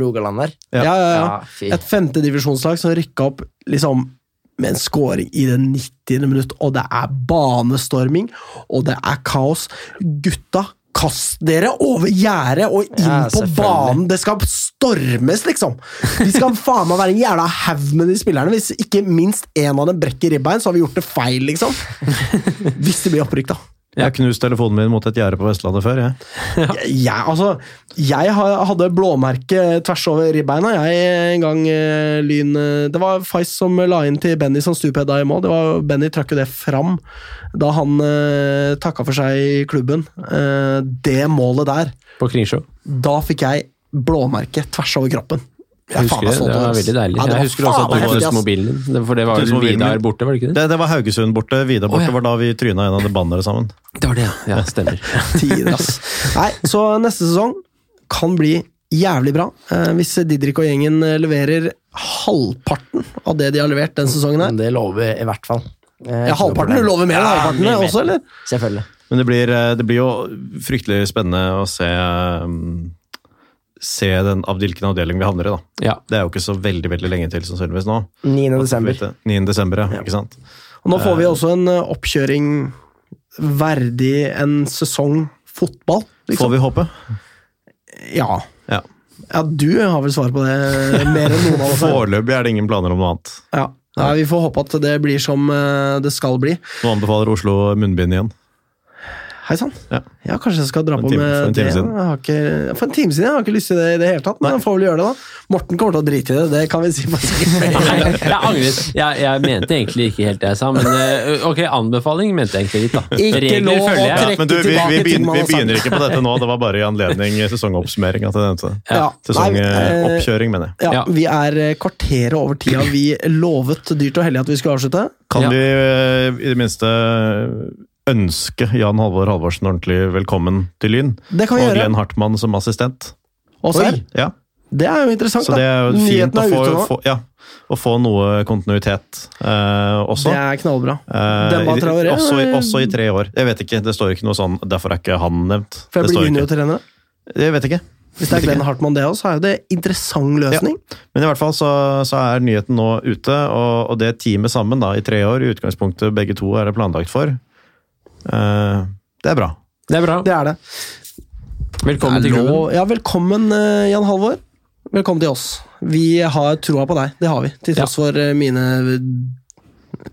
Speaker 4: Rogaland der.
Speaker 1: Ja, ja, ja.
Speaker 4: Ja.
Speaker 1: Et femtedivisjonslag som rykka opp liksom med en scoring i det 90. minutt, og det er banestorming, og det er kaos. Gutta, kast dere over gjerdet og inn
Speaker 4: Ja,
Speaker 1: på banen! Det skal stormes, liksom! De skal faen meg være en jævla haug med de spillerne. Hvis ikke minst én av dem brekker ribbein, så har vi gjort det feil, liksom. Hvis det blir opprykk, da.
Speaker 3: Jeg har knust telefonen min mot et gjerde på Vestlandet før. Jeg.
Speaker 1: Jeg, jeg, altså, jeg hadde blåmerke tvers over ribbeina jeg en gang eh, Lyn eh, Det var Fais som la inn til Benny som stupedda i mål. Det var, Benny trakk jo det fram da han uh, takka for seg i klubben. Eh, det målet der,
Speaker 2: På Kringsjå.
Speaker 1: da fikk jeg blåmerke tvers over kroppen.
Speaker 2: Jeg husker det, det var veldig deilig.
Speaker 1: Ja, var
Speaker 2: jeg husker også at du
Speaker 1: var
Speaker 2: knust mobilen din, Det- for det var vel Vidar borte, var det ikke det?
Speaker 3: Det, det var Haugesund borte. Vidar borte
Speaker 2: oh, ja.
Speaker 3: var da vi tryna en av de bannere sammen.
Speaker 2: Det var det, ja. ja stemmer.
Speaker 1: Tider, ass. Nei, så neste sesong kan bli jævlig bra. Eh, hvis Didrik og gjengen eh, leverer halvparten av det de har levert den sesongen her.
Speaker 4: Det lover i hvert fall.
Speaker 1: Ja, halvparten du lover mer enn halvparten
Speaker 4: mer.
Speaker 1: også, eller?
Speaker 4: Selvfølgelig.
Speaker 3: Men det blir, eh, det blir jo fryktelig spennende å se um, Se den, av hvilken avdeling vi havner i. da.
Speaker 2: Ja.
Speaker 3: Det er jo ikke så veldig veldig lenge til, sannsynligvis nå.
Speaker 4: 9. desember.
Speaker 3: 9. desember, ja. Ikke sant?
Speaker 1: Og nå får vi også en eh, oppkjøring verdig en sesong fotball.
Speaker 3: Får
Speaker 1: Liksom.
Speaker 3: vi håpe.
Speaker 1: Ja.
Speaker 3: Ja.
Speaker 1: ja, du har vel svar på det mer enn noen av oss.
Speaker 3: Foreløpig er det ingen planer om noe annet.
Speaker 1: Ja. Nei, vi får håpe at det blir som eh, det skal bli.
Speaker 3: Nå anbefaler Oslo munnbind igjen.
Speaker 1: Hei sann.
Speaker 3: Ja.
Speaker 1: Ja, kanskje jeg skal dra på med
Speaker 3: for
Speaker 1: det. Jeg har ikke, for en time siden. Jeg har ikke lyst til det i det hele tatt, men jeg får vel gjøre det, da. Morten kommer til å drite i det, det kan vi si. på sikkert.
Speaker 2: Jeg angret. Jeg, jeg mente egentlig ikke helt det jeg sa, men eh, ok, anbefaling mente jeg egentlig litt, da.
Speaker 1: Ikke
Speaker 2: Regler
Speaker 1: lov å
Speaker 2: følger jeg.
Speaker 1: trekke
Speaker 3: Men du, vi, vi,
Speaker 1: tilbake
Speaker 3: begynner, vi begynner ikke på dette nå. Det var bare i anledning sesongoppsummering at jeg nevnte det.
Speaker 1: Ja.
Speaker 3: Sesongoppkjøring, mener jeg.
Speaker 1: Ja,
Speaker 2: Ja.
Speaker 1: Vi er eh, kvarteret over tida vi lovet dyrt og hellig at vi skulle avslutte.
Speaker 3: Kan
Speaker 2: Ja.
Speaker 3: vi eh, i det minste ønske Jan Halvor Halvorsen ordentlig velkommen til Lyn?
Speaker 1: Det kan vi
Speaker 3: Og
Speaker 1: gjøre.
Speaker 3: Glenn Hartmann som assistent.
Speaker 1: Og serr.
Speaker 3: Ja,
Speaker 1: Det er jo interessant,
Speaker 3: så det er jo
Speaker 1: da.
Speaker 3: fint
Speaker 1: Nyheten
Speaker 3: å
Speaker 1: er
Speaker 3: få,
Speaker 1: ute nå.
Speaker 3: få, ja, å få noe kontinuitet eh, også.
Speaker 1: Det er knallbra.
Speaker 3: Eh,
Speaker 1: Traoré,
Speaker 3: også, også i tre år. Jeg vet ikke, det står ikke noe sånn, derfor er ikke han nevnt.
Speaker 1: For jeg blir juniortrener.
Speaker 3: Jeg vet ikke.
Speaker 1: Hvis det er Glenn Hartmann det også, så er jo det interessant løsning.
Speaker 3: Men i hvert fall så, så er nyheten nå ute, og, og det teamet sammen da, i tre år, i utgangspunktet begge to er det planlagt for, det er bra.
Speaker 2: Det er bra.
Speaker 1: Det er det.
Speaker 2: Velkommen til klubben.
Speaker 1: Ja, velkommen, eh, Jan Halvor. velkommen til oss. Vi har troa på deg, det har vi. Til tross for eh, mine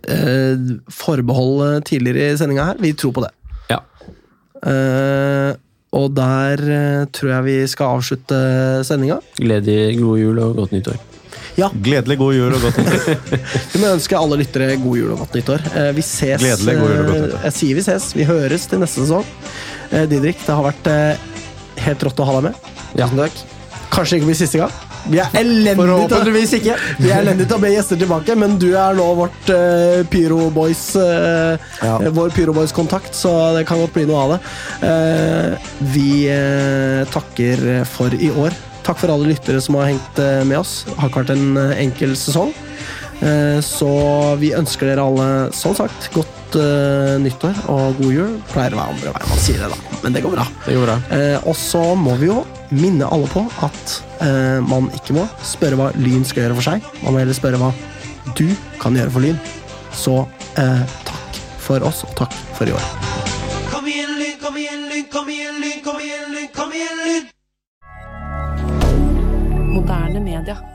Speaker 1: eh, forbehold eh, tidligere i sendinga her. Vi tror på det.
Speaker 2: Ja.
Speaker 1: Eh, og der eh, tror jeg vi skal avslutte sendinga.
Speaker 2: Gledelig god jul og godt nyttår.
Speaker 3: Gledelig god jul og godt nyttår.
Speaker 1: Vi må ønske alle lyttere god jul og godt nyttår. Eh, Vi ses
Speaker 3: Gledelig god jul og godt
Speaker 1: eh,
Speaker 3: nyttår.
Speaker 1: Jeg sier vi ses. Vi høres til neste sesong. Eh, Didrik, det har vært helt rått å ha deg med.
Speaker 4: Tusen takk.
Speaker 1: Kanskje ikke blir siste gang. Er vi er elendige til å be gjester tilbake, men du er nå vårt uh, Pyro Boys uh,
Speaker 4: Ja.
Speaker 1: Vår Pyro Boys-kontakt, så det kan godt bli noe av det. Uh, vi uh, takker for i år. Takk for alle lyttere som har hengt eh, med oss. Det har ikke vært en eh, enkel sesong. Eh, så vi ønsker dere alle, sånn sagt, godt uh, nyttår og god jul. Pleier å være andre veien man sier det, da, men det går bra.
Speaker 2: Det går bra.
Speaker 1: Uh, og så må vi jo minne alle på at uh, man ikke må spørre hva Lyn skal gjøre for seg. Man må heller spørre hva du kan gjøre for Lyn. Så eh, takk for oss, og takk for i år.
Speaker 8: Kom igjen, Lyn, kom igjen, Lyn, kom igjen, Lyn, kom igjen, Lyn, kom igjen, Lyn!
Speaker 9: Moderne media.